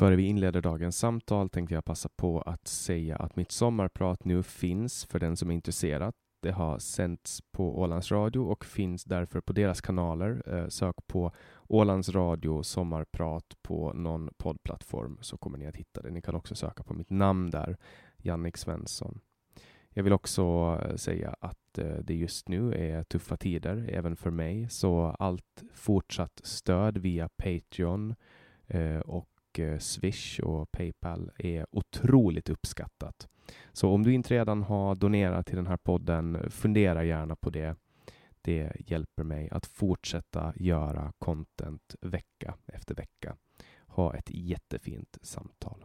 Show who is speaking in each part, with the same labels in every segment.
Speaker 1: Före vi inleder dagens samtal tänkte jag passa på att säga att mitt sommarprat nu finns för den som är intresserad. Det har sänts på Ålands Radio och finns därför på deras kanaler. Eh, sök på Ålands Radio sommarprat på någon poddplattform så kommer ni att hitta det. Ni kan också söka på mitt namn där, Jannik Svensson. Jag vill också eh, säga att eh, det just nu är tuffa tider även för mig, så allt fortsatt stöd via Patreon och och eh, Swish och Paypal är otroligt uppskattat. Så om du inte redan har donerat till den här podden, fundera gärna på det. Det hjälper mig att fortsätta göra content vecka efter vecka. Ha ett jättefint samtal.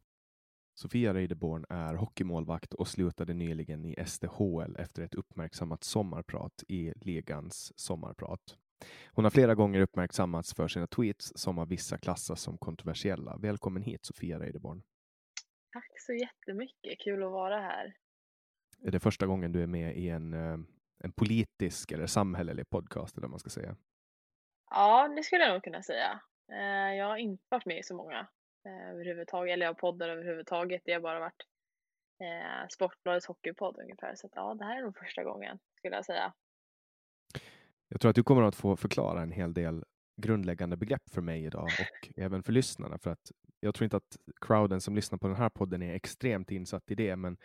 Speaker 1: Sofia Reideborn är hockeymålvakt och slutade nyligen i SDHL efter ett uppmärksammat sommarprat i ligans sommarprat. Hon har flera gånger uppmärksammats för sina tweets som av vissa klassas som kontroversiella. Välkommen hit Sofia Reideborn.
Speaker 2: Tack så jättemycket, kul att vara här.
Speaker 1: Är det första gången du är med i en, eh, en politisk eller samhällelig podcast eller vad man ska säga?
Speaker 2: Ja, det skulle jag nog kunna säga. Eh, Jag har inte varit med i så många eh, överhuvudtaget, eller jag poddar överhuvudtaget. Det har bara varit eh, Sportbladets hockeypodd ungefär. Så att, ja, det här är nog första gången skulle jag säga.
Speaker 1: Jag tror att du kommer att få förklara en hel del grundläggande begrepp för mig idag och även för lyssnarna. För att jag tror inte att crowden som lyssnar på den här podden är extremt insatt i det, men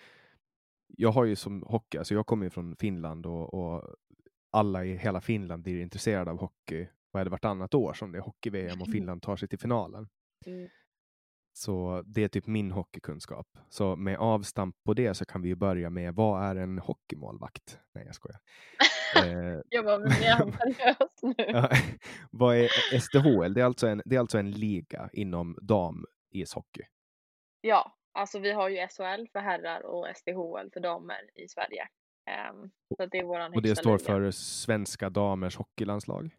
Speaker 1: jag har ju som hockey, alltså jag kommer ju från Finland och, och alla i hela Finland blir intresserade av hockey. Vad är det vartannat år som det är hockey-VM och Finland tar sig till finalen.
Speaker 2: Mm.
Speaker 1: Så det är typ min hockeykunskap. Så med avstamp på det så kan vi ju börja med vad är en hockeymålvakt? Nej, jag skojar. Eh,
Speaker 2: Jag var mer seriös nu.
Speaker 1: Ja, Vad är SDHL? Det är, alltså en, det är alltså en liga inom dam-ishockey.
Speaker 2: Ja, alltså vi har ju SHL för herrar och SDHL för damer i Sverige. Ehm, så det är våran
Speaker 1: Och det står
Speaker 2: liga.
Speaker 1: för Svenska damers hockeylandslag.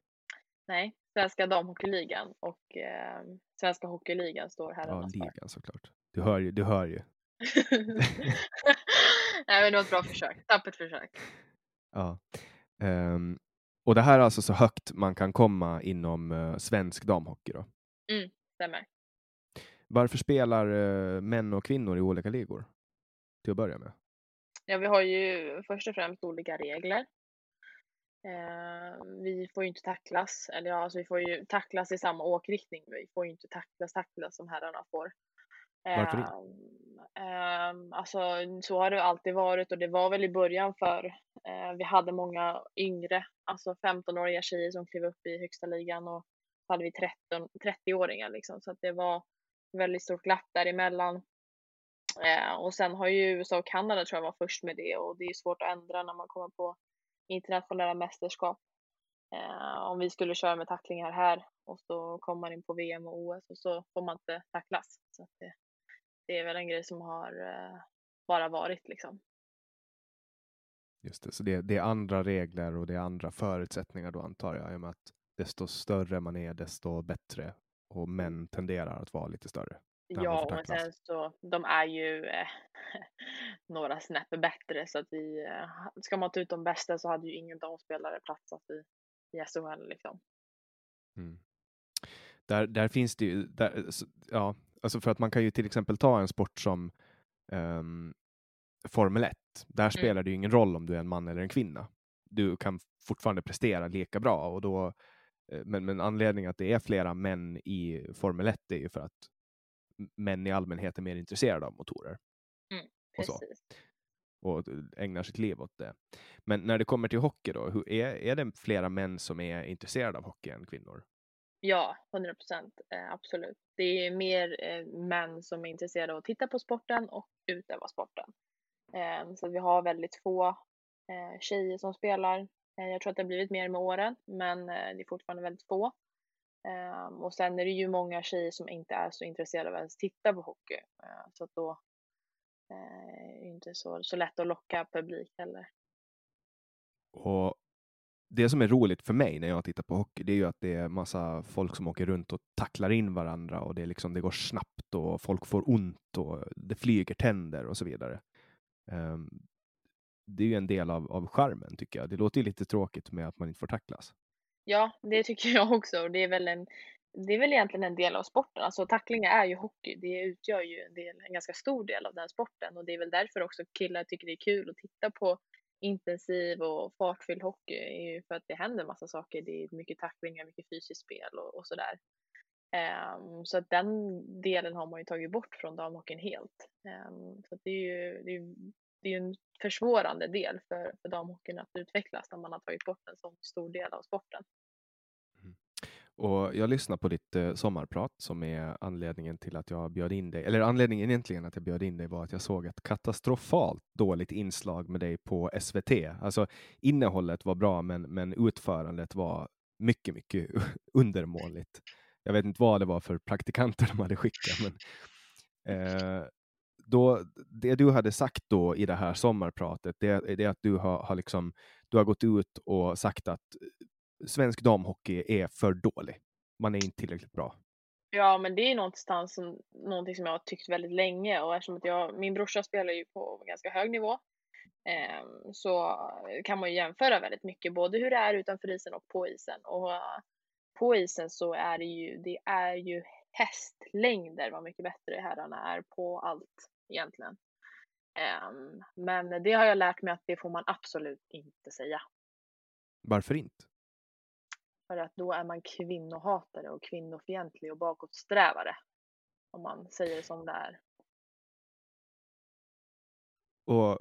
Speaker 2: Nej, Svenska damhockeyligan och eh, Svenska hockeyligan står
Speaker 1: Ja,
Speaker 2: herrarnas för.
Speaker 1: ligan såklart. Du hör ju. Du hör ju.
Speaker 2: Nej men det var ett bra försök, tappert försök.
Speaker 1: Ja. Ehm, och det här är alltså så högt man kan komma inom eh, svensk damhockey då?
Speaker 2: Stämmer.
Speaker 1: Varför spelar eh, män och kvinnor i olika ligor? Till att börja med.
Speaker 2: Ja, vi har ju först och främst olika regler. Eh, vi får ju inte tacklas, eller ja, alltså vi får ju tacklas i samma åkriktning, vi får ju inte tacklas tacklas som herrarna får.
Speaker 1: Varför inte?
Speaker 2: Eh, eh, alltså så har det alltid varit och det var väl i början för eh, vi hade många yngre, alltså 15-åriga tjejer som klev upp i högsta ligan och så hade vi 13, 30-åringar liksom, så att det var väldigt stort glapp däremellan. Eh, och sen har ju USA och Kanada tror jag var först med det och det är svårt att ändra när man kommer på internationella mästerskap. Eh, om vi skulle köra med tacklingar här och så kommer man in på VM och OS och så får man inte tacklas. Så det, det är väl en grej som har eh, bara varit liksom.
Speaker 1: Just det, så det, det är andra regler och det är andra förutsättningar då antar jag, i och med att desto större man är, desto bättre och män tenderar att vara lite större.
Speaker 2: Ja, och sen så de är ju eh, några snäpp bättre så att vi, eh, ska man ta ut de bästa så hade ju ingen damspelare platsat i, i SHL liksom.
Speaker 1: Mm. Där, där finns det ju, där, ja, alltså för att man kan ju till exempel ta en sport som ehm, Formel 1. Där spelar det ju ingen roll om du är en man eller en kvinna. Du kan fortfarande prestera lika bra och då, eh, men, men anledningen att det är flera män i Formel 1 är ju för att män i allmänhet är mer intresserade av motorer och så. Och ägnar sitt liv åt det. Men när det kommer till hockey då, hur, är, är det flera män som är intresserade av hockey än kvinnor?
Speaker 2: Ja, 100 procent. Eh, absolut. Det är mer eh, män som är intresserade av att titta på sporten och utöva sporten. Eh, så vi har väldigt få eh, tjejer som spelar. Jag tror att det har blivit mer med åren, men det är fortfarande väldigt få. Um, och sen är det ju många tjejer som inte är så intresserade av att ens titta på hockey. Uh, så att då eh, är det inte så, så lätt att locka publik heller.
Speaker 1: Och det som är roligt för mig när jag tittar på hockey, det är ju att det är massa folk som åker runt och tacklar in varandra och det, är liksom, det går snabbt och folk får ont och det flyger tänder och så vidare. Um, det är ju en del av, av charmen tycker jag. Det låter ju lite tråkigt med att man inte får tacklas.
Speaker 2: Ja, det tycker jag också. Det är väl en det är väl egentligen en del av sporten. Alltså tacklingar är ju hockey. Det utgör ju en, del, en ganska stor del av den sporten och det är väl därför också killar tycker det är kul att titta på intensiv och fartfylld hockey. är ju för att det händer massa saker. Det är mycket tacklingar, mycket fysiskt spel och, och sådär. Um, så att den delen har man ju tagit bort från damhockeyn helt. Um, så att det är ju det är, det är ju en försvårande del för, för damhockeyn att utvecklas när man har tagit bort en så stor del av sporten. Mm.
Speaker 1: Och jag lyssnar på ditt eh, sommarprat som är anledningen till att jag bjöd in dig. Eller anledningen egentligen att jag bjöd in dig var att jag såg ett katastrofalt dåligt inslag med dig på SVT. Alltså innehållet var bra, men, men utförandet var mycket, mycket undermåligt. Jag vet inte vad det var för praktikanter de hade skickat, men eh, då, det du hade sagt då i det här sommarpratet, det, det är att du har, har, liksom, du har gått ut och sagt att eh, svensk damhockey är för dålig. Man är inte tillräckligt bra.
Speaker 2: Ja, men det är någonstans som, någonting som jag har tyckt väldigt länge och eftersom att jag, min brorsa spelar ju på ganska hög nivå eh, så kan man ju jämföra väldigt mycket, både hur det är utanför isen och på isen. Och på isen så är det ju, det är ju hästlängder vad mycket bättre herrarna är på allt egentligen. Ehm, men det har jag lärt mig att det får man absolut inte säga.
Speaker 1: Varför inte?
Speaker 2: För att då är man kvinnohatare och kvinnofientlig och bakåtsträvare. Om man säger som det är.
Speaker 1: Och,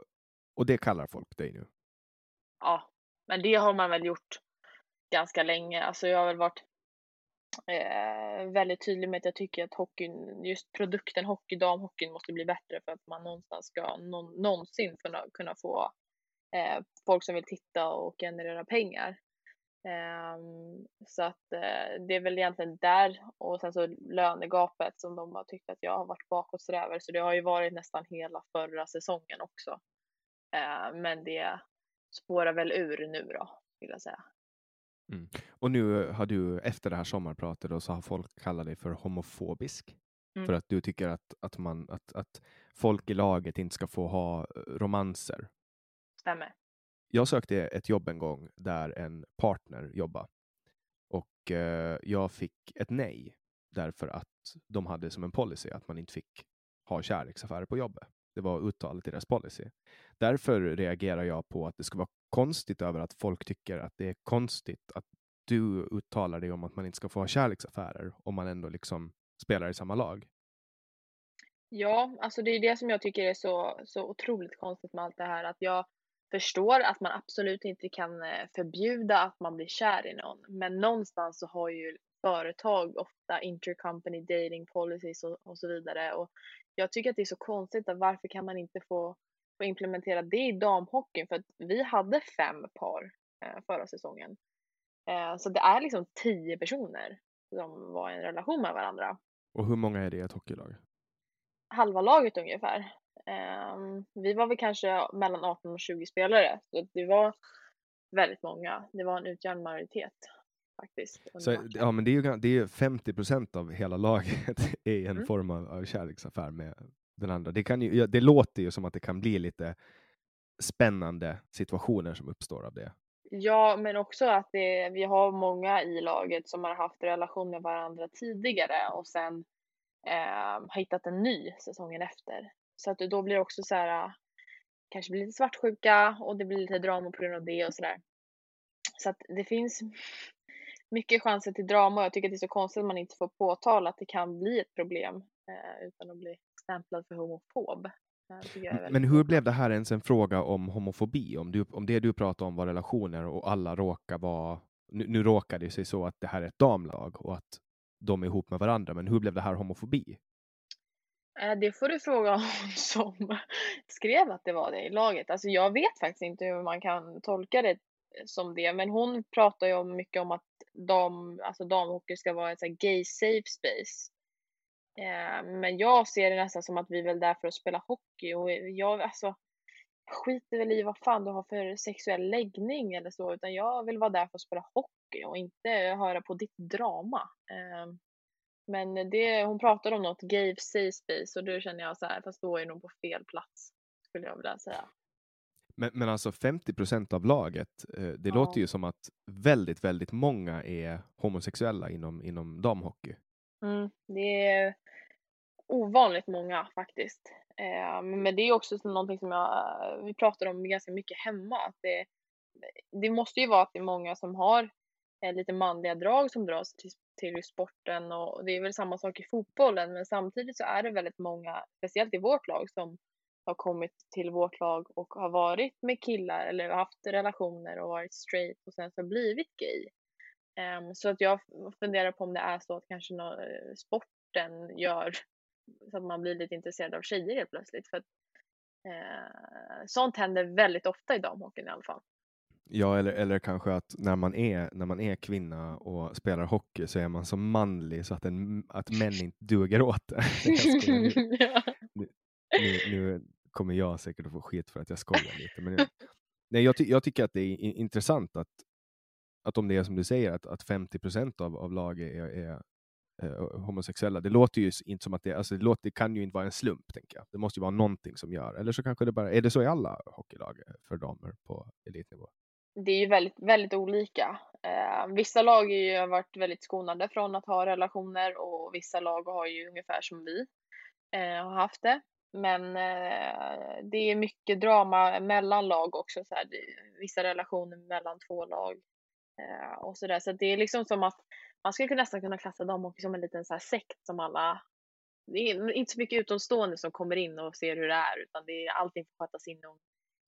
Speaker 1: och det kallar folk dig nu.
Speaker 2: Ja, men det har man väl gjort ganska länge. Alltså jag har väl varit eh, väldigt tydlig med att jag tycker att hockeyn, just produkten hockey, damhockeyn måste bli bättre för att man någonstans ska någon, någonsin kunna, kunna få eh, folk som vill titta och generera pengar. Eh, så att eh, det är väl egentligen där och sen så lönegapet som de har tyckt att jag har varit bakåtsträvare så det har ju varit nästan hela förra säsongen också. Eh, men det spårar väl ur nu då, vill jag säga.
Speaker 1: Mm. Och nu har du efter det här sommarpratet då, så har folk kallat dig för homofobisk.
Speaker 2: Mm.
Speaker 1: För att du tycker att, att, man, att, att folk i laget inte ska få ha eh, romanser.
Speaker 2: Stämmer.
Speaker 1: Jag sökte ett jobb en gång där en partner jobbade. Och eh, jag fick ett nej därför att de hade som en policy att man inte fick ha kärleksaffärer på jobbet. Det var uttalat i deras policy. Därför reagerar jag på att det ska vara konstigt över att folk tycker att det är konstigt att du uttalar dig om att man inte ska få ha kärleksaffärer om man ändå liksom spelar i samma lag.
Speaker 2: Ja, alltså det är det som jag tycker är så, så otroligt konstigt med allt det här. Att jag förstår att man absolut inte kan eh, förbjuda att man blir kär i någon. Men någonstans så har ju företag ofta intercompany dating policies och, och så vidare. Och jag tycker att det är så konstigt att varför kan man inte få, få implementera det i damhockeyn? För att vi hade fem par eh, förra säsongen. Eh, så det är liksom tio personer som var i en relation med varandra.
Speaker 1: Och hur många är det i ett hockeylag?
Speaker 2: halva laget ungefär. Um, vi var väl kanske mellan 18 och 20 spelare, så det var väldigt många. Det var en utgörande majoritet faktiskt.
Speaker 1: Så, ja, men det är ju det är ju 50 procent av hela laget är en
Speaker 2: Mm.
Speaker 1: form av, av kärleksaffär med den andra. Det, kan ju, det låter ju som att det kan bli lite spännande situationer som uppstår av det.
Speaker 2: Ja, men också att det, vi har många i laget som har haft relation med varandra tidigare och sen eh, har hittat en ny säsongen efter. Så att då blir det också så här, äh, kanske blir lite svartsjuka och det blir lite drama på grund av det och sådär. Så att det finns mycket chanser till drama och jag tycker att det är så konstigt att man inte får påtala att det kan bli ett problem eh, utan att bli stämplad för homofob.
Speaker 1: Men hur blev det här ens en fråga om homofobi? Om, du, om det du pratar om var relationer och alla råkar vara... Nu, nu råkar det sig så att det här är ett damlag och att de är ihop med varandra, men hur blev det här homofobi?
Speaker 2: Eh, Det får du fråga hon som skrev att det var det i laget. Alltså jag vet faktiskt inte hur man kan tolka det som det, men hon pratar ju om mycket om att dam, alltså damhockey ska vara ett så här gay safe space. Eh, Men jag ser det nästan som att vi är väl där för att spela hockey och jag, alltså, skiter väl i vad fan du har för sexuell läggning eller så, utan jag vill vara där för att spela hockey och inte höra på ditt drama. Eh, Men det, hon pratade om något gay safe space och då känner jag så här, fast då är jag nog på fel plats, skulle jag vilja säga.
Speaker 1: Men, men alltså 50 procent av laget, eh, det
Speaker 2: Ja.
Speaker 1: låter ju som att väldigt, väldigt många är homosexuella inom, inom damhockey.
Speaker 2: Mm, det är ovanligt många faktiskt. Eh, men det är också någonting som jag, vi pratar om ganska mycket hemma. Att det, det måste ju vara att det är många som har eh, lite manliga drag som dras till, till sporten och det är väl samma sak i fotbollen men samtidigt så är det väldigt många, speciellt i vårt lag, som har kommit till vårt lag och har varit med killar eller haft relationer och varit straight och sen så blivit gay. Ehm, så att jag funderar på om det är så att kanske nå, eh, sporten gör så att man blir lite intresserad av tjejer helt plötsligt. För att, eh, sånt händer väldigt ofta i damhockeyn i alla fall.
Speaker 1: Ja, eller, eller kanske att när man, är, när man är kvinna och spelar hockey så är man så manlig så att, en, att män inte duger åt det. Nu, nu kommer jag säkert att få skit för att jag skojar lite. Men jag, nej, jag, ty, jag tycker att det är intressant att, att om det är som du säger, att, att 50 procent av, av laget är, är eh, homosexuella. Det låter ju inte som att det, alltså det, låter, det kan ju inte vara en slump, tänker jag. Det måste ju vara någonting som gör, eller så kanske det bara, är det så i alla hockeylag eh, för damer på elitnivå?
Speaker 2: det är ju väldigt, väldigt olika. Eh, vissa lag är ju, har varit väldigt skonade från att ha relationer och vissa lag har ju ungefär som vi eh, har haft det. Men eh, det är mycket drama mellan lag också, så här, vissa relationer mellan två lag eh, och sådär. Så det är liksom som att man skulle nästan kunna klassa dem också som en liten så här sekt som alla det är inte så mycket utomstående som kommer in och ser hur det är utan det är allting får skötas inom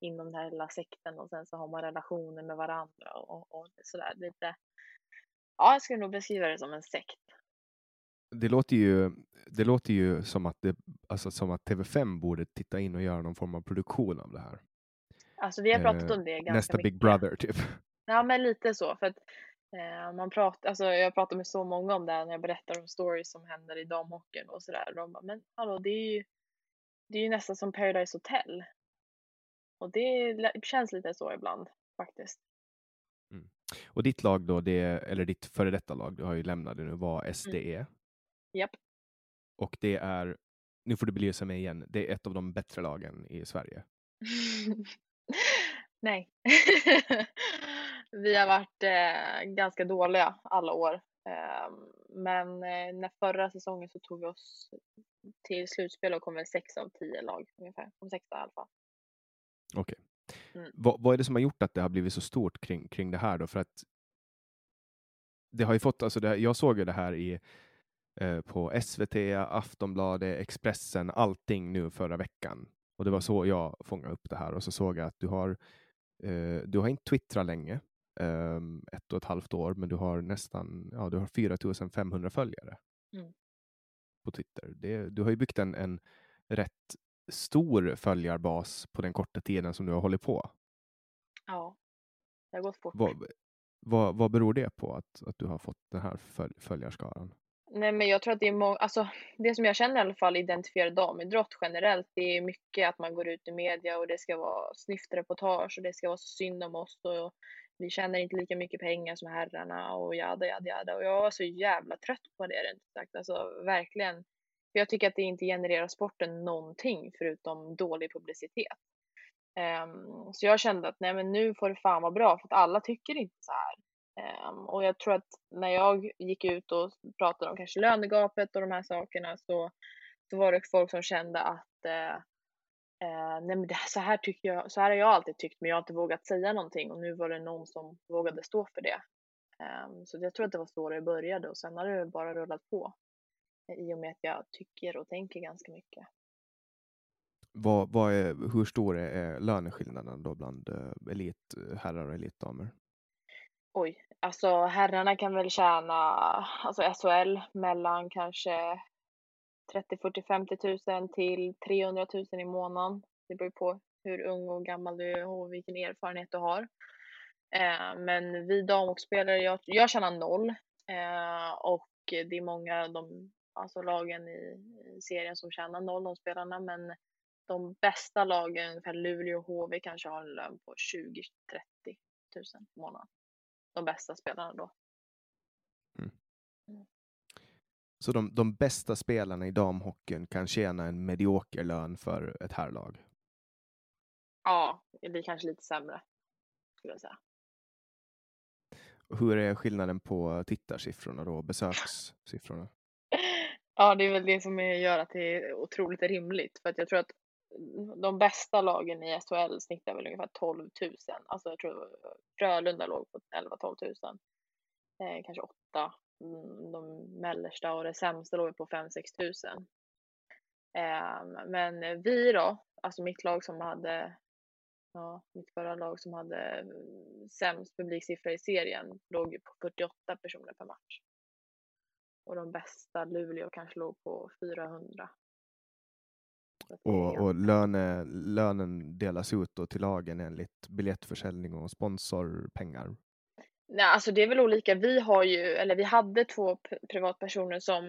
Speaker 2: inom den här lilla sekten och sen så har man relationer med varandra och, och sådär lite. Ja, jag skulle nog beskriva det som en sekt.
Speaker 1: Det låter ju, det låter ju som, att det, alltså som att TV5 borde titta in och göra någon form av produktion av det här.
Speaker 2: Alltså vi har pratat
Speaker 1: Eh,
Speaker 2: om det ganska
Speaker 1: Nästa
Speaker 2: mycket.
Speaker 1: Big Brother, typ.
Speaker 2: Ja, men lite så för att eh, man pratar, alltså jag pratar med så många om det här när jag berättar om stories som händer i damhockeyn och sådär. De bara, men hallå, det är ju, det är ju nästan som Paradise Hotel. Och det känns lite så ibland faktiskt.
Speaker 1: Och ditt lag då, det, eller ditt före detta lag, du har ju lämnat det nu, var SDE.
Speaker 2: Mm. Japp.
Speaker 1: Och det är, nu får du belysa mig igen, det är ett av de bättre lagen i Sverige.
Speaker 2: Nej. vi har varit eh, ganska dåliga alla år. Eh, men eh, när förra säsongen så tog vi oss till slutspel och kom väl sex av tio lag ungefär. Om sexa i alla fall.
Speaker 1: Okej.
Speaker 2: Mm.
Speaker 1: Vad, vad är det som har gjort att det har blivit så stort kring, kring det här då? För att det har ju fått, alltså det, jag såg ju det här i, eh, på SVT, Aftonbladet, Expressen, allting nu förra veckan. Och det var så jag fångade upp det här och så såg jag att du har, eh, du har inte twittrat länge, eh, ett och ett halvt år, men du har nästan, ja, du har 4500 följare
Speaker 2: Mm.
Speaker 1: på Twitter. Det, du har ju byggt en, en rätt stor följarbas på den korta tiden som du har hållit på.
Speaker 2: Ja, det har gått fort.
Speaker 1: Vad, vad, vad beror det på att, att du har fått den här följ, följarskaran?
Speaker 2: Nej, men jag tror att det är många, alltså det som jag känner i alla fall identifierar damidrott generellt, det är mycket att man går ut i media och det ska vara snyftreportage och det ska vara så synd om oss och vi tjänar inte lika mycket pengar som herrarna och jada, jada, jada. Och jag var så jävla trött på det rent ut sagt, alltså verkligen. För jag tycker att det inte genererar sporten någonting förutom dålig publicitet. Um, så jag kände att nej men nu får det fan vara bra för att alla tycker inte så här. Ehm, och jag tror att när jag gick ut och pratade om kanske lönegapet och de här sakerna så, så var det folk som kände att eh, eh nej men det, så här tycker jag, så här har jag alltid tyckt men jag har inte vågat säga någonting och nu var det någon som vågade stå för det. Ehm, så jag tror att det var så det började och sen har det bara rullat på i och med att jag tycker och tänker ganska mycket.
Speaker 1: Vad, vad är, hur stor är, är löneskillnaden då bland eh, uh, elitherrar och elitdamer?
Speaker 2: Oj, alltså herrarna kan väl tjäna, alltså SHL mellan kanske 30, 40, 50 tusen till 300 000 i månaden. Det beror på hur ung och gammal du är och vilken erfarenhet du har. Eh, men vi damhockeyspelare, jag, jag tjänar noll eh, och det är många av de alltså lagen i, i serien som tjänar noll, de spelarna, men de bästa lagen, ungefär Luleå och HV, kanske har en lön på 20-30 tusen i månaden. De bästa spelarna då.
Speaker 1: Så de, de bästa spelarna i damhockeyn kan tjäna en medioker lön för ett herrlag?
Speaker 2: Ja, det blir kanske lite sämre, skulle jag säga.
Speaker 1: Hur är skillnaden på tittarsiffrorna då, besökssiffrorna?
Speaker 2: Ja, det är väl det som gör att det är otroligt rimligt. För att jag tror att de bästa lagen i SHL snittar väl ungefär 12 000. Alltså jag tror Frölunda låg på 11-12 000. Eh, kanske 8. Mm, de mellersta och det sämsta låg på 5-6 000. Eh, men vi då, alltså mitt lag som hade, ja, mitt förra lag som hade mm, sämst publiksiffra i serien låg på 48 personer per match. Och de bästa, Luleå, kanske låg på 400.
Speaker 1: Och, och löne, lönen delas ut då till lagen enligt biljettförsäljning och sponsorpengar?
Speaker 2: Nej, alltså det är väl olika. Vi har ju, eller vi hade två privatpersoner som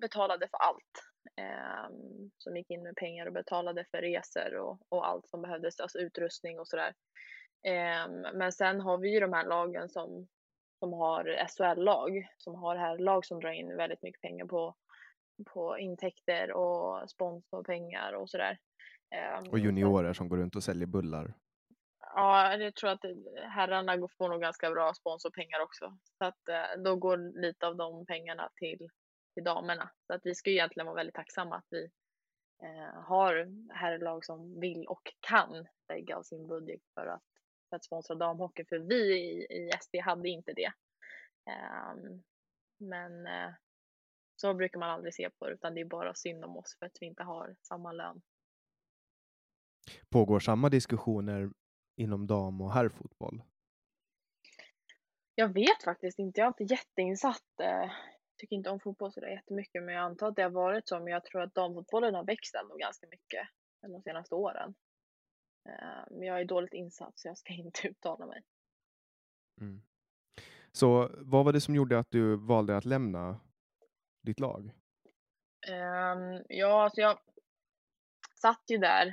Speaker 2: betalade för allt. Eh, som gick in med pengar och betalade för resor och, och allt som behövdes, alltså utrustning och sådär. Eh, men sen har vi ju de här lagen som, som har SHL-lag, som har här lag som drar in väldigt mycket pengar på, på intäkter och sponsorpengar och sådär. Eh,
Speaker 1: Och juniorer som går runt och säljer bullar?
Speaker 2: Ja, jag tror att herrarna får nog ganska bra sponsorpengar också. Så att eh, då går lite av de pengarna till, till damerna. Så att vi ska ju egentligen vara väldigt tacksamma att vi eh, har herrlag som vill och kan lägga av sin budget för att, för att sponsra damhockey. För vi i, i SD hade inte det. Eh, men eh, så brukar man aldrig se på det, utan det är bara synd om oss för att vi inte har samma lön.
Speaker 1: Pågår samma diskussioner inom dam och herrfotboll?
Speaker 2: Jag vet faktiskt inte. Jag är inte jätteinsatt. Eh, tycker inte om fotboll så där jättemycket, men jag antar att det har varit så. Men jag tror att damfotbollen har växt ändå ganska mycket de senaste åren. Eh, men jag är dåligt insatt så jag ska inte uttala mig.
Speaker 1: Mm. Så vad var det som gjorde att du valde att lämna ditt lag?
Speaker 2: Um, ja, alltså jag satt ju där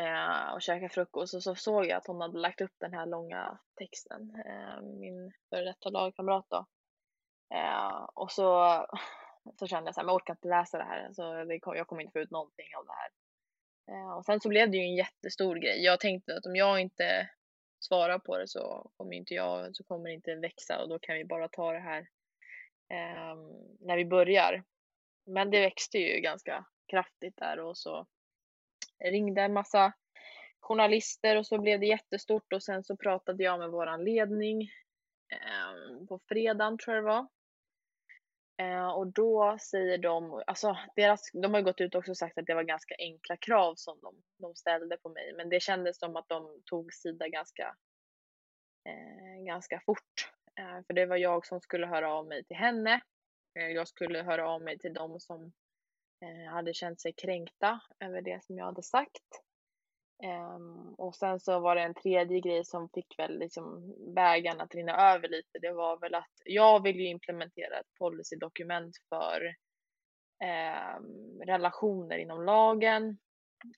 Speaker 2: uh, och käkade frukost och så såg jag att hon hade lagt upp den här långa texten, uh, min före detta lagkamrat då. Uh, och så, så kände jag så här, men jag orkar inte läsa det här, alltså, det, jag kommer inte få ut någonting av det här. Och sen så blev det ju en jättestor grej. Jag tänkte att om jag inte svarar på det så kommer inte jag, så kommer det inte växa och då kan vi bara ta det här eh, när vi börjar. Men det växte ju ganska kraftigt där och så ringde en massa journalister och så blev det jättestort och sen så pratade jag med våran ledning eh, på fredagen tror jag det var. Eh, och då säger de, alltså deras, de har ju gått ut också och sagt att det var ganska enkla krav som de, de ställde på mig, men det kändes som att de tog sida ganska, eh, ganska fort. Eh, för det var jag som skulle höra av mig till henne. Eh, jag skulle höra av mig till dem som eh, hade känt sig kränkta över det som jag hade sagt. Um, och sen så var det en tredje grej som fick väl liksom bägaren att rinna över lite. Det var väl att jag vill ju implementera ett policydokument för um, relationer inom lagen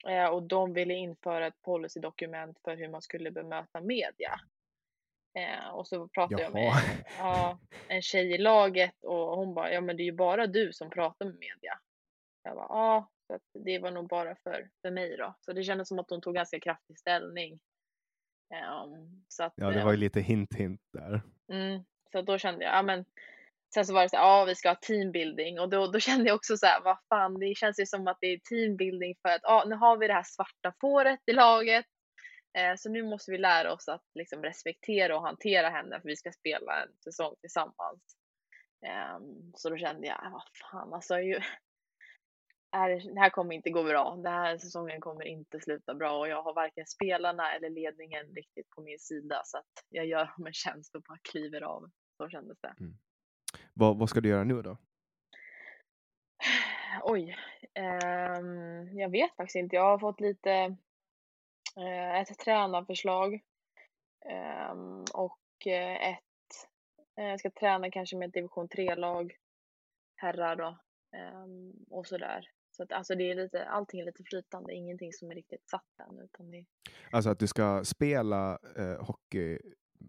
Speaker 2: uh, och de ville införa ett policydokument för hur man skulle bemöta media. Uh, och så pratade Jaha. jag med uh, en tjej i laget och hon bara, ja men det är ju bara du som pratar med media. Jag bara, ja, så att det var nog bara för, för mig då. Så det kändes som att hon tog ganska kraftig ställning. Um, så att,
Speaker 1: ja, det var ju lite hint hint där.
Speaker 2: Mm, så då kände jag, ja men Sen så var det så här, ja vi ska ha teambuilding och då, då kände jag också så här, vad fan det känns ju som att det är teambuilding för att ja, nu har vi det här svarta fåret i laget. Eh, så nu måste vi lära oss att liksom respektera och hantera henne för vi ska spela en säsong tillsammans. Eh, så då kände jag, vad fan alltså ju, det här kommer inte gå bra. Den här säsongen kommer inte sluta bra och jag har varken spelarna eller ledningen riktigt på min sida så att jag gör dem en tjänst och bara kliver av. Så kändes det. Mm.
Speaker 1: Vad, vad ska du göra nu då?
Speaker 2: Oj, um, jag vet faktiskt inte. Jag har fått lite ett tränarförslag um, och uh, ett, uh, jag ska träna kanske med ett division 3-lag, herrar då, um, och sådär. Så att, alltså det är lite, allting är lite flytande, ingenting som är riktigt satt än. Utan det...
Speaker 1: Alltså att du ska spela eh, hockey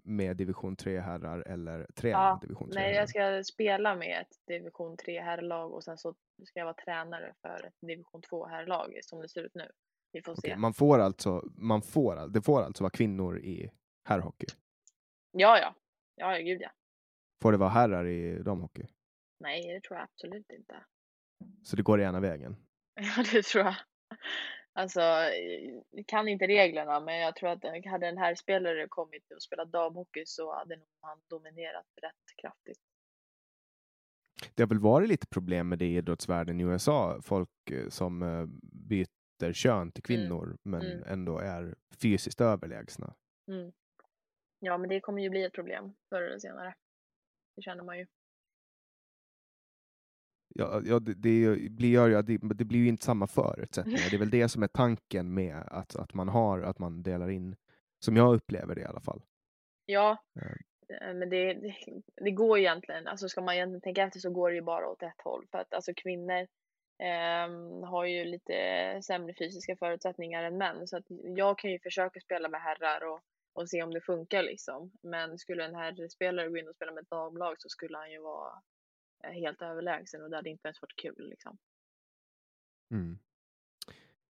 Speaker 1: med division 3 herrar eller träna ja, division 3
Speaker 2: Nej, jag ska spela med ett division 3 herrlag och sen så ska jag vara tränare för ett division 2 herrlag som det ser ut nu. Vi får se.
Speaker 1: man får alltså, man får, det får alltså vara kvinnor i herrhockey?
Speaker 2: Ja, ja. Ja, gud ja.
Speaker 1: Får det vara herrar i damhockey?
Speaker 2: Nej, det tror jag absolut inte.
Speaker 1: Så det går ena vägen?
Speaker 2: Ja, det tror jag. Alltså, jag kan inte reglerna, men jag tror att hade den här spelaren kommit och spelat damhockey så hade nog han dominerat rätt kraftigt.
Speaker 1: Det har väl varit lite problem med det i idrottsvärlden i USA, folk eh, som eh, byter kön till mm. kvinnor mm. men mm. ändå är fysiskt överlägsna.
Speaker 2: Mm. Ja, men det kommer ju bli ett problem förr eller senare. Det känner man ju.
Speaker 1: Ja, ja det, det, blir, ja, det, det blir ju inte samma förutsättningar. Det är väl det som är tanken med att, att man har, att man delar in, som jag upplever det i alla fall.
Speaker 2: Ja, mm. men det, det, det, går egentligen, alltså ska man egentligen tänka efter så går det ju bara åt ett håll. För att alltså kvinnor eh, har ju lite sämre fysiska förutsättningar än män. Så att jag kan ju försöka spela med herrar och, och se om det funkar liksom. Men skulle en herrspelare gå in och spela med ett damlag så skulle han ju vara helt överlägsen och det hade inte ens varit kul liksom.
Speaker 1: Mm.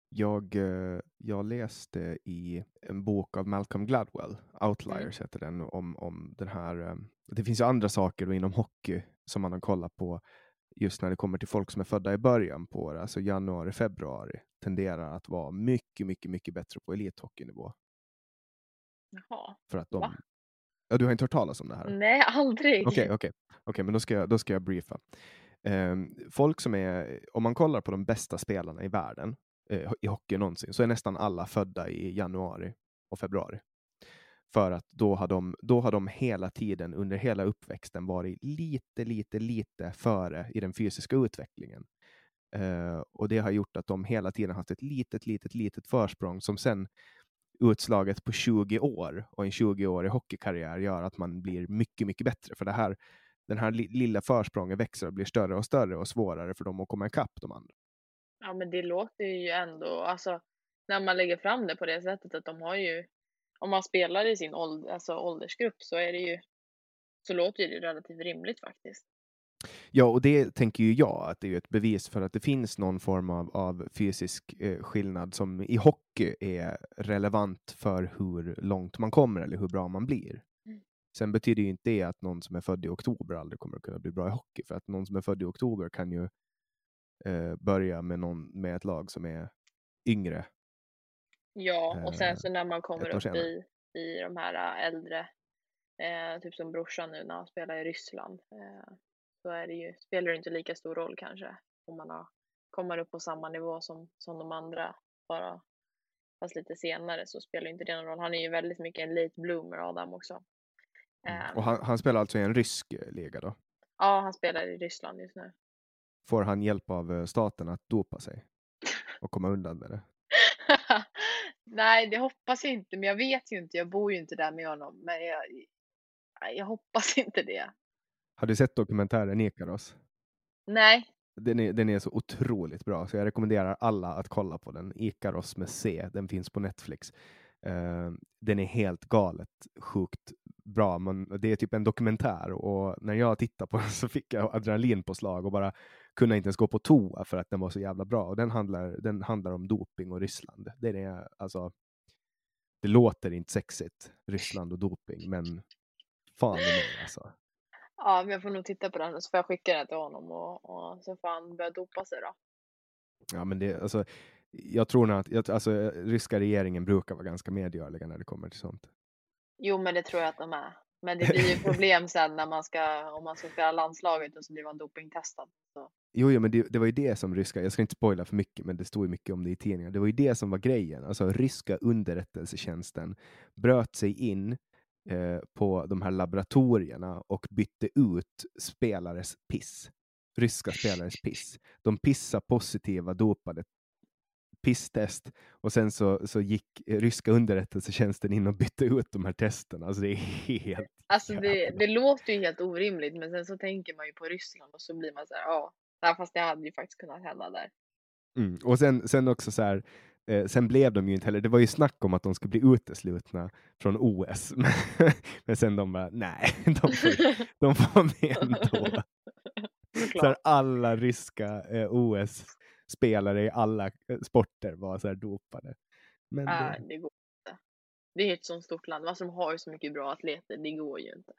Speaker 1: Jag, eh, jag läste i en bok av Malcolm Gladwell, Outliers mm. heter den, om, om den här. Eh, det finns ju andra saker inom hockey som man har kollat på just när det kommer till folk som är födda i början på det, alltså januari, februari, tenderar att vara mycket, mycket, mycket bättre på elithockeynivå.
Speaker 2: Jaha.
Speaker 1: För att de, Ja, du har inte hört talas om det här?
Speaker 2: Nej, aldrig.
Speaker 1: Okej, okay, okay. okay, men då ska jag, då ska jag briefa. Um, folk som är, om man kollar på de bästa spelarna i världen uh, i hockey någonsin, så är nästan alla födda i januari och februari. För att då har, de, då har de hela tiden under hela uppväxten varit lite, lite, lite före i den fysiska utvecklingen. Uh, och det har gjort att de hela tiden haft ett litet, litet, litet försprång som sen utslaget på 20 år och en 20-årig hockeykarriär gör att man blir mycket, mycket bättre. För det här, den här lilla försprånget växer och blir större och större och svårare för dem att komma ikapp de andra.
Speaker 2: Ja, men det låter ju ändå, alltså när man lägger fram det på det sättet att de har ju, om man spelar i sin ålder, alltså åldersgrupp så är det ju, så låter det relativt rimligt faktiskt.
Speaker 1: Ja, och det tänker ju jag att det är ett bevis för att det finns någon form av, av fysisk eh, skillnad som i hockey är relevant för hur långt man kommer eller hur bra man blir.
Speaker 2: Mm.
Speaker 1: Sen betyder ju inte det att någon som är född i oktober aldrig kommer att kunna bli bra i hockey, för att någon som är född i oktober kan ju eh, börja med, någon, med ett lag som är yngre.
Speaker 2: Ja, och
Speaker 1: Eh,
Speaker 2: sen så när man kommer upp i, i de här äh, äldre, eh, typ som brorsan nu när han spelar i Ryssland, eh, så är det ju, spelar det inte lika stor roll kanske om man har, kommer upp på samma nivå som, som de andra, bara fast lite senare så spelar inte det någon roll. Han är ju väldigt mycket en late bloomer Adam också. Eh,
Speaker 1: Och han, han spelar alltså i en rysk eh, liga då?
Speaker 2: Ja, han spelar i Ryssland just nu.
Speaker 1: Får han hjälp av eh, staten att dopa sig och komma undan med det?
Speaker 2: Nej, det hoppas jag inte, men jag vet ju inte. Jag bor ju inte där med honom, men jag, jag hoppas inte det.
Speaker 1: Har du sett dokumentären Ikaros?
Speaker 2: Nej,
Speaker 1: Den är, den är så otroligt bra, så jag rekommenderar alla att kolla på den. Ikaros med C, den finns på Netflix. Eh, den är helt galet sjukt bra. Man, det är typ en dokumentär och när jag tittade på den så fick jag adrenalinpåslag och bara kunde inte ens gå på toa för att den var så jävla bra. Och den handlar, den handlar om doping och Ryssland. Det, är, alltså, det låter inte sexigt, Ryssland och doping, men fan i mig alltså.
Speaker 2: ja, men jag får nog titta på den och så får jag skicka den till honom och, och så får han börja dopa sig då.
Speaker 1: Ja, men det, alltså, jag tror nog att jag, alltså, ryska regeringen brukar vara ganska medgörliga när det kommer till sånt.
Speaker 2: Jo, men det tror jag att de är. Men det blir ju problem sen när man ska, om man ska spela landslaget och så blir man dopingtestad. Så.
Speaker 1: Jo, jo men det, det var ju det som ryska, jag ska inte spoila för mycket, men det stod ju mycket om det i tidningar. Det var ju det som var grejen. Alltså ryska underrättelsetjänsten bröt sig in eh, på de här laboratorierna och bytte ut spelares piss. Ryska spelares piss. De pissade positiva dopade pisstest och sen så, så gick ryska underrättelsetjänsten in och bytte ut de här testerna. Alltså det är helt
Speaker 2: Alltså det, det låter ju helt orimligt, men sen så tänker man ju på Ryssland och så blir man så här, ja, ja, fast det hade ju faktiskt kunnat hända där.
Speaker 1: Mm. Och sen, sen också så här, eh, sen blev de ju inte heller, det var ju snack om att de skulle bli uteslutna från OS, men, men sen de bara, nej, de får, de får med ändå. Så här, alla ryska eh, OS-spelare i alla eh, sporter var så här dopade. Men
Speaker 2: Nej,
Speaker 1: det,
Speaker 2: det går inte. Det är ett så stort land, alltså de har ju så mycket bra atleter, det går ju inte.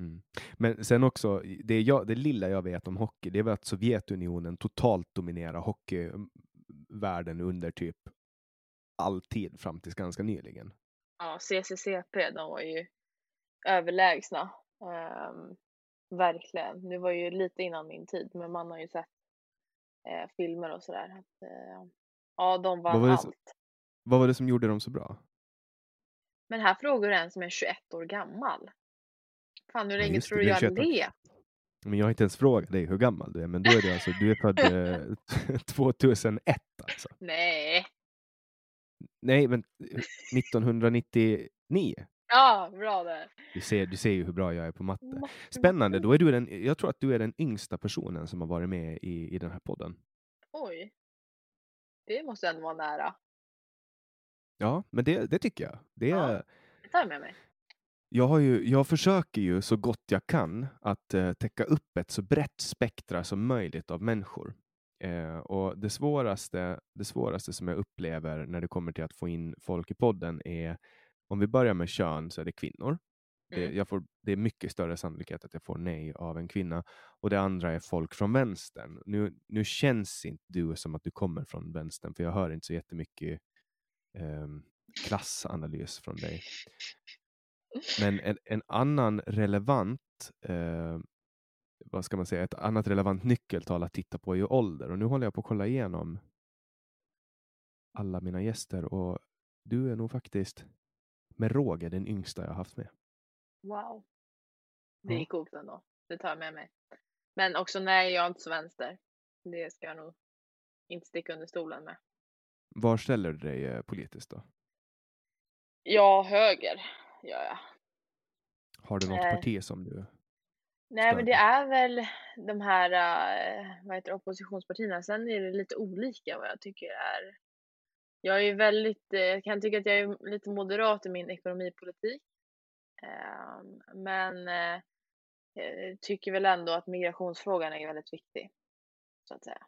Speaker 1: Mm. Men sen också, det, jag, det lilla jag vet om hockey, det var att Sovjetunionen totalt dominerade hockeyvärlden under typ all tid fram tills ganska nyligen.
Speaker 2: Ja, CCCP, de var ju överlägsna. Ehm, verkligen. Det var ju lite innan min tid, men man har ju sett eh, filmer och sådär. att, Eh, ja, de
Speaker 1: Vad
Speaker 2: vann
Speaker 1: var det
Speaker 2: allt.
Speaker 1: som- Vad var det som gjorde dem så bra?
Speaker 2: Men här frågar du en som är 21 år gammal. Fan, hur länge tror du jag
Speaker 1: 21 år.
Speaker 2: levt?
Speaker 1: Men jag har inte ens frågat dig hur gammal du är, men då är du alltså, du är född eh, 2001 alltså.
Speaker 2: Nej.
Speaker 1: Nej, men eh, 1999.
Speaker 2: Ja, bra där.
Speaker 1: Du ser, du ser ju hur bra jag är på matte. Spännande, då är du den, jag tror att du är den yngsta personen som har varit med i, i den här podden.
Speaker 2: Oj. Det måste ändå vara nära.
Speaker 1: Ja, men det, det tycker jag. Det
Speaker 2: Ja. Det tar jag med mig.
Speaker 1: Jag, har ju, jag försöker ju så gott jag kan att eh, täcka upp ett så brett spektra som möjligt av människor. Eh, och det svåraste, det svåraste som jag upplever när det kommer till att få in folk i podden är, om vi börjar med kön så är det kvinnor. Det,
Speaker 2: Mm.
Speaker 1: jag får, det är mycket större sannolikhet att jag får nej av en kvinna. Och det andra är folk från vänstern. Nu, nu känns inte du som att du kommer från vänstern, för jag hör inte så jättemycket um, klassanalys från dig. Men en, en annan relevant, eh, vad ska man säga, ett annat relevant nyckeltal att titta på är ju ålder. Och nu håller jag på att kolla igenom alla mina gäster och du är nog faktiskt med råge den yngsta jag har haft med.
Speaker 2: Wow. Det är coolt ändå. Det tar jag med mig. Men också nej, jag är inte så vänster. Det ska jag nog inte sticka under stolen med.
Speaker 1: Var ställer du dig eh, politiskt då?
Speaker 2: Ja, höger gör jag.
Speaker 1: Har du något
Speaker 2: Eh,
Speaker 1: parti som du...
Speaker 2: Nej, men det är väl de här eh, vad heter oppositionspartierna. Sen är det lite olika vad jag tycker är Jag är ju väldigt, eh, jag kan tycka att jag är lite moderat i min ekonomipolitik. Ehm, Men eh, tycker väl ändå att migrationsfrågan är väldigt viktig. Så att säga.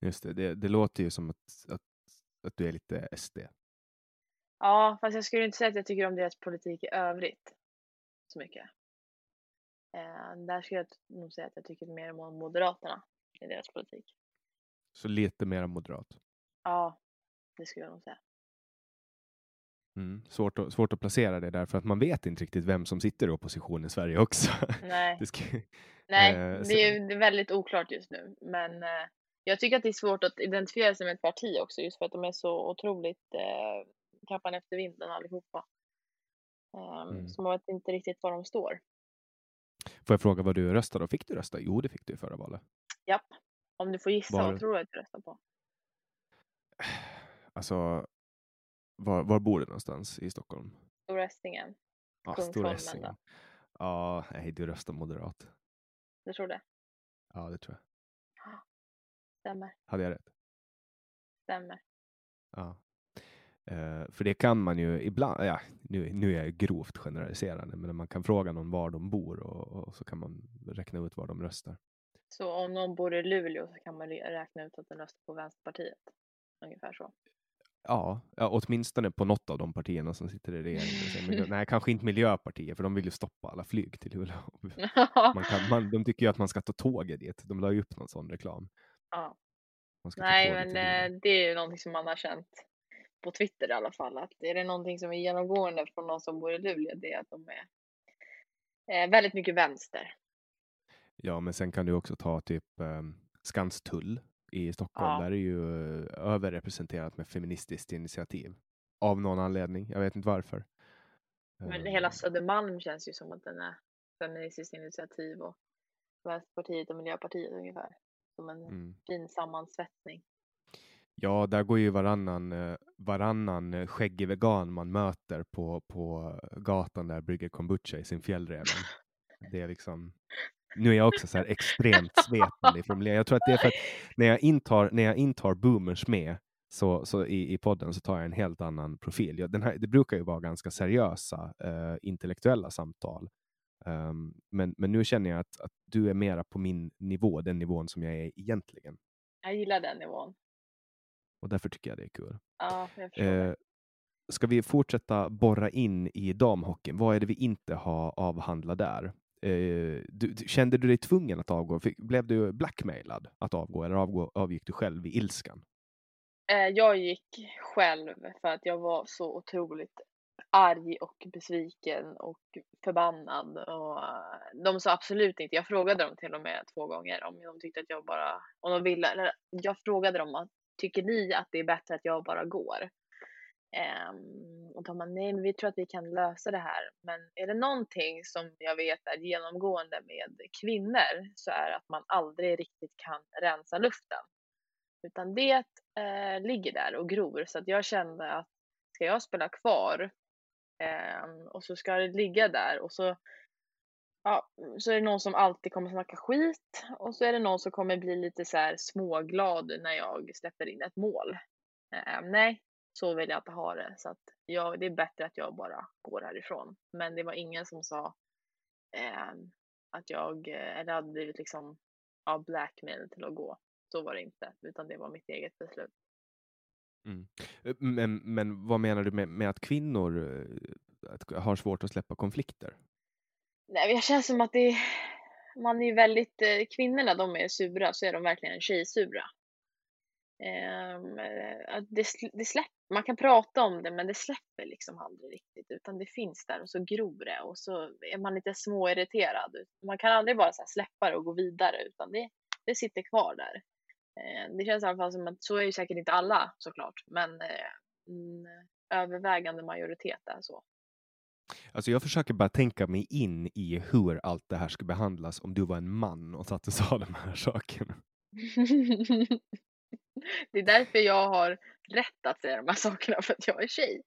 Speaker 1: Just det, det, det låter ju som att, att, att du är lite SD.
Speaker 2: Ja, fast jag skulle inte säga att jag tycker om deras politik i övrigt så mycket. Eh, där skulle jag nog säga att jag tycker mer om Moderaterna i deras politik.
Speaker 1: Så lite mer moderat.
Speaker 2: Ja, det skulle jag nog säga.
Speaker 1: Mm. Svårt, att, svårt att placera det där för att man vet inte riktigt vem som sitter i opposition i Sverige också.
Speaker 2: Nej,
Speaker 1: Det ska,
Speaker 2: Nej
Speaker 1: eh, så-
Speaker 2: det är är väldigt oklart just nu. Men eh, jag tycker att det är svårt att identifiera sig med ett parti också just för att de är så otroligt eh, kappan efter vinden allihopa. Um,
Speaker 1: Mm.
Speaker 2: Så man vet inte riktigt var de står.
Speaker 1: Får jag fråga vad du röstade? Och Fick du rösta? Jo, det fick du i förra valet.
Speaker 2: Japp. Om du får gissa,
Speaker 1: Var-
Speaker 2: vad tror du att du röstar på?
Speaker 1: Alltså, var, var bor du någonstans i Stockholm?
Speaker 2: Stora Essingen.
Speaker 1: Ja, Stora? Essingen. Ja, nej, du röstar moderat.
Speaker 2: Du tror det?
Speaker 1: Ja, det tror jag.
Speaker 2: Stämmer.
Speaker 1: Hade jag rätt?
Speaker 2: Stämmer.
Speaker 1: Ja. Eh, för det kan man ju ibland, ja, nu, nu är jag grovt generaliserande, men man kan fråga någon var de bor och, och så kan man räkna ut var de röstar.
Speaker 2: Så om någon bor i Luleå så kan man räkna ut att den röstar på Vänsterpartiet. Ungefär så.
Speaker 1: Ja, ja, åtminstone på något av de partierna som sitter i regeringen. Nej, kanske inte Miljöpartiet, för de vill ju stoppa alla flyg till Luleå. Man kan, man, de tycker ju att man ska ta tåget dit. De la ju upp någon sån reklam.
Speaker 2: ja. Nej, men eh, det är ju någonting som man har känt på Twitter i alla fall. Att är det någonting som är genomgående från någon som bor i Luleå, det är att de är eh, väldigt mycket vänster.
Speaker 1: Ja, men sen kan du också ta typ um, Skanstull i Stockholm.
Speaker 2: Ja.
Speaker 1: Där är ju eh, överrepresenterat med feministiskt initiativ. Av någon anledning. Jag vet inte varför.
Speaker 2: Men
Speaker 1: Eh,
Speaker 2: hela Södermalm känns ju som att den är Feministiskt initiativ och Vänsterpartiet och Miljöpartiet ungefär. Som en
Speaker 1: mm.
Speaker 2: fin sammansvetsning.
Speaker 1: Ja, där går ju varannan, eh, varannan eh, skäggig vegan man möter på, på gatan där brygger kombucha i sin fjällräven. Det är liksom, nu är jag också så här extremt svepande i formuleringen. Jag tror att det är för att när jag intar, när jag intar boomers med så, så i, i podden så tar jag en helt annan profil. Jag, den här, det brukar ju vara ganska seriösa eh, intellektuella samtal. Um, men, men nu känner jag att, att du är mera på min nivå, den nivån som jag är egentligen.
Speaker 2: Jag gillar den nivån.
Speaker 1: Och därför tycker jag det är kul.
Speaker 2: Ja, jag förstår
Speaker 1: Eh, ska vi fortsätta borra in i damhockeyn? Vad är det vi inte har avhandlat där? Eh, du, du, kände du dig tvungen att avgå? Fick, blev du blackmailad att avgå eller avgå, avgick du själv i ilskan?
Speaker 2: Eh, jag gick själv för att jag var så otroligt arg och besviken och förbannad. Och eh, de sa absolut inte, jag frågade dem till och med två gånger om de tyckte att jag bara, om de ville, eller jag frågade dem att tycker ni att det är bättre att jag bara går? Um, och de bara, nej men vi tror att vi kan lösa det här. Men är det någonting som jag vet är genomgående med kvinnor så är det att man aldrig riktigt kan rensa luften. Utan det eh, ligger där och gror. Så att jag kände att ska jag spela kvar eh, och så ska det ligga där och så, ja, så är det någon som alltid kommer snacka skit och så är det någon som kommer bli lite så här småglad när jag släpper in ett mål. Eh, nej, så vill jag inte ha det. Så att jag, det är bättre att jag bara går härifrån. Men det var ingen som sa eh, att jag, eh, eller hade blivit liksom ja, blackmail till att gå. Så var det inte, utan det var mitt eget beslut. Mm.
Speaker 1: Eh, men, men vad menar du med, med att kvinnor eh, att, har svårt att släppa konflikter?
Speaker 2: Nej, jag känner som att det man är ju väldigt, eh, kvinnorna de är sura så är de verkligen tjejsura. Um, ehm, eh, det, det släpper, man kan prata om det men det släpper liksom aldrig riktigt utan det finns där och så gror det och så är man lite småirriterad. Man kan aldrig bara så här släppa det och gå vidare utan det, det sitter kvar där. Eh, det känns i alla fall som att så är ju säkert inte alla såklart men eh, övervägande majoritet är så.
Speaker 1: Alltså jag försöker bara tänka mig in i hur allt det här skulle behandlas om du var en man och satt och sa de här sakerna.
Speaker 2: det är därför jag har rätt att säga de här sakerna för att jag är tjej.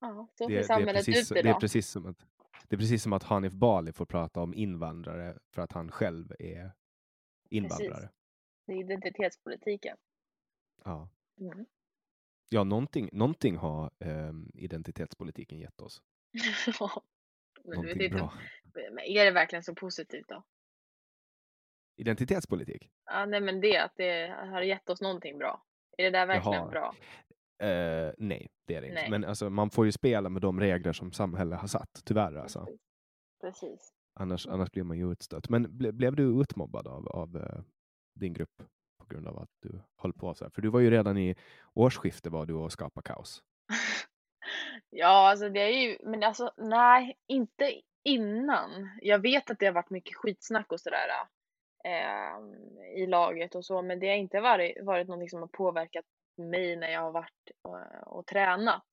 Speaker 2: Ja, så
Speaker 1: Det,
Speaker 2: ser samhället
Speaker 1: precis,
Speaker 2: ut
Speaker 1: det, är
Speaker 2: idag.
Speaker 1: precis som att, det är precis som att Hanif Bali får prata om invandrare för att han själv är invandrare.
Speaker 2: Det är identitetspolitiken.
Speaker 1: Ja.
Speaker 2: Mm.
Speaker 1: Ja, någonting, någonting har ehm, identitetspolitiken gett oss.
Speaker 2: Ja, men du vet
Speaker 1: Någonting
Speaker 2: inte, men är det verkligen så positivt då?
Speaker 1: Identitetspolitik?
Speaker 2: Ja, nej men det, att det har gett oss någonting bra. Är det där verkligen
Speaker 1: Jaha.
Speaker 2: bra?
Speaker 1: Eh, nej, det är det inte.
Speaker 2: Nej.
Speaker 1: Men alltså, man får ju spela med de regler som samhället har satt, tyvärr. Alltså.
Speaker 2: Precis. Precis.
Speaker 1: Annars, annars blir man ju utstött. Men ble, blev du utmobbad av, av eh, din grupp på grund av att du höll på så här? För du var ju redan i årsskiftet var du och skapade kaos.
Speaker 2: Ja, alltså det är ju, men alltså nej, inte innan. Jag vet att det har varit mycket skitsnack och sådär eh, i laget och så, men det har inte varit, varit någonting som har påverkat mig när jag har varit och, och tränat.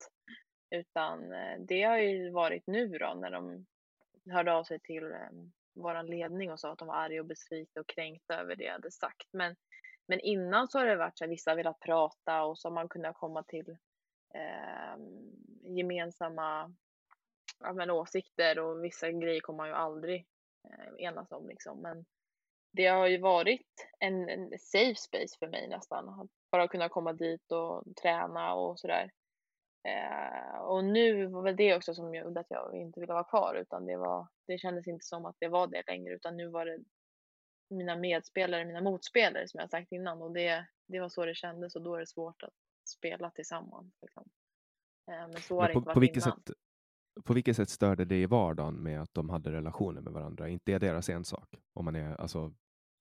Speaker 2: Utan eh, det har ju varit nu då när de hörde av sig till eh, vår ledning och sa att de var arga och besvikna och kränkta över det jag hade sagt. Men, men innan så har det varit så att vissa har velat prata och så har man kunnat komma till eh, gemensamma ja, men åsikter och vissa grejer kommer man ju aldrig eh, enas om liksom. Men det har ju varit en, en safe space för mig nästan. Att bara kunna komma dit och träna och sådär. Eh, och nu var väl det också som gjorde att jag inte ville vara kvar utan det var, det kändes inte som att det var det längre utan nu var det mina medspelare, mina motspelare som jag sagt innan och det, det var så det kändes och då är det svårt att spela tillsammans. Liksom. Eh, men så har det inte
Speaker 1: på,
Speaker 2: varit
Speaker 1: på, vilket
Speaker 2: innan.
Speaker 1: sätt, på vilket sätt störde det i vardagen med att de hade relationer med varandra? Inte är deras ensak om man är alltså,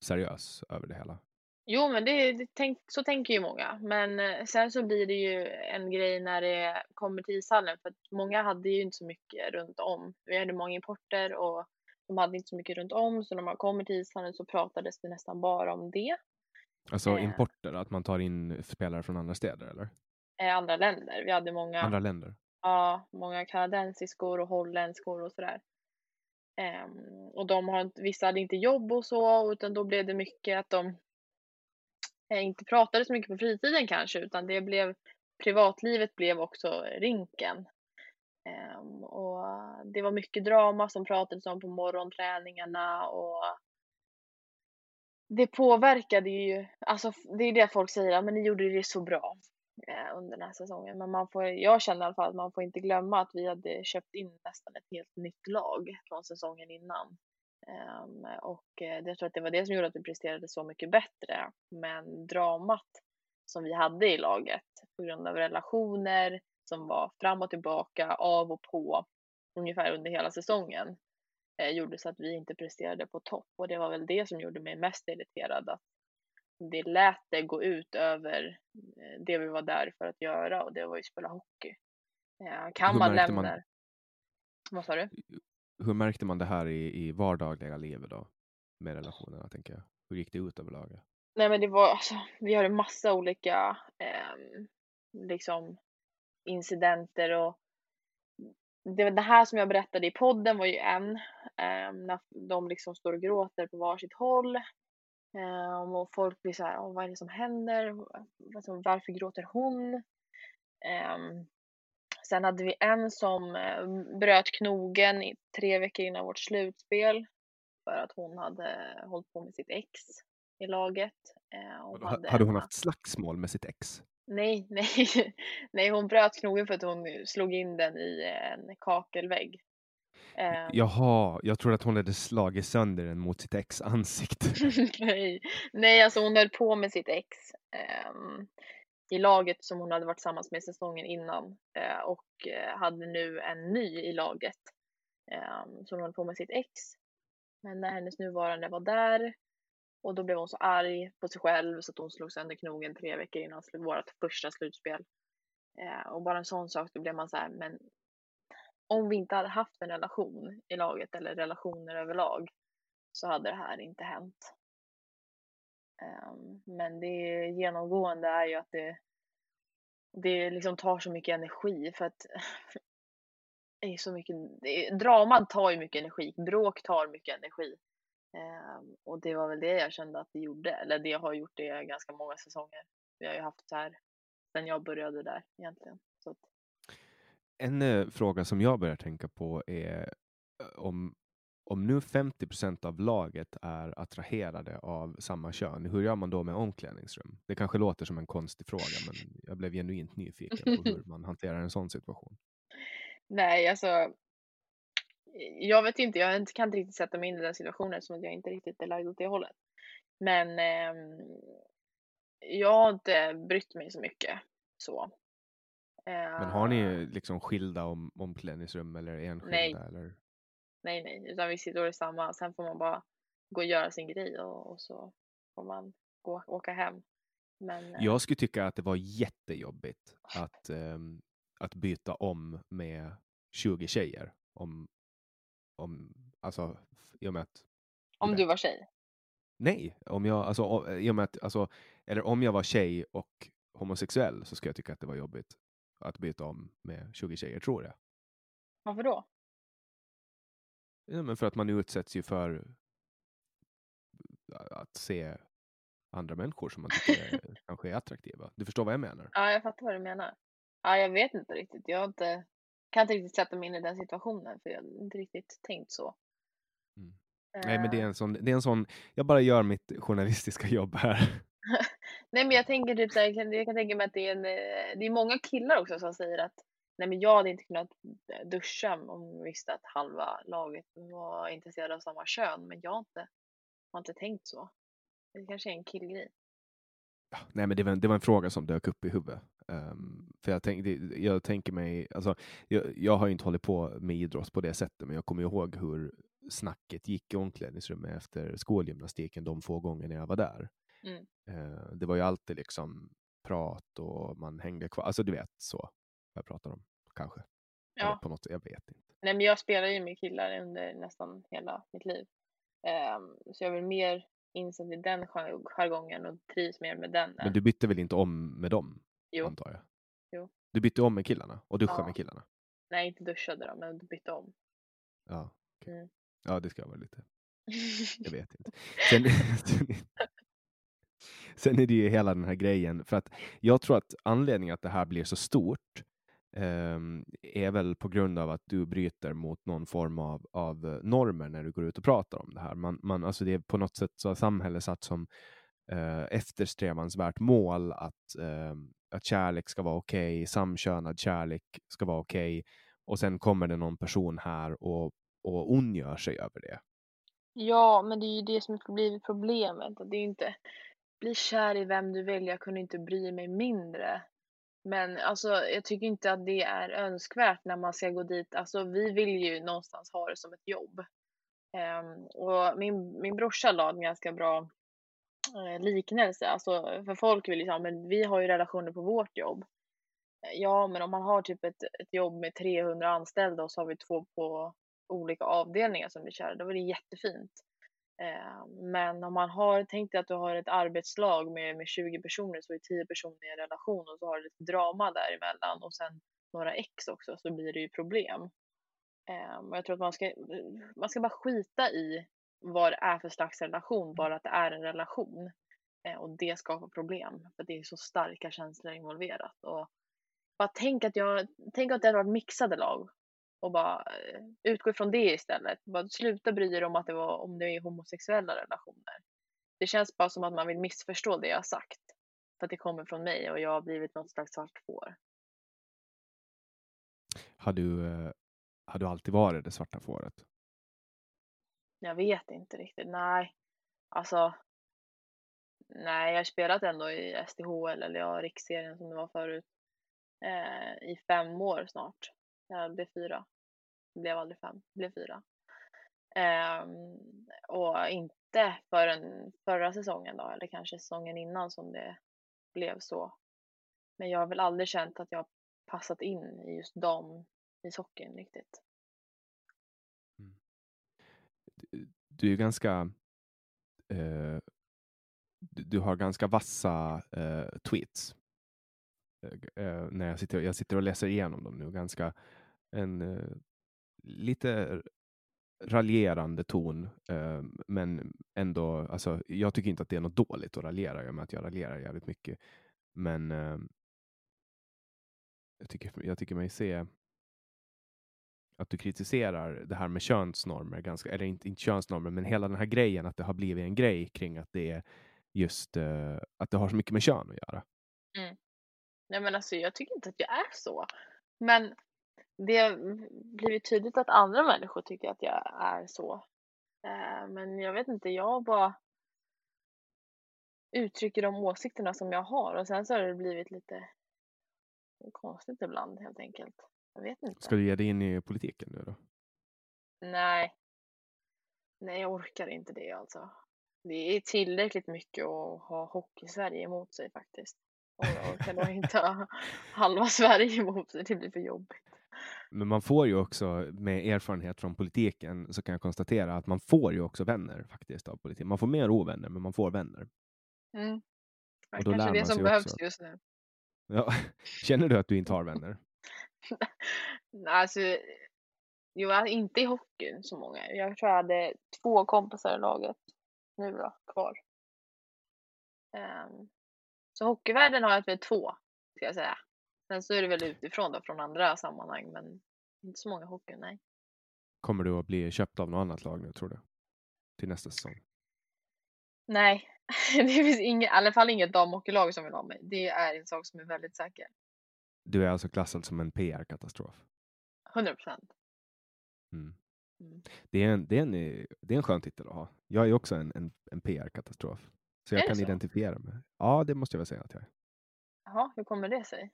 Speaker 1: seriös över det hela.
Speaker 2: Jo, men det, det tänk, så tänker ju många. Men eh, sen så blir det ju en grej när det kommer till ishallen för att många hade ju inte så mycket runt om. Vi hade många importer och de hade inte så mycket runt om så när man kommer till ishallen så pratades det nästan bara om det.
Speaker 1: Alltså
Speaker 2: Eh.
Speaker 1: importer, att man tar in spelare från andra städer eller
Speaker 2: Eh, andra länder. Vi hade många,
Speaker 1: andra länder.
Speaker 2: ja, många kanadensiskor och holländskor och sådär. Ehm, och de har vissa hade inte jobb och så utan då blev det mycket att de eh, inte pratade så mycket på fritiden kanske utan det blev privatlivet blev också rinken. Um, och det var mycket drama som pratades om på morgonträningarna och det påverkade ju, alltså det är det folk säger, men ni gjorde det så bra eh, under den här säsongen. Men man får, jag känner i alla fall att man får inte glömma att vi hade köpt in nästan ett helt nytt lag från säsongen innan. Um, och eh, jag tror att det var det som gjorde att vi presterade så mycket bättre. Men dramat som vi hade i laget på grund av relationer som var fram och tillbaka, av och på ungefär under hela säsongen eh, gjorde så att vi inte presterade på topp och det var väl det som gjorde mig mest irriterad att det lät det gå ut över eh, det vi var där för att göra och det var ju spela hockey. Eh, kan
Speaker 1: Hur
Speaker 2: man lämna...
Speaker 1: man-
Speaker 2: Vad sa du?
Speaker 1: Hur märkte man det här i, i vardagliga livet då? Med relationerna, tänker jag. Hur gick det ut över laget?
Speaker 2: Nej men det var alltså, vi har en massa olika ehm, liksom incidenter och det, det här som jag berättade i podden var ju en, ehm, när de liksom står och gråter på varsitt håll. Ehm, och folk blir så här, "Åh, vad är det som händer? Alltså, varför gråter hon? Ehm, sen hade vi en som eh, bröt knogen i tre veckor innan vårt slutspel för att hon hade hållit på med sitt ex i laget. Eh, och
Speaker 1: Ha- Hade hon haft slagsmål med sitt ex?
Speaker 2: Nej, nej, nej, hon bröt knogen för att hon slog in den i en kakelvägg. Eh,
Speaker 1: Jaha, jag tror att hon hade slagit sönder den mot sitt ex ansikte.
Speaker 2: nej, nej, alltså hon höll på med sitt ex ehm, i laget som hon hade varit tillsammans med säsongen innan eh, och eh, hade nu en ny i laget. Um, så hon höll på med sitt ex. Men när hennes nuvarande var där och då blev hon så arg på sig själv så att hon slog sönder knogen tre veckor innan vårt första slutspel. Eh, och bara en sån sak, då blev man så här, men om vi inte hade haft en relation i laget eller relationer överlag så hade det här inte hänt. Ehm, men det genomgående är ju att det, det liksom tar så mycket energi för att det är så mycket, det draman tar ju mycket energi, bråk tar mycket energi. Ehm, och det var väl det jag kände att det gjorde, eller det har gjort det ganska många säsonger. Vi har ju haft så här sen jag började där egentligen. Så
Speaker 1: En eh, fråga som jag börjar tänka på är eh, om om nu 50% av laget är attraherade av samma kön, hur gör man då med omklädningsrum? Det kanske låter som en konstig fråga, men jag blev genuint nyfiken på hur man hanterar en sån situation.
Speaker 2: Nej, alltså. Jag vet inte, jag kan inte riktigt sätta mig in i den situationen eftersom jag inte riktigt är lagd åt det hållet. Men eh, jag har inte brytt mig så mycket så.
Speaker 1: Men har ni liksom skilda om, omklädningsrum eller enskilda?
Speaker 2: Nej.
Speaker 1: Eller?
Speaker 2: Nej, nej, utan vi sitter i samma. Sen får man bara gå och göra sin grej och, och så får man gå, åka hem. Men eh,
Speaker 1: Jag skulle tycka att det var jättejobbigt att, ehm, att byta om med 20 tjejer. Om, om, alltså, i och med att,
Speaker 2: om du var tjej.
Speaker 1: nej, om jag, alltså, i och med att, alltså, eller om jag var tjej och homosexuell så skulle jag tycka att det var jobbigt att byta om med 20 tjejer, tror jag.
Speaker 2: Varför då?
Speaker 1: Ja, men för att man utsätts ju för att se andra människor som man tycker är, kanske är attraktiva. Du förstår vad jag menar?
Speaker 2: Ja, jag fattar vad du menar. Ja, jag vet inte riktigt. Jag har inte, kan inte riktigt sätta mig in i den situationen för jag har inte riktigt tänkt så.
Speaker 1: Mm. Nej, men det är
Speaker 2: Eh,
Speaker 1: en sån, det är en sån, jag bara gör mitt journalistiska jobb här.
Speaker 2: Nej, men jag tänker typ så här, jag kan, jag kan tänka mig att det är en, eh, det är många killar också som säger att nej, men jag hade inte kunnat eh, duscha om jag visste att halva laget var intresserade av samma kön, men jag har inte, har inte tänkt så. Det kanske är en killgrej.
Speaker 1: Nej, men det var, en- det var en fråga som dök upp i huvudet. Ehm, för jag, tänk, jag tänker mig, alltså, jag, jag har ju inte hållit på med idrott på det sättet, men jag kommer ihåg hur snacket gick i omklädningsrummet efter skolgymnastiken de få gångerna jag var där.
Speaker 2: Mm.
Speaker 1: Eh, det var ju alltid liksom prat och man hängde kvar. Alltså du vet så jag pratar om kanske.
Speaker 2: Ja,
Speaker 1: på något, jag vet inte.
Speaker 2: nej, men jag spelar ju med killar under nästan hela mitt liv. Ehm, så jag är väl mer insatt i den jar- jargongen och trivs mer med den.
Speaker 1: Men du bytte väl inte om med dem?
Speaker 2: Jo.
Speaker 1: Antar jag.
Speaker 2: Jo.
Speaker 1: Du bytte om med killarna och duschade
Speaker 2: Ja.
Speaker 1: med killarna?
Speaker 2: Nej, inte duschade då, men bytte om.
Speaker 1: Ja. okej.
Speaker 2: Mm.
Speaker 1: Ja, det ska vara lite. Jag vet inte. Sen, sen, är det ju hela den här grejen, för att jag tror att anledningen att det här blir så stort ehm, är väl på grund av att du bryter mot någon form av, av normer när du går ut och pratar om det här. Man, man, alltså det är på något sätt så har samhället satt som eh, eftersträvansvärt mål att, eh, att kärlek ska vara okej, samkönad kärlek ska vara okej, och sen kommer det någon person här och, och ondgör sig över det.
Speaker 2: Ja, men det är ju det som har blivit problemet. att Det är ju inte bli kär i vem du vill, jag kunde inte bry mig mindre. Men alltså, jag tycker inte att det är önskvärt när man ska gå dit. Alltså, vi vill ju någonstans ha det som ett jobb. Um, och min, min brorsa la en ganska bra Eh, liknelse. Alltså, för folk vill ju säga, men vi har ju relationer på vårt jobb. Eh, ja, men om man har typ ett, ett jobb med 300 anställda och så har vi två på olika avdelningar som blir kära, då är det jättefint. Eh, men om man har, tänk dig att du har ett arbetslag med, med 20 personer så är 10 personer i en relation och så har du lite drama däremellan och sen några ex också så blir det ju problem. Eh, och jag tror att man ska, man ska bara skita i vad det är för slags relation, bara att det är en relation. Eh, och det skapar problem för det är så starka känslor involverat. Och bara tänk att jag, tänk att det hade varit mixade lag och bara eh, utgå ifrån det istället. Bara sluta bry dig om att det var om det är homosexuella relationer. Det känns bara som att man vill missförstå det jag har sagt. För att det kommer från mig och jag har blivit något slags svart får.
Speaker 1: Har du, eh, har du alltid varit det svarta fåret?
Speaker 2: Jag vet inte riktigt. Nej, alltså. Nej, jag har spelat ändå i SDHL eller ja, riksserien som det var förut. Eh, I fem år snart. Jag blev fyra. Jag blev aldrig fem, jag blev fyra. Eh, och inte förrän förra säsongen då, eller kanske säsongen innan som det blev så. Men jag har väl aldrig känt att jag har passat in i just damishockeyn riktigt.
Speaker 1: Eh, du är ganska... Eh, du, du har ganska vassa eh, tweets. Eh, eh, när jag sitter, jag sitter och läser igenom dem nu. Ganska en lite raljerande ton, eh, men ändå, alltså, jag tycker inte att det är något dåligt att raljera, i och med att jag raljerar jävligt mycket. Men eh, jag, tycker, jag tycker mig se att du kritiserar det här med könsnormer, ganska, eller inte, inte könsnormer, men hela den här grejen att det har blivit en grej kring att det är just uh, att det har så mycket med kön att göra.
Speaker 2: Mm. Nej men alltså jag tycker inte att jag är så. Men det har blivit tydligt att andra människor tycker att jag är så. Uh, men jag vet inte, jag bara uttrycker de åsikterna som jag har och sen så har det blivit lite konstigt ibland helt enkelt. Jag vet inte.
Speaker 1: Ska du ge dig in i politiken nu då?
Speaker 2: Nej. Nej, jag orkar inte det alltså. Det är tillräckligt mycket att ha Hockey-Sverige emot sig faktiskt. Och jag orkar nog inte ha halva Sverige emot sig, det blir för jobbigt.
Speaker 1: Men man får ju också, med erfarenhet från politiken, så kan jag konstatera att man får ju också vänner faktiskt av politiken. Man får mer ovänner, men man får vänner.
Speaker 2: Mm.
Speaker 1: Och då lär
Speaker 2: kanske det
Speaker 1: man
Speaker 2: som
Speaker 1: sig
Speaker 2: behövs
Speaker 1: också.
Speaker 2: just nu.
Speaker 1: Ja. Känner du att du inte har vänner?
Speaker 2: Alltså, jag är inte i hockeyn så många. Jag tror jag hade två kompisar i laget nu då, kvar. Ehm, så hockeyvärlden har jag väl två, ska jag säga. Sen så är det väl utifrån då, från andra sammanhang, men inte så många hockey, nej.
Speaker 1: Kommer du att bli köpt av något annat lag nu, tror du? Till nästa säsong?
Speaker 2: Nej, det finns inget, i alla fall inget damhockeylag som vill ha mig. Det är en sak som är väldigt säker.
Speaker 1: Du är alltså klassad som en PR-katastrof?
Speaker 2: 100 procent.
Speaker 1: Mm.
Speaker 2: Mm.
Speaker 1: Det, är en, det, är en, det är en skön titel att ha. Jag är också en, en, en PR-katastrof. Så jag kan
Speaker 2: så?
Speaker 1: identifiera mig. Ja, det måste jag väl säga att jag är.
Speaker 2: Jaha, hur kommer det sig?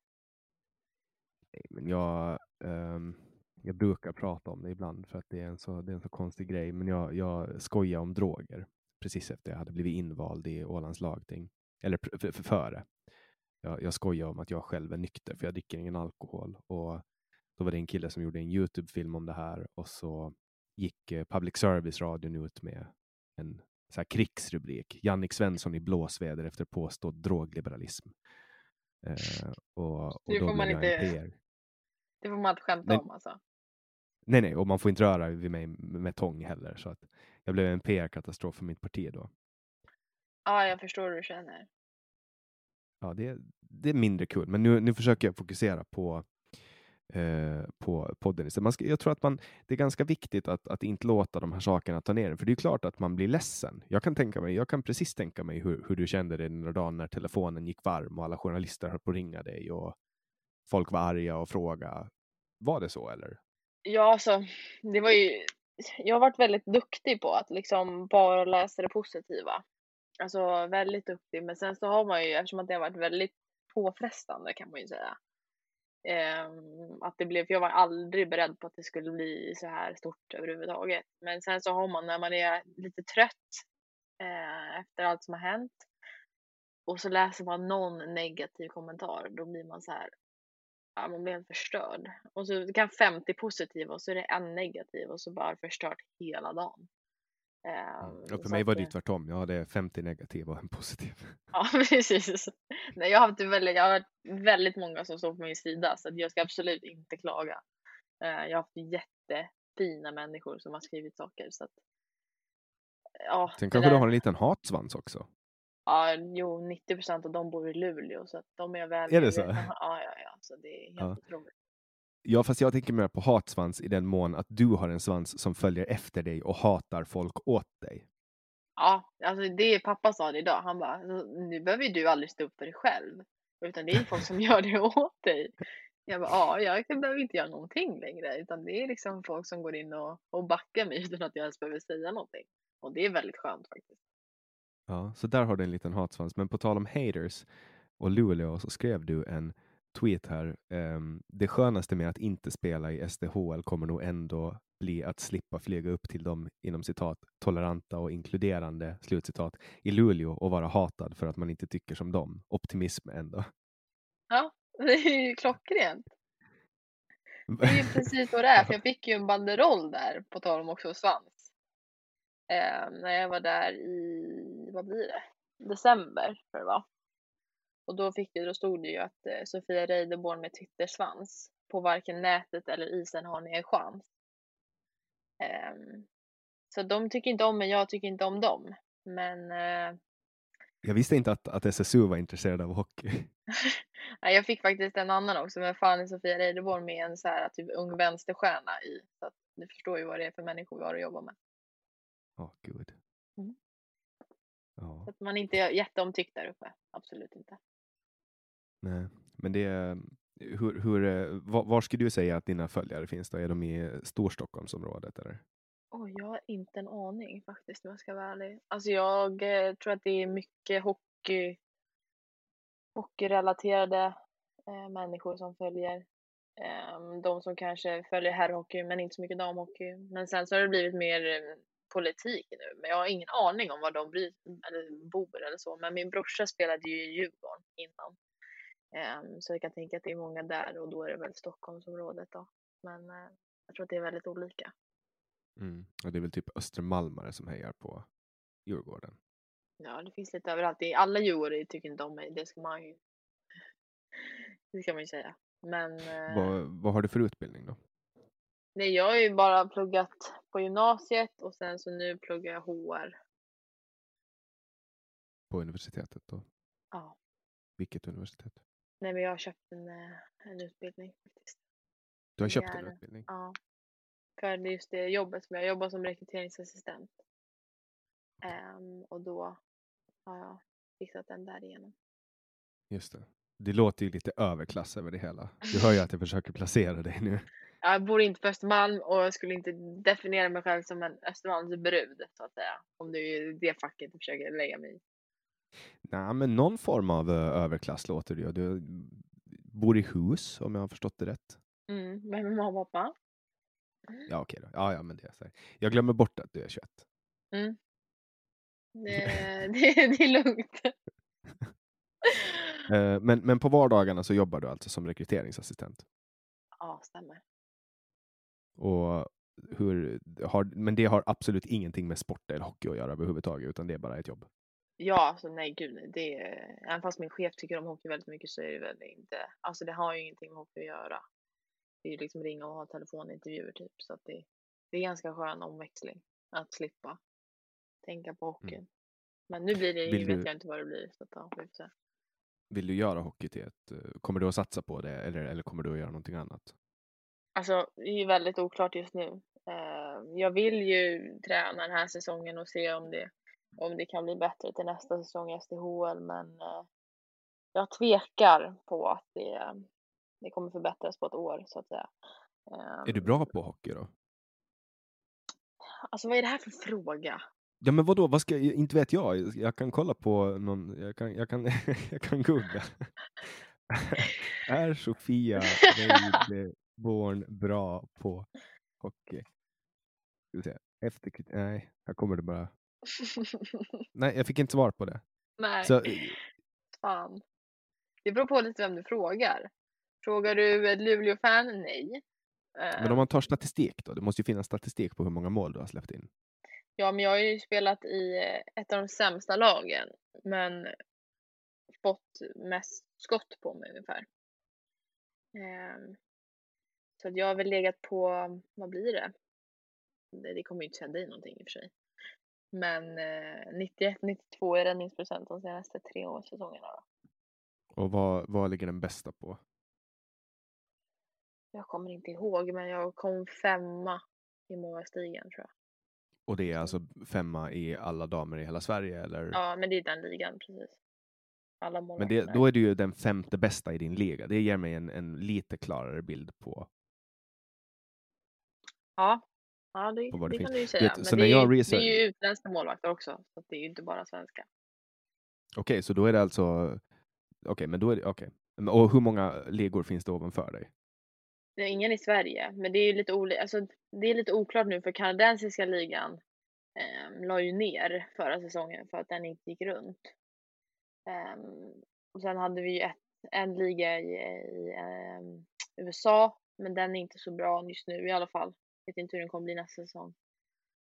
Speaker 1: Nej, Men jag, ehm, jag brukar prata om det ibland för att det är en så, det är en så konstig grej. Men jag, jag skojar om droger precis efter jag hade blivit invald i Ålands lagting. Eller före. Jag, jag skojar om att jag själv är nykter för jag dricker ingen alkohol. Och då var det en kille som gjorde en Youtube-film om det här och så gick eh, public service-radion ut med en så här krigsrubrik. Jannik Svensson i blåsväder efter påstådd drogliberalism. Eh, och, och
Speaker 2: Det
Speaker 1: då
Speaker 2: får man inte-. Det får man inte skämta
Speaker 1: Men-
Speaker 2: om alltså.
Speaker 1: Nej, nej, och man får inte röra vid mig med tång heller. Så att jag blev en PR-katastrof för mitt parti då.
Speaker 2: Ja, jag förstår hur du känner.
Speaker 1: Ja, det, det är mindre kul, men nu, nu försöker jag fokusera på, eh, på podden istället. Man ska, jag tror att man, det är ganska viktigt att, att inte låta de här sakerna ta ner en, för det är klart att man blir ledsen. Jag kan, tänka mig, jag kan precis tänka mig hur, hur du kände dig den dagen när telefonen gick varm och alla journalister höll på att ringa dig och folk var arga och frågade. Var det så eller?
Speaker 2: Ja, alltså, det var ju, jag har varit väldigt duktig på att liksom bara läsa det positiva. Alltså väldigt duktig, men sen så har man ju, eftersom att det har varit väldigt påfrestande kan man ju säga. ehm, att det blev, för jag var aldrig beredd på att det skulle bli så här stort överhuvudtaget. Men sen så har man, när man är lite trött eh, efter allt som har hänt och så läser man någon negativ kommentar, då blir man så här, ja, man blir helt förstörd. Och så kan 50 positiva och så är det en negativ och så bara förstört hela dagen. Ehm,
Speaker 1: Ja, för
Speaker 2: så
Speaker 1: mig var det ju tvärtom. Jag hade 50 negativa och en positiv.
Speaker 2: Ja, precis. Nej, jag har haft väldigt, jag har haft väldigt många som står på min sida så jag ska absolut inte klaga. Eh, Jag har haft jättefina människor som har skrivit saker så att ja,
Speaker 1: Sen kanske du har en liten hatsvans också.
Speaker 2: Ja, jo, 90 procent av dem bor i Luleå så att de är väl
Speaker 1: Är det så?
Speaker 2: Ja, ja, ja, så det är helt
Speaker 1: Ja.
Speaker 2: otroligt.
Speaker 1: Ja, fast jag tänker mer på hatsvans i den mån att du har en svans som följer efter dig och hatar folk åt dig.
Speaker 2: Ja, alltså det pappa sa det idag. Han bara, "Alltså, nu behöver ju du aldrig stå upp för dig själv. Utan det är folk som gör det åt dig. Jag bara, ja, jag behöver inte göra någonting längre. Utan det är liksom folk som går in och, och backar mig utan att jag ens behöver säga någonting. Och det är väldigt skönt faktiskt.
Speaker 1: Ja, så där har du en liten hatsvans. Men på tal om haters och Luleå så skrev du en tweet här. ehm, det skönaste med att inte spela i SDHL kommer nog ändå bli att slippa flyga upp till de inom citat toleranta och inkluderande slutcitat i Luleå och vara hatad för att man inte tycker som dem. Optimism ändå.
Speaker 2: Ja, det är ju klockrent. Det är ju precis vad det är. För jag fick ju en banderoll där, på tal om också svans. Eh, när jag var där i, vad blir det? December, tror jag det var. Och då, fick det, då stod det ju att eh, Sofia Reideborn med Twittersvans. På varken nätet eller isen har ni en chans. Ehm, så de tycker inte om mig, jag tycker inte om dem. Men eh,
Speaker 1: Jag visste inte att, att SSU var intresserad av hockey.
Speaker 2: Nej, jag fick faktiskt en annan också, men fan är Sofia Reideborn med en så här typ ung vänsterstjärna i. Så att du förstår ju vad det är för människor vi har att jobba med.
Speaker 1: Åh gud.
Speaker 2: Mm.
Speaker 1: Ja,
Speaker 2: Så att man inte är jätteomtyckt där uppe. Absolut inte
Speaker 1: nej. Men det är, hur, hur, eh, var, var skulle du säga att dina följare finns då? Är de i Storstockholmsområdet eller?
Speaker 2: Oh, jag har inte en aning faktiskt om jag ska vara ärlig. Alltså jag eh, tror att det är mycket hockey, hockeyrelaterade eh, människor som följer. Eh, de som kanske följer herrhockey men inte så mycket damhockey. Men sen så har det blivit mer eh, politik nu. Men jag har ingen aning om var de bryr, eller bor eller så. Men min brorsa spelade ju i Djurgården innan. Ehm, så jag kan tänka att det är många där och då är det väl Stockholmsområdet då. Men eh, jag tror att det är väldigt olika.
Speaker 1: Mm. Och det är väl typ Östermalmare som hejar på Djurgården.
Speaker 2: Ja, det finns lite överallt. Alla djurgårdare tycker inte om mig. Det ska man ju. Det ska man ju säga. Men eh,
Speaker 1: Vad, vad har du för utbildning då?
Speaker 2: nej, jag har ju bara pluggat på gymnasiet och sen så nu pluggar jag HR.
Speaker 1: På universitetet då?
Speaker 2: Ja,
Speaker 1: Vilket universitet?
Speaker 2: Nej, men jag har köpt en, eh, en utbildning faktiskt.
Speaker 1: Du har köpt en
Speaker 2: är-
Speaker 1: utbildning?
Speaker 2: Ja, för just det jobbet som jag jobbar som rekryteringsassistent. Ehm, och då har jag fixat den därigenom.
Speaker 1: Just det. Det låter ju lite överklass över det hela. Du hör ju att jag försöker placera dig nu.
Speaker 2: Jag bor inte på Östermalm och jag skulle inte definiera mig själv som en Östermalmsbrud så att säga. Om det är det facket du försöker lägga mig i.
Speaker 1: Nej, men någon form av eh, överklass låter det ju. Du bor i hus om jag har förstått det rätt.
Speaker 2: Mm, med mamma och pappa.
Speaker 1: Ja, okej då. Ja, ja, men det är så här. Jag glömmer bort att du är 21.
Speaker 2: Mm. Det, det, det är lugnt.
Speaker 1: Eh, Men, men på vardagarna så jobbar du alltså som rekryteringsassistent.
Speaker 2: Ja, stämmer.
Speaker 1: Och hur, har, men det har absolut ingenting med sport eller hockey att göra överhuvudtaget, utan det är bara ett jobb.
Speaker 2: Ja, alltså nej gud. Det är, även fast min chef tycker om hockey väldigt mycket så är det väl inte, alltså det har ju ingenting med hockey att göra. Det är ju liksom ringa och ha telefonintervjuer typ så att det, det är ganska skön omväxling att slippa tänka på hockeyn. Men nu blir det
Speaker 1: Vill
Speaker 2: vet
Speaker 1: du-
Speaker 2: jag inte vad det blir så att ja, vi får se.
Speaker 1: Vill du göra hockey till ett, kommer du att satsa på det eller, eller kommer du att göra någonting annat?
Speaker 2: Alltså, det är ju väldigt oklart just nu. Eh, jag vill ju träna den här säsongen och se om det, om det kan bli bättre till nästa säsong i SDHL, men eh, jag tvekar på att det, det kommer förbättras på ett år, så att säga.
Speaker 1: Är du
Speaker 2: Ehm,
Speaker 1: bra på hockey då?
Speaker 2: Alltså, vad är det här för fråga?
Speaker 1: Ja, men vadå, vad ska, inte vet jag. Jag kan kolla på någon, jag kan, jag kan, jag kan googla. är Sofia Reideborn bra på hockey? Ska vi se. Efter, nej, här kommer det bara. Nej, jag fick inte svar på det.
Speaker 2: Nej,
Speaker 1: Så,
Speaker 2: fan. Det beror på lite vem du frågar. Frågar du ett Luleå-fan? Nej.
Speaker 1: men om man tar statistik då? Det måste ju finnas statistik på hur många mål du har släppt in.
Speaker 2: Ja, men jag har ju spelat i eh, ett av de sämsta lagen, men fått mest skott på mig ungefär. Ehm, så jag har väl legat på, vad blir det? Det, det kommer ju inte säga dig någonting i och för sig. Men eh, 91-92 är räddningsprocent de senaste tre år säsongerna. Då.
Speaker 1: Och vad, vad ligger den bästa på?
Speaker 2: Jag kommer inte ihåg, men jag kom femma i målvaktsligan tror jag.
Speaker 1: Och det är alltså femma i alla damer i hela Sverige? Eller?
Speaker 2: Ja, men det är den ligan precis. Alla
Speaker 1: Men det, då är du ju den femte bästa i din liga. Det ger mig en, en lite klarare bild på,
Speaker 2: Ja, ja det,
Speaker 1: på vad
Speaker 2: det
Speaker 1: det
Speaker 2: kan du ju säga.
Speaker 1: vet,
Speaker 2: Men det, är
Speaker 1: research-
Speaker 2: det är ju utländska målvakter också, så det är ju inte bara svenska.
Speaker 1: Okej, så då är det alltså... Okej, men då är det... Okej. Men- Och hur många ligor finns det ovanför dig?
Speaker 2: Det är ingen i Sverige, men det är ju lite, oli- alltså, det är lite oklart nu för kanadensiska ligan eh, la ju ner förra säsongen för att den inte gick runt. Ehm, och sen hade vi ju ett, en liga i, i ehm, USA, men den är inte så bra just nu i alla fall. Vet inte hur den kommer bli nästa säsong.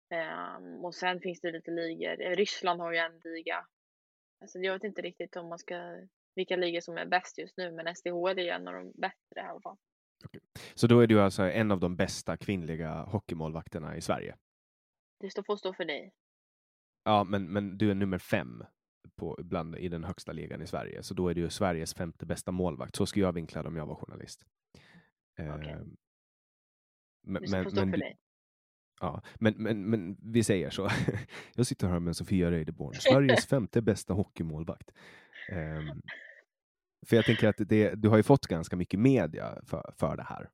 Speaker 2: Ehm, och sen finns det lite ligor. Eh, Ryssland har ju en liga. Alltså jag vet inte riktigt om man ska, vilka ligor som är bäst just nu, men SDHL är en av de bättre i alla fall.
Speaker 1: Så då är du alltså en av de bästa kvinnliga hockeymålvakterna i Sverige?
Speaker 2: Det står får stå för dig.
Speaker 1: Ja, men, men du är nummer fem på, bland, i den högsta ligan i Sverige. Så då är ju Sveriges femte bästa målvakt. Så skulle jag vinkla det om jag var journalist.
Speaker 2: Okej. Du
Speaker 1: men, men,
Speaker 2: för dig.
Speaker 1: Ja, men, men, men vi säger så. Jag sitter här med Sofia Reideborn, Sveriges femte bästa hockeymålvakt. Ehm, för jag tänker att det, du har ju fått ganska mycket media för, för det här.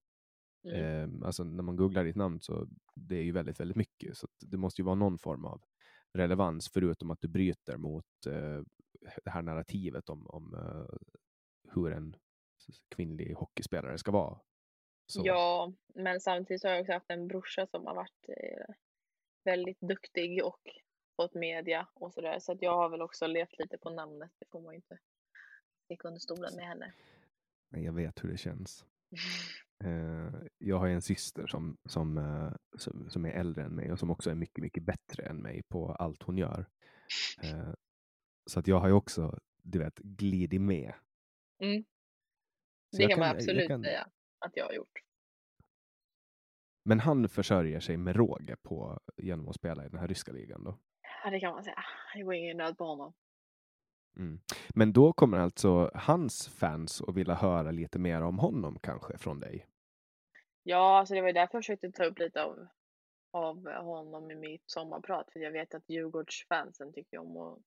Speaker 2: Mm.
Speaker 1: Ehm, alltså när man googlar ditt namn så det är ju väldigt, väldigt mycket. Så det måste ju vara någon form av relevans förutom att du bryter mot eh, det här narrativet om, om eh, hur en kvinnlig hockeyspelare ska vara. Så.
Speaker 2: Ja, men samtidigt har jag också haft en brorsa som har varit eh, väldigt duktig och fått media och sådär. Så att jag har väl också levt lite på namnet. Det får man inte sticka under stolen med heller.
Speaker 1: Men jag vet hur det känns. Eh, jag har en syster som, som, eh, som, som är äldre än mig och som också är mycket, mycket bättre än mig på allt hon gör. Så att jag har ju också, du vet, glidit med.
Speaker 2: Mm. Det kan man absolut
Speaker 1: kan-
Speaker 2: säga att jag har gjort.
Speaker 1: Men han försörjer sig med råge på, genom att spela i den här ryska ligan då.
Speaker 2: Ja, det kan man säga. Det går ingen nöd på honom.
Speaker 1: Mm. Men då kommer alltså hans fans att vilja höra lite mer om honom kanske från dig.
Speaker 2: Ja, alltså det var ju därför jag försökte ta upp lite av, av honom i mitt sommarprat. För jag vet att Djurgårdsfansen tycker om att,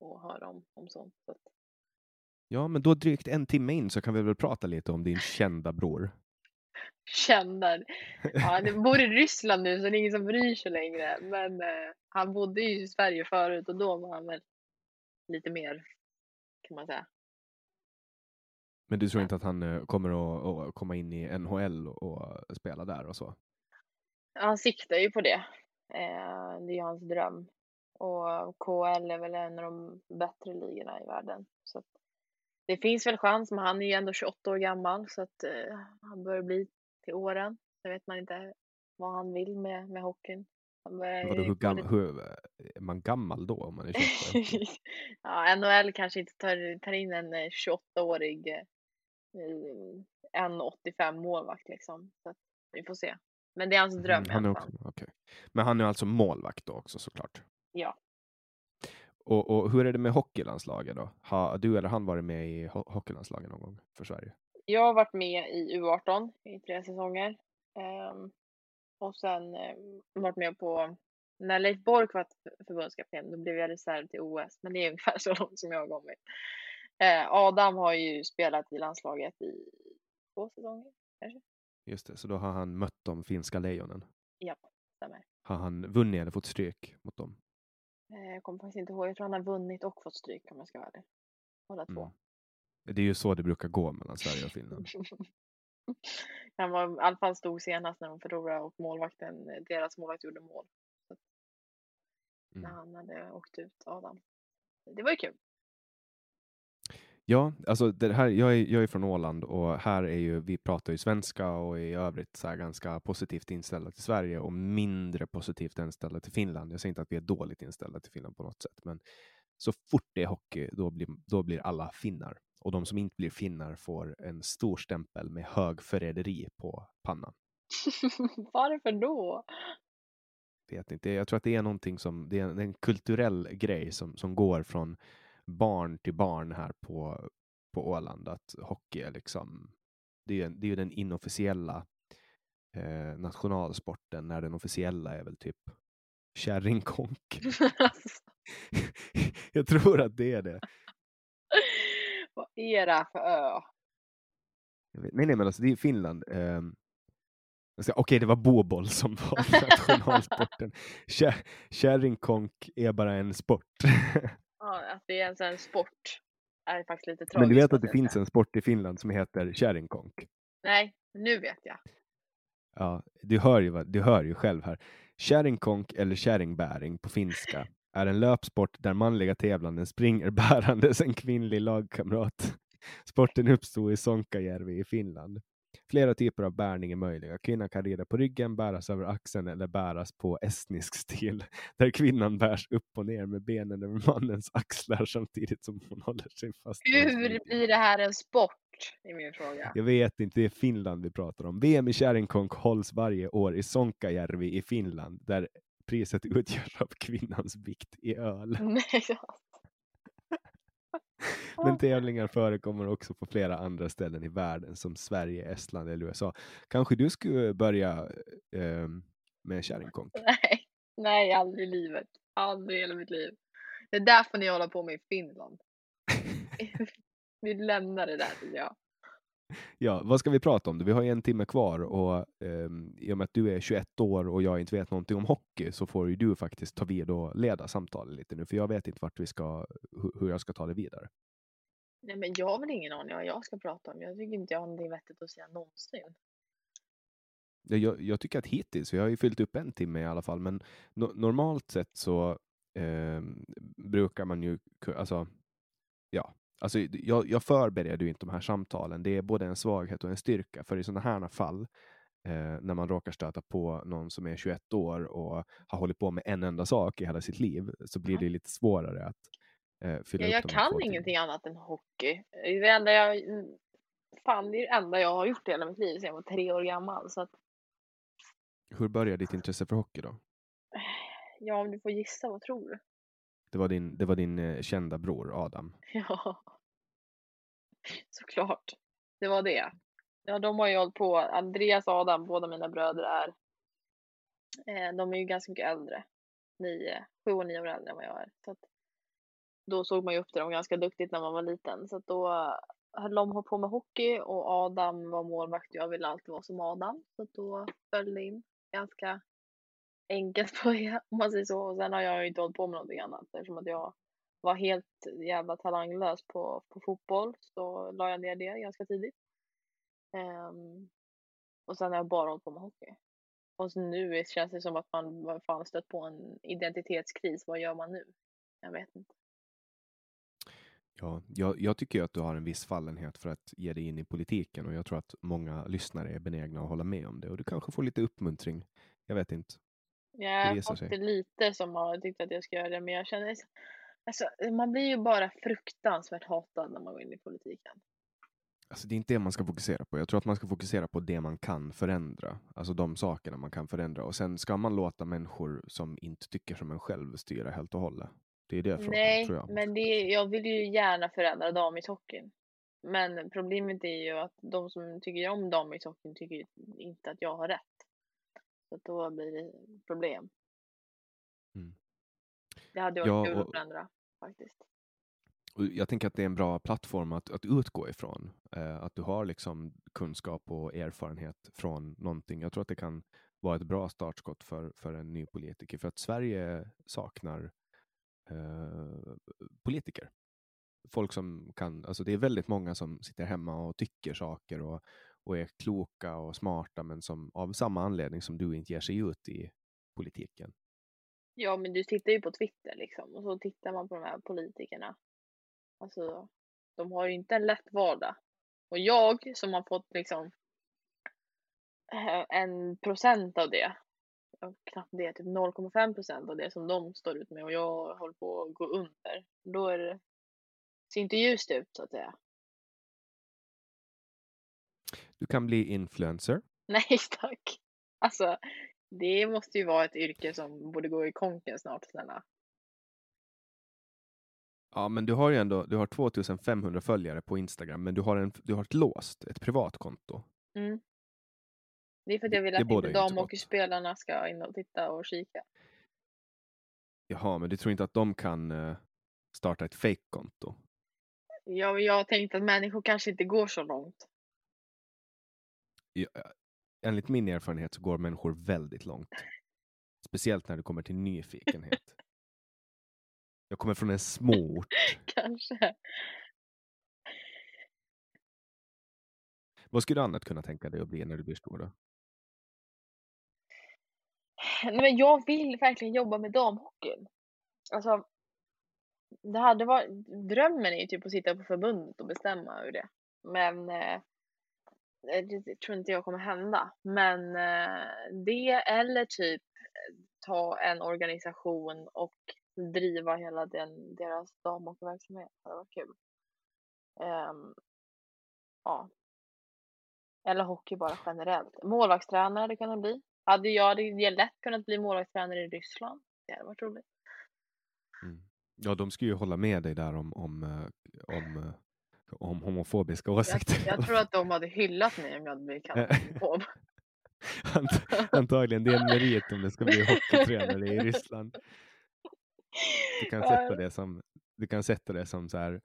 Speaker 2: att höra om, om sånt. Så att,
Speaker 1: Ja, men då drygt en timme in så kan vi väl prata lite om din kända bror.
Speaker 2: känner. Ja, han bor i Ryssland nu så det är ingen som bryr sig längre. Men eh, han bodde ju i Sverige förut och då var han väl lite mer kan man säga.
Speaker 1: Men du tror inte att han eh, kommer att, att komma in i NHL och, spela där och så?
Speaker 2: Han siktar ju på det. Eh, det är ju hans dröm. Och KL är väl en av de bättre ligorna i världen. Så det finns väl chans, men han är ju ändå 28 år gammal så att eh, han börjar bli till åren. Så vet man inte vad han vill med, med hockeyn. Han börjar
Speaker 1: Vadå, hur, gam, hur, är man gammal då om man är 28?
Speaker 2: ja, NHL kanske inte tar, tar in en eh, 28-årig eh, 1,85 målvakt liksom. Så att vi får se. Men det är hans dröm
Speaker 1: Mm, han är också, okej. Men han är alltså målvakt då också såklart?
Speaker 2: Ja.
Speaker 1: Och, och hur är det med hockeylandslaget då? Har du eller han varit med i ho- hockeylandslaget någon gång för Sverige?
Speaker 2: Jag har varit med i U18 i tre säsonger. Ehm, och sen um, varit med på, när Leif Bork var förbundskapten, då blev jag reserv till OS. Men det är ungefär så långt som jag har kommit. Eh, Adam har ju spelat i landslaget i två säsonger, kanske.
Speaker 1: Just det, så då har han mött de finska lejonen.
Speaker 2: Ja, stämmer.
Speaker 1: Har han vunnit eller fått stryk mot dem?
Speaker 2: Eh, jag kommer faktiskt inte ihåg, jag tror han har vunnit och fått stryk om jag ska vara ärlig. Båda två.
Speaker 1: Mm. Det är ju så det brukar gå mellan Sverige och Finland.
Speaker 2: Han var i alla fall stod senast när de förlorade och målvakten, deras målvakt gjorde mål. Så att När
Speaker 1: Mm.
Speaker 2: han hade åkt ut, Adam. Det var ju kul.
Speaker 1: Ja, alltså det här, jag, är, jag är från Åland och här är ju, vi pratar ju svenska och i övrigt så här ganska positivt inställda till Sverige och mindre positivt inställda till Finland. Jag säger inte att vi är dåligt inställda till Finland på något sätt, men så fort det är hockey, då blir, då blir alla finnar. Och de som inte blir finnar får en stor stämpel med hög förräderi på pannan.
Speaker 2: Varför då?
Speaker 1: Vet inte, jag tror att det är någonting som, det är en, en kulturell grej som, som går från barn till barn här på, på Åland, att hockey är liksom, det är ju, en- det är den inofficiella eh, nationalsporten, när den officiella är väl typ kärringkonk. jag tror att det är det.
Speaker 2: Vad är det för ö?
Speaker 1: Nej, nej, men alltså det är Finland. ska- Okej, det var boboll som var nationalsporten. Kär, kärringkonk är bara en sport.
Speaker 2: Ja, att det är en sån sport är faktiskt lite tragiskt.
Speaker 1: Men du vet att det finns en sport i Finland som heter kärringkonk?
Speaker 2: Nej, nu vet jag.
Speaker 1: Ja, du hör ju, du hör ju själv här. Kärringkonk eller kärringbäring på finska är en löpsport där manliga tävlande springer bärandes en kvinnlig lagkamrat. Sporten uppstod i Sonkajärvi i Finland. Flera typer av bärning är möjliga. Kvinnan kan rida på ryggen, bäras över axeln eller bäras på estnisk stil, där kvinnan bärs upp och ner med benen över mannens axlar samtidigt som hon håller sig fast.
Speaker 2: Hur blir det här en sport? är min fråga.
Speaker 1: Jag vet inte, det är Finland vi pratar om. VM i kärringkonk hålls varje år i Sonkajärvi i Finland, där priset utgörs av kvinnans vikt i öl.
Speaker 2: Nej, ja.
Speaker 1: Men tävlingar förekommer också på flera andra ställen i världen som Sverige, Estland eller USA. Kanske du skulle börja eh, med kärringkonk?
Speaker 2: Nej, nej, aldrig i livet. Aldrig i hela mitt liv. Det där får ni hålla på med i Finland. Vi lämnar det där tycker jag.
Speaker 1: Ja, vad ska vi prata om? Vi har en timme kvar och eh, i och med att du är 21 år och jag inte vet någonting om hockey så får ju du faktiskt ta vid och leda samtalet lite nu, för jag vet inte vart vi ska, hur jag ska ta det vidare.
Speaker 2: Nej, men jag har väl ingen aning vad jag ska prata om. Jag tycker inte jag har någonting vettigt att säga någonsin.
Speaker 1: Jag, jag tycker att hittills, vi har ju fyllt upp en timme i alla fall, men no normalt sett så eh, brukar man ju, alltså, ja, Alltså, jag, jag förbereder ju inte de här samtalen. Det är både en svaghet och en styrka. För i sådana här fall, eh, när man råkar stöta på någon som är 21 år och har hållit på med en enda sak i hela sitt liv, så blir det lite svårare att eh, fylla
Speaker 2: ja,
Speaker 1: upp
Speaker 2: Jag kan ingenting annat än hockey. Det enda jag, fan, det är det enda jag har gjort i hela mitt liv sedan jag var tre år gammal. Så att...
Speaker 1: Hur började ditt intresse för hockey då?
Speaker 2: Ja, om du får gissa, vad tror du?
Speaker 1: Det var din, det var din eh, kända bror Adam.
Speaker 2: Ja, såklart. Det var det. Ja, de har ju hållit på. Andreas och Adam, båda mina bröder är. Eh, de är ju ganska mycket äldre. Nio, sju och nio år äldre än vad jag är. Så att, då såg man ju upp till dem ganska duktigt när man var liten. Så att då eh, höll de på med hockey och Adam var målvakt och jag ville alltid vara som Adam. Så att då föll det in ganska enkelt på det om man säger så. Och sen har jag ju inte hållit på med någonting annat eftersom att jag var helt jävla talanglös på, på fotboll så la jag ner det ganska tidigt. Um, och sen har jag bara hållit på med hockey. Och så nu känns det som att man fan stött på en identitetskris. Vad gör man nu? Jag vet inte.
Speaker 1: Ja, jag, jag tycker att du har en viss fallenhet för att ge dig in i politiken och jag tror att många lyssnare är benägna att hålla med om det och du kanske får lite uppmuntring. Jag vet inte.
Speaker 2: Jag har fått det lite som har tyckt att jag ska göra det, men jag känner alltså, man blir ju bara fruktansvärt hatad när man går in i politiken.
Speaker 1: Alltså det är inte det man ska fokusera på. Jag tror att man ska fokusera på det man kan förändra. Alltså de sakerna man kan förändra. Och sen ska man låta människor som inte tycker som en själv styra helt och hållet. Det är det frågan,
Speaker 2: Nej,
Speaker 1: tror jag.
Speaker 2: men det, jag vill ju gärna förändra damishockeyn. Men problemet är ju att de som tycker om damishockeyn tycker inte att jag har rätt. Så då blir det problem.
Speaker 1: Mm.
Speaker 2: Det hade varit ja, kul att förändra faktiskt.
Speaker 1: Jag tänker att det är en bra plattform att, att utgå ifrån. Eh, att du har liksom kunskap och erfarenhet från någonting. Jag tror att det kan vara ett bra startskott för, för en ny politiker. För att Sverige saknar eh, politiker. Folk som kan, alltså det är väldigt många som sitter hemma och tycker saker och, och är kloka och smarta men som av samma anledning som du inte ger sig ut i politiken.
Speaker 2: Ja, men du tittar ju på Twitter liksom och så tittar man på de här politikerna. Alltså, de har ju inte en lätt vardag. Och jag som har fått liksom eh, en procent av det, knappt det, typ 0,5 procent av det som de står ut med och jag håller på att gå under. Då är det, ser inte ljust ut så att säga.
Speaker 1: Du kan bli influencer.
Speaker 2: Nej tack. Alltså, det måste ju vara ett yrke som borde gå i konken snart, snälla.
Speaker 1: Ja, men du har ju ändå du har 2500 följare på Instagram, men du har, en, du har ett låst, ett privatkonto.
Speaker 2: Mm. Det är för att jag vill att inte damhockeyspelarna ska in och titta och kika.
Speaker 1: Jaha, men du tror inte att de kan uh, starta ett fake-konto?
Speaker 2: Ja, jag har tänkt att människor kanske inte går så långt
Speaker 1: enligt min erfarenhet så går människor väldigt långt. Speciellt när det kommer till nyfikenhet. Jag kommer från en småort.
Speaker 2: Kanske.
Speaker 1: Vad skulle du annat kunna tänka dig att bli när du blir stor då?
Speaker 2: Nej, men jag vill verkligen jobba med damhockeyn. Alltså, det hade varit, drömmen är ju typ att sitta på förbundet och bestämma över det. Men eh, Eh, det tror inte jag kommer hända. Men eh, det eller typ eh, ta en organisation och driva hela den, deras damhockeyverksamhet. Det hade varit kul. Um, ja. Eller hockey bara generellt. Målvaktstränare det kan det bli. Hade jag hade lätt kunnat bli målvaktstränare i Ryssland. Det hade varit roligt.
Speaker 1: Mm. Ja, de ska ju hålla med dig där om, om, om, om homofobiska
Speaker 2: Jag,
Speaker 1: åsikter.
Speaker 2: jag tror att de hade hyllat mig om jag hade blivit kallad homofob.
Speaker 1: Ant- Antagligen, det är en merit om det ska bli hockeytränare i Ryssland. Du kan sätta det som, du kan sätta det som så här,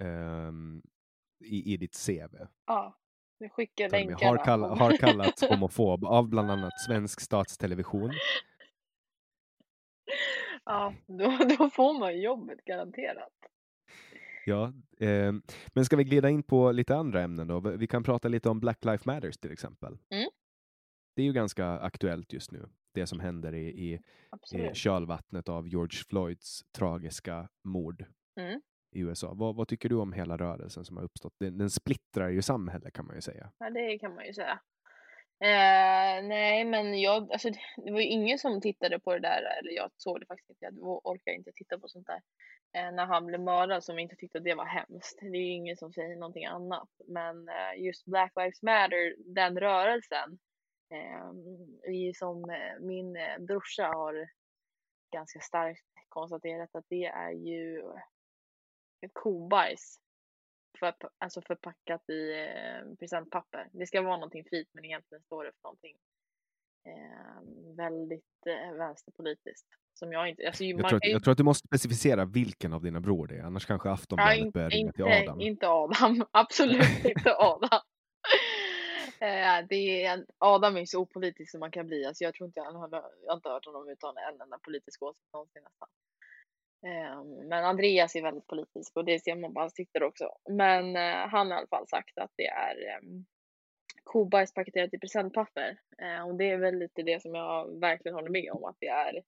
Speaker 1: ehm, i, i ditt CV.
Speaker 2: Ja, vi skickar länkarna.
Speaker 1: har, kall, har kallats homofob av bland annat svensk statstelevision.
Speaker 2: Ja, då, då får man jobbet garanterat.
Speaker 1: Ja, ehm, men ska vi glida in på lite andra ämnen då? Vi kan prata lite om Black Lives Matters till exempel.
Speaker 2: Mm.
Speaker 1: Det är ju ganska aktuellt just nu, det som händer i, i,
Speaker 2: Absolut.
Speaker 1: kölvattnet av George Floyds tragiska mord
Speaker 2: Mm.
Speaker 1: i USA. Vad, vad tycker du om hela rörelsen som har uppstått? Den, den splittrar ju samhället kan man ju säga.
Speaker 2: Ja, det kan man ju säga. Eh, nej, men jag, alltså, det var ju ingen som tittade på det där, eller jag såg det faktiskt inte, jag orkar inte titta på sånt där. Eh, när han blev mördad som inte tyckte att det var hemskt. Det är ju ingen som säger någonting annat. Men eh, just Black Lives Matter, den rörelsen, eh, är ju som eh, min brorsa har ganska starkt konstaterat att det är ju kobajs för, alltså förpackat i presentpapper. Det ska vara någonting fint men egentligen står det för någonting eh, väldigt eh, vänsterpolitiskt. Som jag inte, alltså,
Speaker 1: Jag tror,
Speaker 2: ju
Speaker 1: jag tror att du måste specificera vilken av dina bror det är, annars kanske
Speaker 2: Ja,
Speaker 1: Aftonbladet
Speaker 2: in,
Speaker 1: börjar ringa till
Speaker 2: inte,
Speaker 1: Adam.
Speaker 2: inte Adam. Absolut inte Adam. Eh, det är, Adam är så opolitisk som man kan bli. Alltså jag tror inte har, jag har inte hört honom uttala en enda politisk åsikt någonsin nästan. Eh, Men Andreas är väldigt politisk och det ser man på hans Twitter också. Men eh, han har i alla fall sagt att det är um, kobajs paketerat i presentpapper. Eh, och det är väl lite det som jag verkligen håller med om att det är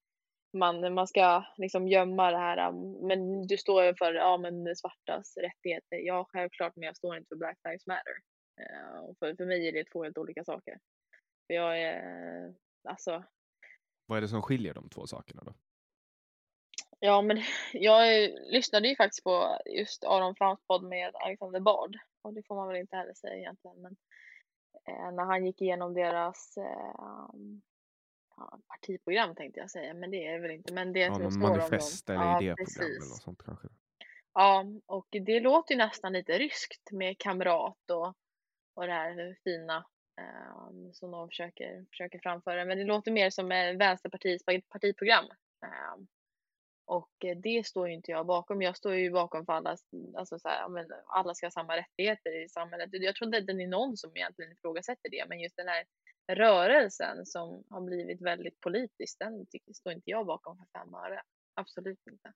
Speaker 2: man, man ska liksom gömma det här, um, men du står ju för ja, men svartas rättigheter. Ja, självklart, men jag står inte för Black Lives Matter. Och för, för mig är det två helt olika saker. För jag är, alltså,
Speaker 1: Vad är det som skiljer de två sakerna då?
Speaker 2: ja men jag lyssnade ju faktiskt på just Aron Frams podd med Alexander Bard. Och det får man väl inte heller säga egentligen, men eh, när han gick igenom deras eh, ja, partiprogram tänkte jag säga, men det är väl inte. Men det
Speaker 1: Ja,
Speaker 2: som står om dem.
Speaker 1: manifest eller
Speaker 2: Ja,
Speaker 1: idéprogram eller något sånt kanske?
Speaker 2: Ja, och det låter ju nästan lite ryskt med kamrat och, och det här fina eh, som de försöker, försöker framföra. Men det låter mer som Vänsterpartiets parti- partiprogram. Eh, och det står ju inte jag bakom. Jag står ju bakom för alla, alltså så här, men alla ska ha samma rättigheter i samhället. Jag tror inte att det är någon som egentligen ifrågasätter det, men just den här rörelsen som har blivit väldigt politisk, den står inte jag bakom för fem öre. Absolut inte.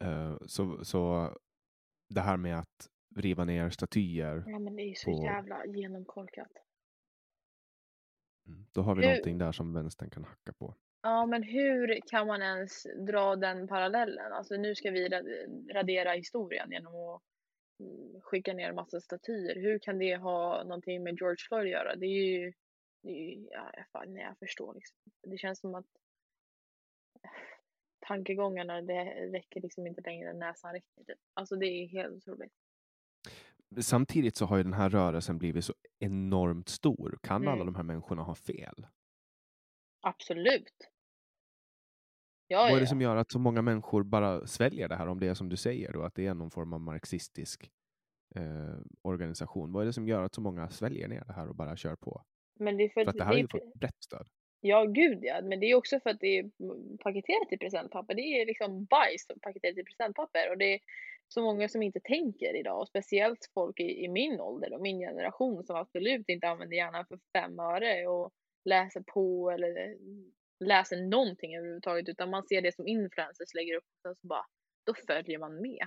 Speaker 1: Eh, så, så det här med att riva ner statyer,
Speaker 2: Ja, men det är ju så
Speaker 1: på-
Speaker 2: jävla genomkorkat.
Speaker 1: mm, då har vi
Speaker 2: Hur-
Speaker 1: någonting där som vänstern kan hacka på.
Speaker 2: Ja, men hur kan man ens dra den parallellen? Alltså nu ska vi ra- radera historien genom att mm, skicka ner en massa statyer. Hur kan det ha någonting med George Floyd att göra? Det är ju, det är ju ja, fan, nej, jag förstår liksom. Det känns som att tankegångarna, det räcker liksom inte längre än näsan räcker. Typ. Alltså det är helt otroligt.
Speaker 1: Samtidigt så har ju den här rörelsen blivit så enormt stor. Kan alla
Speaker 2: Mm.
Speaker 1: de här människorna ha fel?
Speaker 2: Absolut. Ja,
Speaker 1: Vad är det som gör att så många människor bara sväljer det här om det är som du säger då, att det är någon form av marxistisk eh, organisation? Vad är det som gör att så många sväljer ner det här och bara kör på?
Speaker 2: Men det är för,
Speaker 1: För att det här har
Speaker 2: är
Speaker 1: ju
Speaker 2: för-
Speaker 1: fått brett stöd.
Speaker 2: Ja, gud ja. Men det är också för att det är paketerat i presentpapper. Det är liksom bajs paketerat i presentpapper. Och det är så många som inte tänker idag. Och speciellt folk i, i min ålder och min generation som absolut inte använder hjärnan för fem öre och läser på eller läser någonting överhuvudtaget. Utan man ser det som influencers lägger upp och så bara, då följer man med.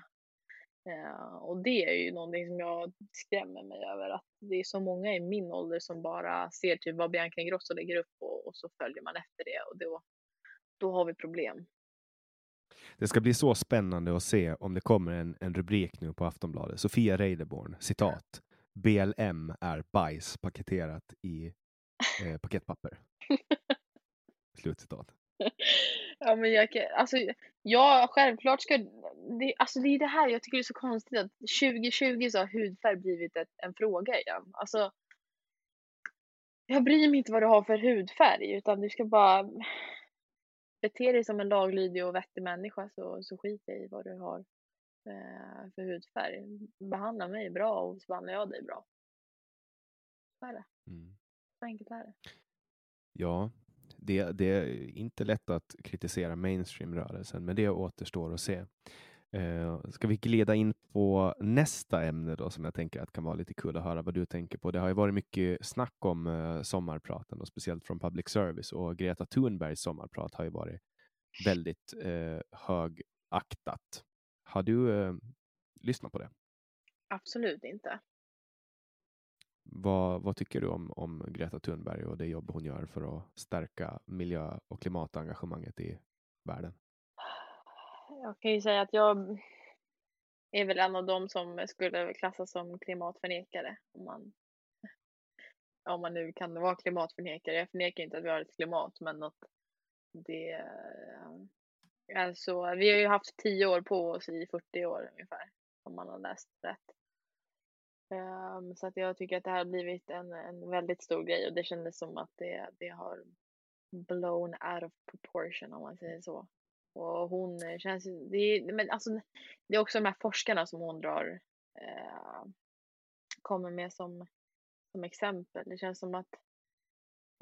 Speaker 2: Eh, och det är ju någonting som jag skrämmer mig över. Att det är så många i min ålder som bara ser typ vad Bianca Ingrosso lägger upp och, och så följer man efter det. Och då, då har vi problem.
Speaker 1: Det ska bli så spännande att se om det kommer en, en rubrik nu på Aftonbladet. Sofia Reideborn, citat. BLM är bajs paketerat i eh, paketpapper. Slutcitat.
Speaker 2: Ja, men jag kan, alltså, ja, självklart ska, det, alltså det är det här jag tycker det är så konstigt att 2020 så har hudfärg blivit ett, en fråga igen. Alltså, jag bryr mig inte vad du har för hudfärg utan du ska bara bete dig som en laglydig och vettig människa så, så skit i vad du har eh, för hudfärg. Behandla mig bra och så behandlar jag dig bra. Så är det.
Speaker 1: Mm.
Speaker 2: Så enkelt är det.
Speaker 1: Ja, det, det är inte lätt att kritisera mainstream-rörelsen, men det återstår att se. Eh, ska vi glida in på nästa ämne då som jag tänker att kan vara lite kul att höra vad du tänker på. Det har ju varit mycket snack om eh, sommarpraten och speciellt från public service och Greta Thunbergs sommarprat har ju varit väldigt eh, högaktat. Har du eh, lyssnat på det?
Speaker 2: Absolut inte.
Speaker 1: Vad, vad tycker du om, om Greta Thunberg och det jobb hon gör för att stärka miljö och klimatengagemanget i världen?
Speaker 2: Jag kan ju säga att jag är väl en av dem som skulle klassas som klimatförnekare. Om man, om man nu kan vara klimatförnekare. Jag förnekar inte att vi har ett klimat, men att det... Eh, alltså, vi har ju haft tio år på oss i 40 år ungefär, om man har läst rätt. Um, så att jag tycker att det här har blivit en, en väldigt stor grej och det kändes som att det, det har blown out of proportion om man säger så. Och hon eh, känns, det är, men alltså, det är också de här forskarna som hon drar, eh, kommer med som, som exempel. Det känns som att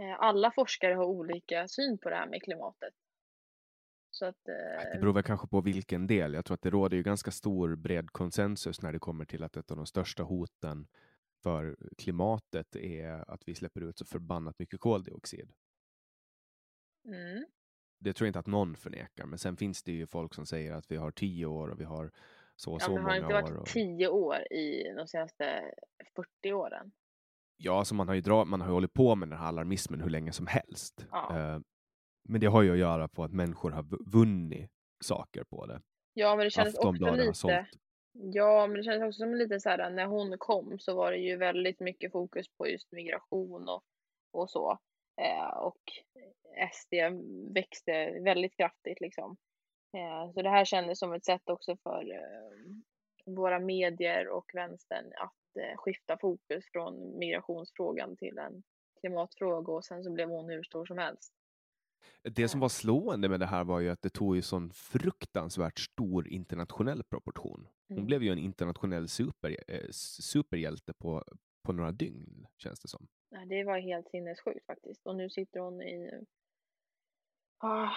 Speaker 2: eh, alla forskare har olika syn på det här med klimatet. Så att, eh,
Speaker 1: Det beror väl kanske på vilken del. Jag tror att det råder ju ganska stor bred konsensus när det kommer till att ett av de största hoten för klimatet är att vi släpper ut så förbannat mycket koldioxid.
Speaker 2: mm,
Speaker 1: Det tror jag inte att någon förnekar, men sen finns det ju folk som säger att vi har tio år och vi har så och
Speaker 2: ja,
Speaker 1: så
Speaker 2: men har det
Speaker 1: många
Speaker 2: inte varit
Speaker 1: år. Och...
Speaker 2: tio år i de senaste 40 åren?
Speaker 1: Ja, alltså man har ju dra... man har ju hållit på med den här alarmismen hur länge som helst.
Speaker 2: Ja.
Speaker 1: Men det har ju att göra på att människor har vu- vunnit saker på det.
Speaker 2: Ja, men det kändes också lite, ja, men det kändes också som lite så här när hon kom så var det ju väldigt mycket fokus på just migration och, och så. Eh, och SD växte väldigt kraftigt liksom. Eh, så det här kändes som ett sätt också för eh, våra medier och vänstern att eh, skifta fokus från migrationsfrågan till en klimatfråga och sen så blev hon hur stor som helst.
Speaker 1: Det som var slående med det här var ju att det tog ju sån fruktansvärt stor internationell proportion. Hon
Speaker 2: Mm.
Speaker 1: blev ju en internationell super, eh, superhjälte på, på några dygn, känns det som.
Speaker 2: Det var helt sinnessjukt faktiskt. Och nu sitter hon i ah,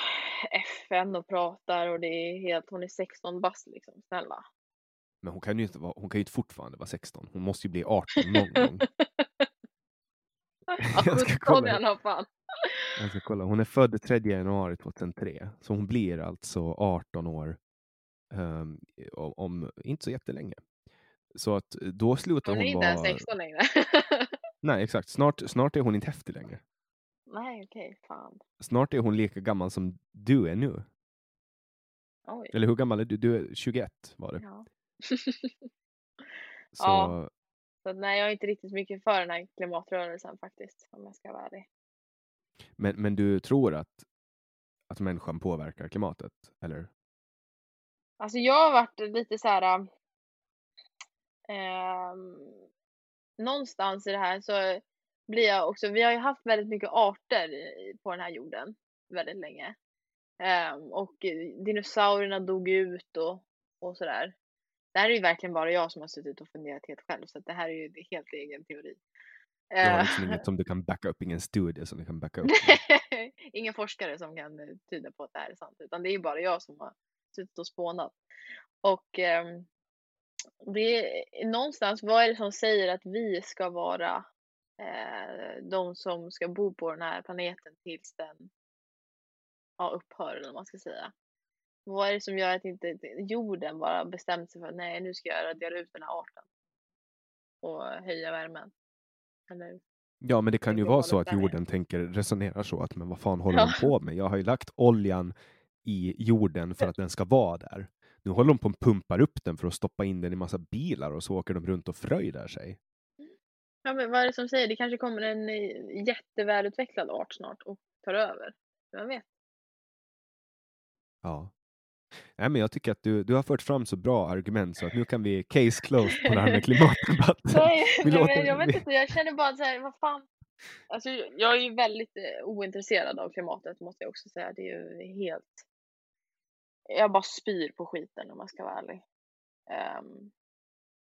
Speaker 2: FN och pratar och det är helt, hon är 16 bast liksom, snälla.
Speaker 1: Men hon kan ju inte, vara, hon kan ju inte fortfarande vara 16. Hon måste ju bli 18 någon gång.
Speaker 2: Ja,
Speaker 1: Jag ska
Speaker 2: 17
Speaker 1: kolla.
Speaker 2: i alla fall.
Speaker 1: Jag ska kolla. Hon är född 3 januari 2003, så hon blir alltså 18 år ehm, om, inte så jättelänge. Så att eh, då slutar
Speaker 2: Hon
Speaker 1: hon,
Speaker 2: är inte ens
Speaker 1: vara...
Speaker 2: 16 längre.
Speaker 1: Nej, exakt. Snart, snart är hon inte häftig längre.
Speaker 2: Nej, okej, fan.
Speaker 1: Snart är hon lika gammal som du är nu.
Speaker 2: Oj.
Speaker 1: Eller hur gammal är du? Du är 21 var det.
Speaker 2: Ja.
Speaker 1: Så,
Speaker 2: Ja. Så nej, jag är inte riktigt mycket för den här klimatrörelsen faktiskt, om jag ska vara ärlig
Speaker 1: men, men du tror att, att människan påverkar klimatet? Eller?
Speaker 2: Alltså jag har varit lite så här. Um, ehm, någonstans i det här så blir jag också, vi har ju haft väldigt mycket arter på den här jorden väldigt länge. Ehm, och eh, dinosaurierna dog ut och, och sådär. Det här är ju verkligen bara jag som har suttit och funderat helt själv så att det här är ju helt egen teori.
Speaker 1: Du har
Speaker 2: Eh,
Speaker 1: liksom inget som du kan backa upp, ingen studie som du kan backa upp.
Speaker 2: Ingen forskare som kan eh, tyda på att det här är sant, utan det är bara jag som har suttit och spånat. Och ehm, det är någonstans, vad är det som säger att vi ska vara eh, de som ska bo på den här planeten tills den ja, upphör, eller vad man ska säga. Vad är det som gör att inte jorden bara bestämt sig för att nej, nu ska jag radera ut den här arten och höja värmen? Eller
Speaker 1: Ja, men det kan ju vara så att jorden tänker, resonerar så att men vad fan håller
Speaker 2: Ja.
Speaker 1: de på med? Jag har ju lagt oljan i jorden för att den ska vara där. Nu håller de på och pumpar upp den för att stoppa in den i massa bilar och så åker de runt och fröjdar sig.
Speaker 2: Ja, men vad är det som säger? Det kanske kommer en eh, jättevälutvecklad art snart och tar över. Vem vet?
Speaker 1: Ja. Nej, men jag tycker att du, du har fört fram så bra argument så att nu kan vi case closed på det här med klimatdebatten.
Speaker 2: Nej,
Speaker 1: Vi låter-
Speaker 2: men jag vet inte. Jag känner bara så här, vad fan. Alltså, jag är ju väldigt eh, ointresserad av klimatet måste jag också säga. Det är ju helt... Jag bara spyr på skiten om man ska vara ärlig. Um,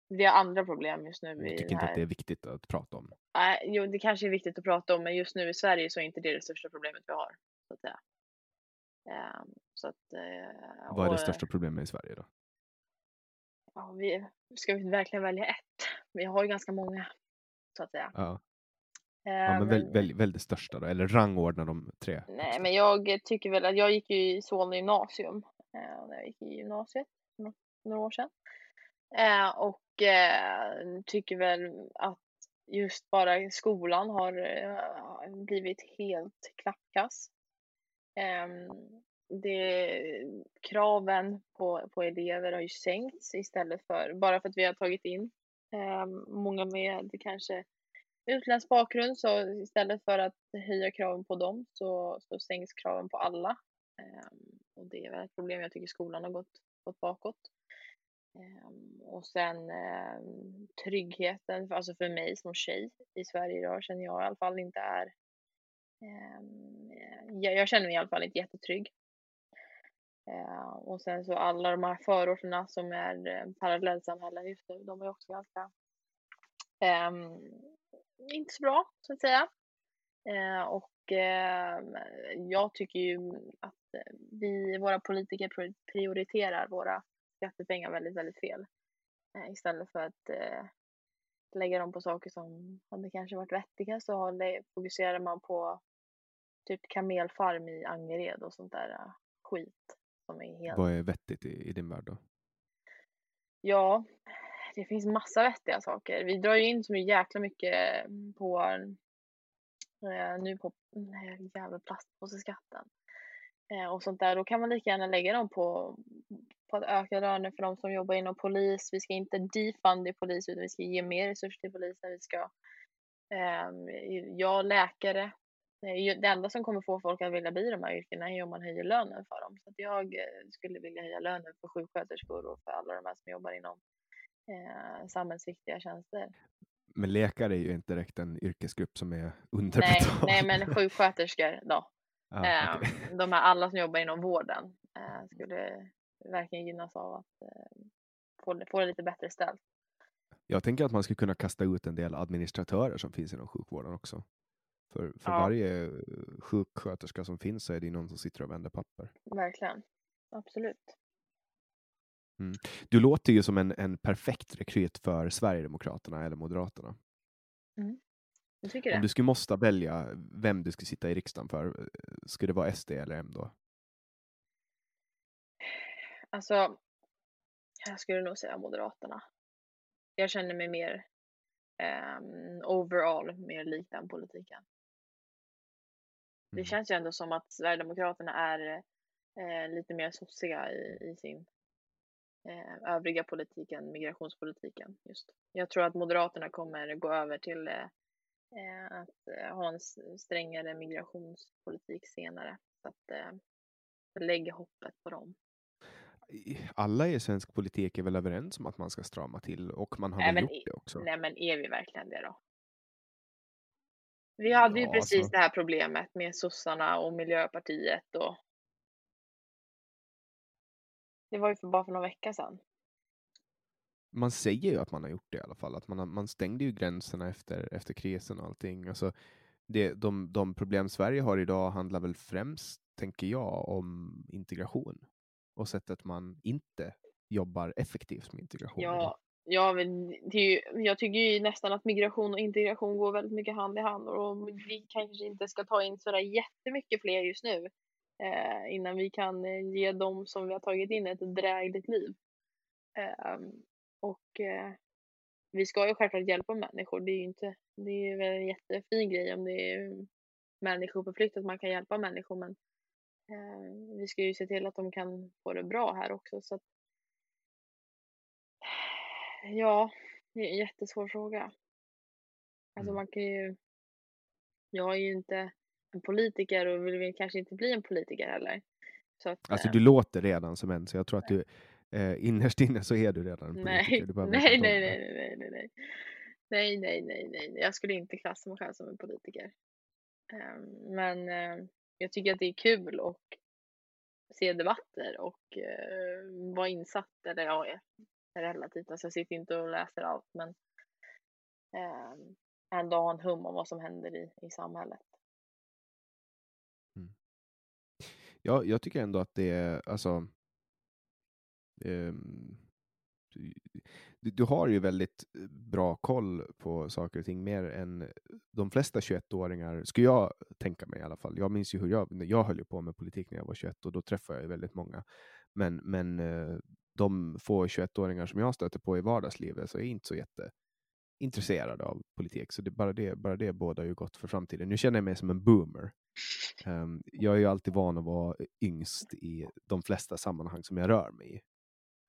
Speaker 2: vi har andra problem just nu.
Speaker 1: Jag tycker inte att det är viktigt att prata om.
Speaker 2: Nej, jo, det kanske är viktigt att prata om, men just nu i Sverige så är inte det det största problemet vi har. Så att säga. Um, så att, uh,
Speaker 1: Vad är det största problemet i Sverige då?
Speaker 2: Ja, vi, ska vi verkligen välja ett? Vi har ju ganska många, så att säga.
Speaker 1: Ja. Ja, men,
Speaker 2: men
Speaker 1: väl, väl, väl det största då, eller rangordna de tre?
Speaker 2: Nej, men jag tycker väl att jag gick ju i Solna gymnasium eh, när jag gick i gymnasiet för några år sedan. Eh, och eh, tycker väl att just bara skolan har eh, blivit helt klappkass. Ehm, det, kraven på, på elever har ju sänkts istället för, bara för att vi har tagit in ehm, många med kanske utländsk bakgrund så istället för att höja kraven på dem så, så sänks kraven på alla. Ehm, och det är väl ett problem. Jag tycker skolan har gått, gått bakåt. Och sen tryggheten, alltså för mig som tjej i Sverige idag känner jag i alla fall inte är Ehm, eh, jag, jag, känner mig i alla fall inte jättetrygg. Eh, och sen så alla de här förorterna som är eh, parallellsamhällen just nu, de är också ganska ehm, inte så bra så att säga. Och ehm, jag tycker ju att vi, våra politiker prioriterar våra skattepengar väldigt, väldigt fel. Istället för att lägga dem på saker som hade kanske varit vettiga så fokuserar man på typ kamelfarm i Angered och sånt där uh, skit. Som är helt...
Speaker 1: Vad är vettigt i, i din värld då?
Speaker 2: Ja, det finns massa vettiga saker. Vi drar ju in så jäkla mycket på eh, nu på här jävla plastpåseskatten eh, och sånt där. Då kan man lika gärna lägga dem på, på att öka löner för de som jobbar inom polis. Vi ska inte defunda polis utan vi ska ge mer resurser till polisen. Vi ska, eh, ja, läkare. Det enda som kommer få folk att vilja bli de här yrkena är om man höjer lönen för dem. Så jag eh, skulle vilja höja lönen för sjuksköterskor och för alla de här som jobbar inom eh, samhällsviktiga tjänster.
Speaker 1: Men läkare är ju inte direkt en yrkesgrupp som är underbetald.
Speaker 2: Nej, nej men sjuksköterskor då. Ah, eh, okay. De här alla som jobbar inom vården eh, skulle verkligen gynnas av att eh, få, få det lite bättre ställt.
Speaker 1: Jag tänker att man skulle kunna kasta ut en del administratörer som finns inom sjukvården också. För, för ja. varje sjuksköterska som finns så är det någon som sitter och vänder papper.
Speaker 2: Verkligen, absolut.
Speaker 1: Mm. Du låter ju som en, en perfekt rekryt för Sverigedemokraterna eller Moderaterna.
Speaker 2: Mm. Jag tycker det.
Speaker 1: Om du skulle måste välja vem du skulle sitta i riksdagen för, skulle det vara SD eller M då?
Speaker 2: Alltså, jag skulle nog säga Moderaterna. Jag känner mig mer um, overall mer lik den politiken. Det mm. känns ju ändå som att Sverigedemokraterna är eh, lite mer sossiga i, i sin eh, övriga politiken, migrationspolitiken. Just. Jag tror att Moderaterna kommer gå över till eh, eh att eh, ha en strängare migrationspolitik senare. Så att eh, lägga hoppet på dem.
Speaker 1: Alla i svensk politik är väl överens om att man ska strama till och man har nej, väl gjort det också.
Speaker 2: Nej, men är vi verkligen det då? Vi hade ja, ju precis alltså... det här problemet med sossarna och Miljöpartiet och det var ju för bara för några veckor sedan.
Speaker 1: Man säger ju att man har gjort det i alla fall. Att man, har, man stängde ju gränserna efter, efter krisen och allting. Alltså, det, de, de problem Sverige har idag handlar väl främst, tänker jag, om integration och sättet man inte jobbar effektivt med integration.
Speaker 2: Ja, ja men det är ju, jag tycker ju nästan att migration och integration går väldigt mycket hand i hand och vi kanske inte ska ta in sådär jättemycket fler just nu eh, innan vi kan eh, ge dem som vi har tagit in ett drägligt liv. Eh, och eh, vi ska ju självklart hjälpa människor. Det är ju inte, det är väl en jättefin grej om det är människor på flykt att man kan hjälpa människor men eh, vi ska ju se till att de kan få det bra här också så att, Ja, det är en jättesvår fråga. Alltså mm. man kan ju Jag är ju inte en politiker och vill kanske inte bli en politiker heller. Så att,
Speaker 1: alltså du låter redan som en, så jag tror att du eh, innerst inne så är du redan en politiker.
Speaker 2: Nej, nej, nej, nej, nej, nej, nej. Nej, nej, nej, nej. Jag skulle inte klassa mig själv som en politiker. Ehm, men eh, jag tycker att det är kul att se debatter och uh, vara insatt. Eller ja, relativt. Alltså jag sitter inte och läser allt men eh, ändå ha en hum om vad som händer i, i samhället.
Speaker 1: Mm. Ja, jag tycker ändå att det är alltså um, du, du, har ju väldigt bra koll på saker och ting, mer än de flesta 21-åringar, skulle jag tänka mig i alla fall. Jag minns ju hur jag, jag höll på med politik när jag var 21 och då träffade jag väldigt många. Men, men eh, de få 21-åringar som jag stöter på i vardagslivet så är inte så jätteintresserade av politik. Så det, bara, det, bara det bådar ju gott för framtiden. Nu känner jag mig som en boomer. Um, jag är ju alltid van att vara yngst i de flesta sammanhang som jag rör mig i.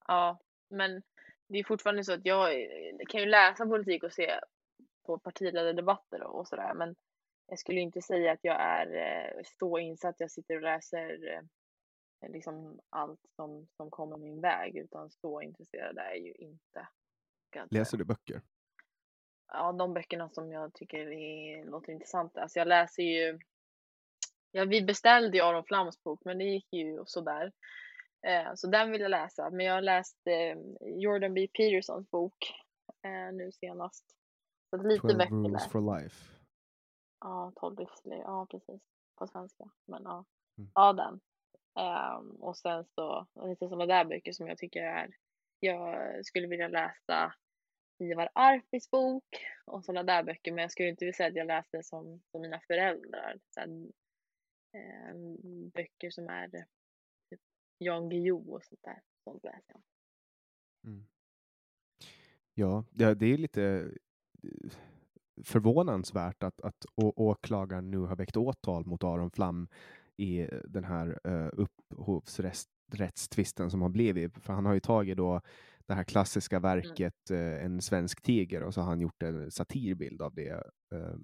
Speaker 2: Ja, men det är fortfarande så att jag kan ju läsa politik och se på partiledardebatter och sådär, men jag skulle inte säga att jag är eh, så insatt. Jag sitter och läser eh, liksom allt som, som kommer min väg, utan så intresserad är jag ju inte.
Speaker 1: Läser du böcker?
Speaker 2: Ja, de böckerna som jag tycker är, låter intressanta. Alltså jag läser ju, ja vi beställde ju Aron Flams bok, men det gick ju sådär. Eh, så den vill jag läsa. Men jag har läst eh, Jordan B. Petersons bok eh, nu senast. Så lite
Speaker 1: 12 böcker rules läst. for life.
Speaker 2: Ja, 12 livsregler. Ja, precis. På svenska. Men ja, mm. ja den. Um, och sen så lite sådana där böcker som jag tycker är. Jag skulle vilja läsa Ivar Arpis bok och sådana där böcker. Men jag skulle inte vilja säga att jag läste som, som mina föräldrar. Så här, um, böcker som är typ, Jan Guillou och sånt där. Sånt läser jag. Mm.
Speaker 1: Ja, det är lite eh, förvånansvärt att, att åklagaren nu har väckt åtal mot Aron Flam i den här uh, upphovsrättstvisten som har blivit. För han har ju tagit då det här klassiska mm. verket mm. uh, En svensk tiger och så har han gjort en satirbild av det uh,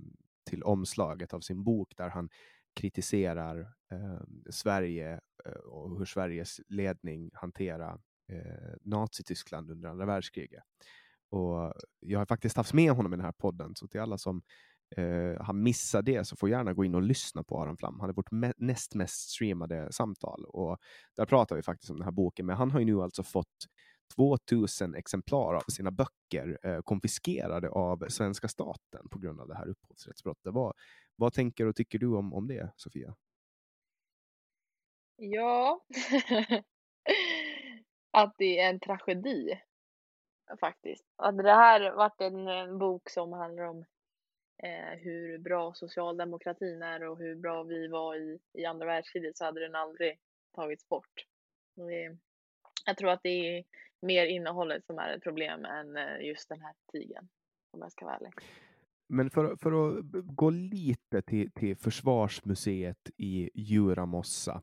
Speaker 1: till omslaget av sin bok där han kritiserar eh, Sverige eh, och hur Sveriges ledning hanterar Nazityskland under andra världskriget. Och jag har faktiskt haft med honom i den här podden, så till alla som eh, har missat det så får gärna gå in och lyssna på Aron Flam. Han är vårt me näst mest streamade samtal och där pratar vi faktiskt om den här boken. Men han har ju nu alltså fått 2000 exemplar av sina böcker eh, konfiskerade av svenska staten på grund av det här upphovsrättsbrottet. Vad, vad tänker och tycker du om, om det, Sofia?
Speaker 2: Ja, att det är en tragedi faktiskt. Att det här varit en, en bok som handlar om eh, hur bra socialdemokratin är och hur bra vi var i, i andra världskriget så hade den aldrig tagits bort. Det, jag tror att det är mer innehållet som är ett problem än eh, just den här tigen om jag ska vara ärlig.
Speaker 1: Men för, för att gå lite till, till Försvarsmuseet i Djuramossa,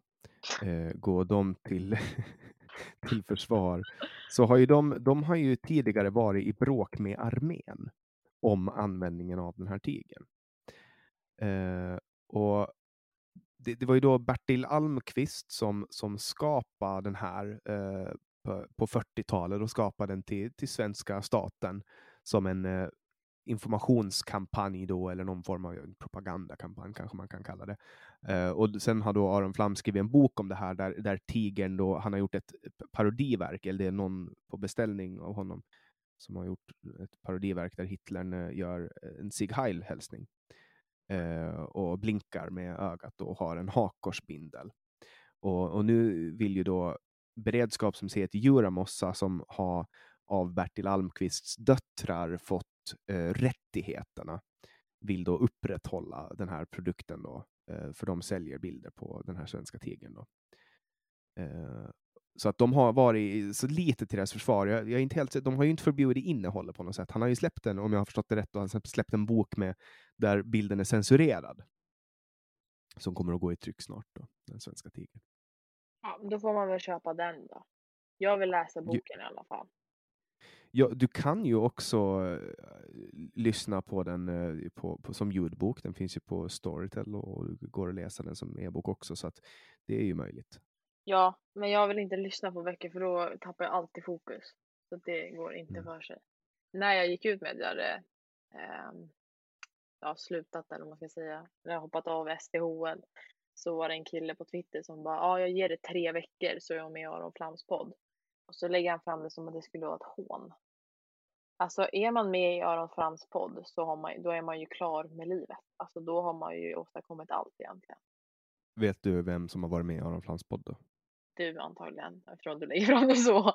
Speaker 1: eh, gå de till, till försvar, så har ju de, de har ju tidigare varit i bråk med armén om användningen av den här tigern. Eh, och det, det, var ju då Bertil Almqvist som, som skapade den här eh, på, på 40-talet och skapade den till, till svenska staten som en eh, informationskampanj då, eller någon form av propagandakampanj kanske man kan kalla det. Eh, och sen har då Aron Flam skrivit en bok om det här där, där tigern då, han har gjort ett parodiverk, eller det är någon på beställning av honom som har gjort ett parodiverk där Hitler eh, gör eh, en Sieg Heil-hälsning eh, och blinkar med ögat och har en hakkorsbindel. Och, och nu vill ju då beredskapsmuseet i som har av Bertil Almqvists döttrar fått eh, rättigheterna vill då upprätthålla den här produkten då, eh, för de säljer bilder på den här svenska tigern. Då. Eh, så att de har varit så lite till deras försvar. Jag, jag, är inte helt, de har ju inte förbjudit innehållet på något sätt. Han har ju släppt en, om jag har förstått det rätt, och han har släppt en bok med där bilden är censurerad. Som kommer att gå i tryck snart, då, den svenska tigern.
Speaker 2: Ja, då får man väl köpa den då. Jag vill läsa boken i alla fall.
Speaker 1: Ja, du kan ju också uh, lyssna på den uh, på, på, som ljudbok. Den finns ju på Storytel och det går att läsa den som e-bok också, så att det är ju möjligt.
Speaker 2: Ja, men jag vill inte lyssna på böcker för då tappar jag alltid fokus. Så det går inte mm. för sig. När jag gick ut med det, eh, ja, slutat eller vad man ska säga, eller hoppat av SDHL så var det en kille på Twitter som bara, ja jag ger det tre veckor så är jag med i Aron Flams podd. Och så lägger han fram det som att det skulle vara ett hån. Alltså är man med i Aron Frams podd så har man, då är man ju klar med livet. Alltså då har man ju åstadkommit allt egentligen.
Speaker 1: Vet du vem som har varit med i Aron Flams podd då?
Speaker 2: Du antagligen, eftersom du lägger fram det så.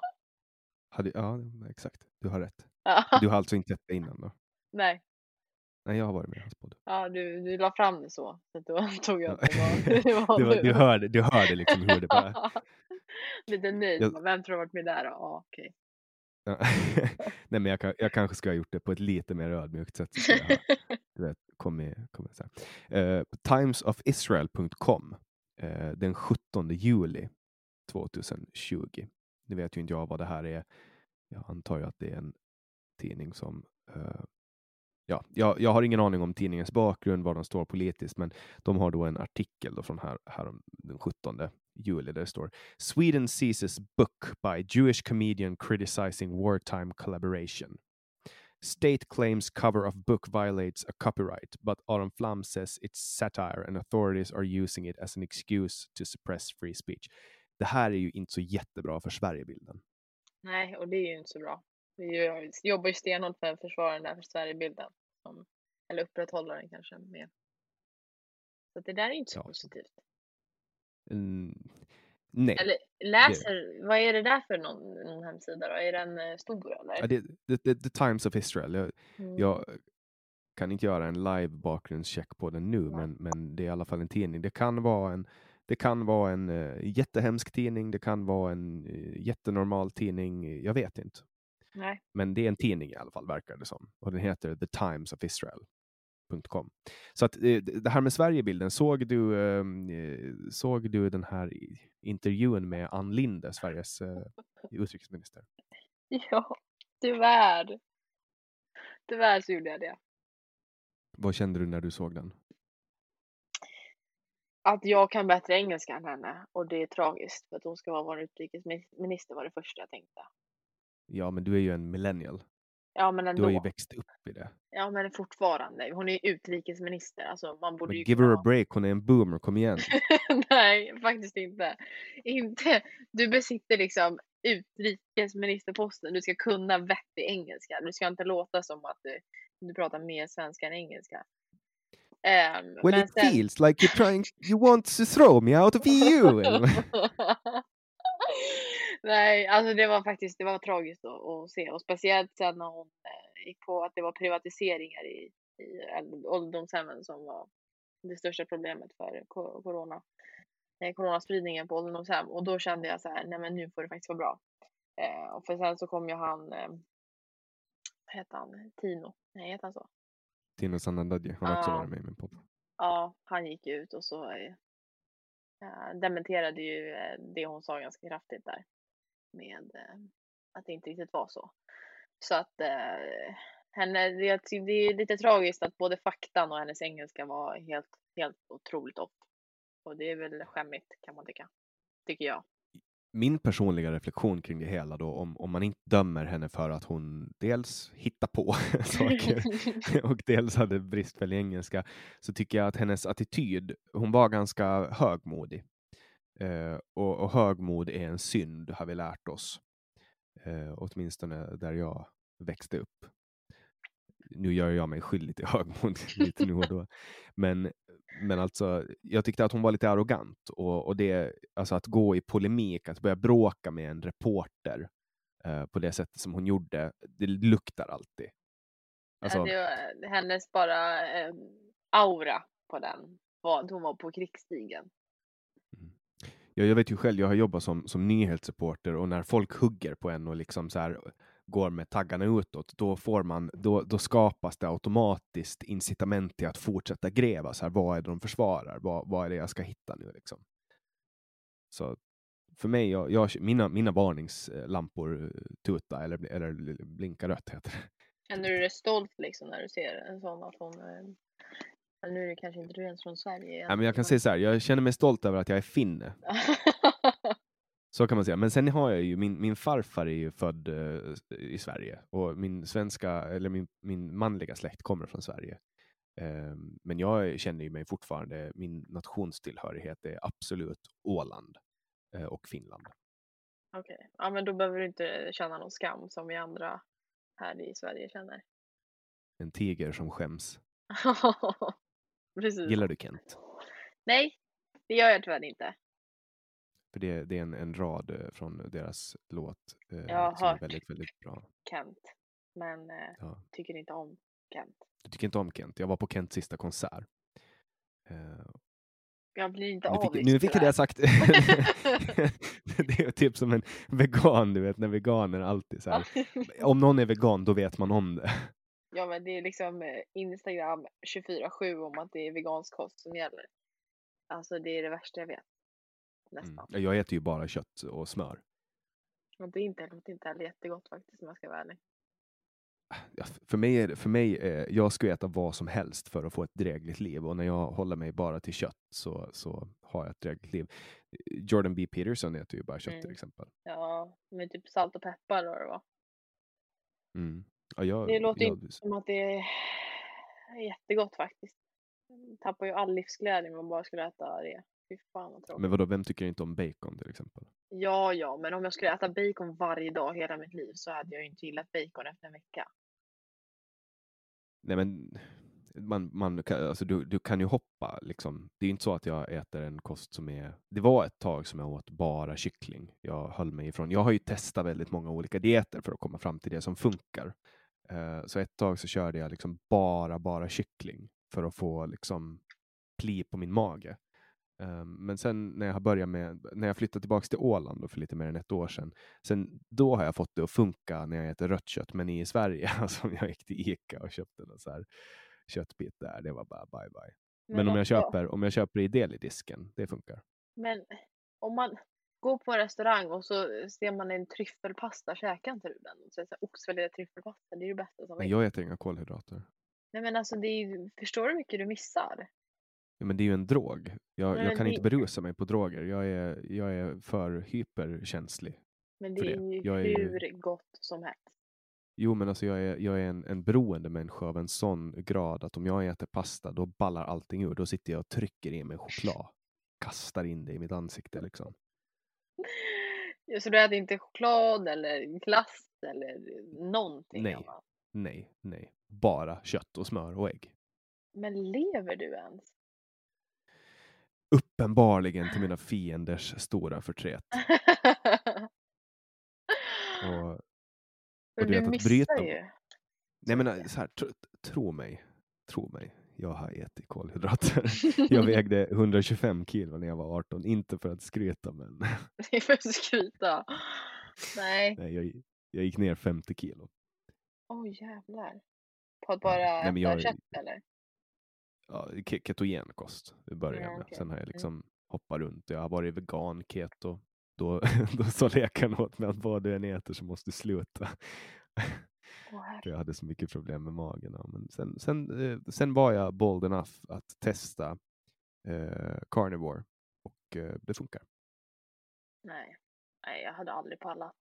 Speaker 1: Ja, exakt. Du har rätt.
Speaker 2: Ja.
Speaker 1: Du har alltså inte sett det innan då?
Speaker 2: Nej,
Speaker 1: Nej, jag har varit med i hans podd.
Speaker 2: ja, du, du la fram det så. så då tog jag
Speaker 1: Ja.
Speaker 2: det var, det var
Speaker 1: Du, var- du, hörde, du hörde liksom hur det var.
Speaker 2: Lite nöjd.
Speaker 1: Jag-
Speaker 2: Vem tror du har varit med där? Ja, okej.
Speaker 1: Ja. Nej, men jag, jag kanske ska ha gjort det på ett lite mer ödmjukt sätt. Så jag du vet, kommit, kommit så här. Eh, timesofisrael.com eh, den 17 juli 2020. Nu vet ju inte jag vad det här är. Jag antar ju att det är en tidning som uh, Ja, jag, jag har ingen aning om tidningens bakgrund, var de står politiskt, men de har då en artikel då från här, här den 17 juli där det står Sweden seizes book by Jewish comedian criticizing wartime collaboration. State claims cover of book violates a copyright, but Aron Flam says it's satire and authorities are using it as an excuse to suppress free speech. Det här är ju inte så jättebra för Sverigebilden.
Speaker 2: Nej, och det är ju inte så bra. Vi jobbar ju stenhårt för att försvara den där för Sverigebilden. Som, eller upprätthålla den kanske mer. Så det där är inte så
Speaker 1: Ja.
Speaker 2: positivt.
Speaker 1: Mm, nej.
Speaker 2: Eller läser, vad är det där för någon, någon hemsida då? Är den eh, stor eller?
Speaker 1: Ja, det, det, det, The Times of Israel. Jag,
Speaker 2: Mm.
Speaker 1: jag kan inte göra en live bakgrundscheck på den nu, men, men det är i alla fall en tidning. Det kan vara en, det kan vara en uh, jättehemsk tidning, det kan vara en uh, jättenormal tidning, jag vet inte.
Speaker 2: Nej.
Speaker 1: Men det är en tidning i alla fall, verkar det som. Och den heter The Times of Israel.com. Så att eh, det här med Sverigebilden, såg du, ehm, eh, såg du den här intervjun med Ann Linde, Sveriges eh, utrikesminister?
Speaker 2: Ja, tyvärr. Tyvärr så gjorde jag det.
Speaker 1: Vad kände du när du såg den?
Speaker 2: Att jag kan bättre engelska än henne och det är tragiskt för att hon ska vara vår utrikesminister var det första jag tänkte.
Speaker 1: Ja, men du är ju en millennial.
Speaker 2: Ja men
Speaker 1: Du
Speaker 2: ändå.
Speaker 1: har ju växt upp i det.
Speaker 2: Ja men fortfarande. Hon är ju utrikesminister. Alltså man borde
Speaker 1: Men
Speaker 2: ju
Speaker 1: give
Speaker 2: kunna
Speaker 1: her a break, hon är en boomer, kom igen.
Speaker 2: Nej, faktiskt inte. Inte. Du besitter liksom utrikesministerposten. Du ska kunna vettig engelska. Du ska inte låta som att du, du pratar mer svenska än engelska. Ehm,
Speaker 1: Well
Speaker 2: men
Speaker 1: it
Speaker 2: sen-
Speaker 1: feels like you're trying, you want to throw me out of EU.
Speaker 2: Nej, alltså det var faktiskt det var tragiskt att, se och speciellt sen när hon eh, gick på att det var privatiseringar i, i ålderdomshemmen som var det största problemet för corona. Eh, coronaspridningen på ålderdomshem och då kände jag så här, nej men nu får det faktiskt vara bra. Eh, och för sen så kom ju han, eh, vad heter han, Tino, nej heter han så?
Speaker 1: Tino Sanandaji, han har också varit med i min podd.
Speaker 2: Ja, han gick ut och så eh, dementerade ju eh, det hon sa ganska kraftigt där. Med eh, att det inte riktigt var så. Så att eh, henne, det, det är lite tragiskt att både faktan och hennes engelska var helt, helt otroligt off. Och det är väl skämmigt kan man tycka. Tycker jag.
Speaker 1: Min personliga reflektion kring det hela då, om, om man inte dömer henne för att hon dels hittar på saker och dels hade bristfällig engelska, så tycker jag att hennes attityd, hon var ganska högmodig. Eh, och, och högmod är en synd, har vi lärt oss. Eh, åtminstone där jag växte upp. Nu gör jag mig skyldig till högmod lite nu och då. Men, men alltså, jag tyckte att hon var lite arrogant. Och, och det, alltså att gå i polemik, att börja bråka med en reporter eh, på det sättet som hon gjorde, det luktar alltid. Alltså,
Speaker 2: det var hennes bara eh, aura på den. Var, hon var på krigsstigen.
Speaker 1: Ja, jag vet ju själv, jag har jobbat som, som nyhetsreporter och när folk hugger på en och liksom så här går med taggarna utåt, då, får man, då, då skapas det automatiskt incitament till att fortsätta gräva. Så här, vad är det de försvarar? Vad, vad är det jag ska hitta nu? Liksom? Så för mig, jag, jag, mina, mina varningslampor eh, tuta eller, eller blinka rött heter det.
Speaker 2: Känner du dig stolt liksom när du ser en sån att hon... Eh, nu är det kanske inte du ens från Sverige.
Speaker 1: Ja, men jag kan säga så här, jag känner mig stolt över att jag är finne. Så kan man säga. Men sen har jag ju, min, min farfar är ju född eh, i Sverige och min svenska, eller min, min manliga släkt kommer från Sverige. Eh, men jag känner ju mig fortfarande, min nationstillhörighet är absolut Åland eh, och Finland.
Speaker 2: Okej, ja men då behöver du inte känna någon skam som vi andra här i Sverige känner.
Speaker 1: En tiger som skäms.
Speaker 2: Precis.
Speaker 1: Gillar du Kent?
Speaker 2: Nej, det gör jag tyvärr inte.
Speaker 1: För det, det är en, en rad eh, från deras låt eh,
Speaker 2: Jag har
Speaker 1: som är väldigt, väldigt bra.
Speaker 2: Kent. Men eh,
Speaker 1: Ja.
Speaker 2: tycker inte om Kent.
Speaker 1: Du tycker inte om Kent? Jag var på Kents sista konsert. Eh,
Speaker 2: Jag blir inte
Speaker 1: nu,
Speaker 2: avvis
Speaker 1: fick, nu fick jag det sagt. det är typ som en vegan, du vet, när veganer alltid så här. Om någon är vegan, då vet man om det.
Speaker 2: Ja men det är liksom eh, Instagram 24-7 om att det är vegansk kost som gäller. Alltså det är det värsta jag vet.
Speaker 1: Mm.
Speaker 2: Nästan.
Speaker 1: Jag äter ju bara kött och smör.
Speaker 2: Och det är inte, låter inte heller jättegott faktiskt om jag ska vara ärlig.
Speaker 1: För mig, är det, för mig eh, jag skulle äta vad som helst för att få ett drägligt liv och när jag håller mig bara till kött så, så har jag ett drägligt liv. Jordan B. Peterson äter ju bara kött till
Speaker 2: Mm.
Speaker 1: exempel.
Speaker 2: Ja, med typ salt och peppar då det var.
Speaker 1: Mm. Ja, jag,
Speaker 2: Det låter
Speaker 1: jag,
Speaker 2: inte som att det är jättegott faktiskt. Tappar ju all livsglädje om man bara skulle äta det. Fy fan vad tråkigt.
Speaker 1: men vadå, vem tycker inte om bacon till exempel?
Speaker 2: Ja, ja, men om jag skulle äta bacon varje dag hela mitt liv så hade jag ju inte gillat bacon efter en vecka.
Speaker 1: Nej men man, man alltså du, du kan ju hoppa liksom. Det är inte så att jag äter en kost som är. Det var ett tag som jag åt bara kyckling. Jag höll mig ifrån. Jag har ju testat väldigt många olika dieter för att komma fram till det som funkar. Eh, så ett tag så körde jag liksom bara, bara kyckling för att få liksom pli på min mage. Eh, men sen när jag börjat med, när jag flyttade tillbaka till Åland för lite mer än ett år sedan, sen då har jag fått det att funka när jag äter rött kött. Men i Sverige, alltså jag gick till Ica och köpte så här köttbit där, det var bara bye bye. Men, om jag
Speaker 2: också-
Speaker 1: köper, om jag köper i delidisken, det funkar.
Speaker 2: Men om man går på en restaurang och så ser man en tryffelpasta, käkar inte du den? Så Oxfilé tryffelpasta, det är det bästa som
Speaker 1: Men
Speaker 2: finns.
Speaker 1: jag äter inga kolhydrater.
Speaker 2: Nej men alltså det är förstår du hur mycket du missar?
Speaker 1: Ja, men det är ju en drog. Jag, jag kan
Speaker 2: det-
Speaker 1: inte berusa mig på droger. Jag är, jag är för hyperkänslig.
Speaker 2: Men det
Speaker 1: För
Speaker 2: är ju
Speaker 1: Jag är
Speaker 2: hur gott som helst.
Speaker 1: Jo, men alltså jag är, jag är en, en beroende människa av en sån grad att om jag äter pasta, då ballar allting ur. Då sitter jag och trycker i mig choklad. Kastar in det i mitt ansikte liksom.
Speaker 2: Ja, Så du äter inte choklad eller glass eller någonting
Speaker 1: Nej.
Speaker 2: annat?
Speaker 1: Nej, nej. Bara kött och smör och ägg.
Speaker 2: Men lever du ens?
Speaker 1: Uppenbarligen till mina fienders stora förtret. Och,
Speaker 2: För
Speaker 1: du
Speaker 2: du
Speaker 1: att bryta-
Speaker 2: ju.
Speaker 1: nej men så här, tro, tro mig. Tro mig. Jag har ätit kolhydrater. Jag vägde 125 kilo när jag var 18. Inte för att skryta, men
Speaker 2: Det är för att skryta. Nej.
Speaker 1: nej, jag, jag gick ner 50 kilo.
Speaker 2: Oj jävlar. På att bara äta
Speaker 1: jag-
Speaker 2: kött eller?
Speaker 1: Ja, ke- ketogen kost det började jag
Speaker 2: Ja,
Speaker 1: med.
Speaker 2: okej.
Speaker 1: Sen har jag
Speaker 2: Mm.
Speaker 1: liksom hoppat runt. Jag har varit vegan, keto. Då, då sa läkaren åt mig att vad du än äter så måste du sluta. För jag hade så mycket problem med magen. Men sen, sen, eh, sen var jag bold enough att testa eh, carnivore och eh, det funkar.
Speaker 2: Nej. Nej, jag hade aldrig pallat.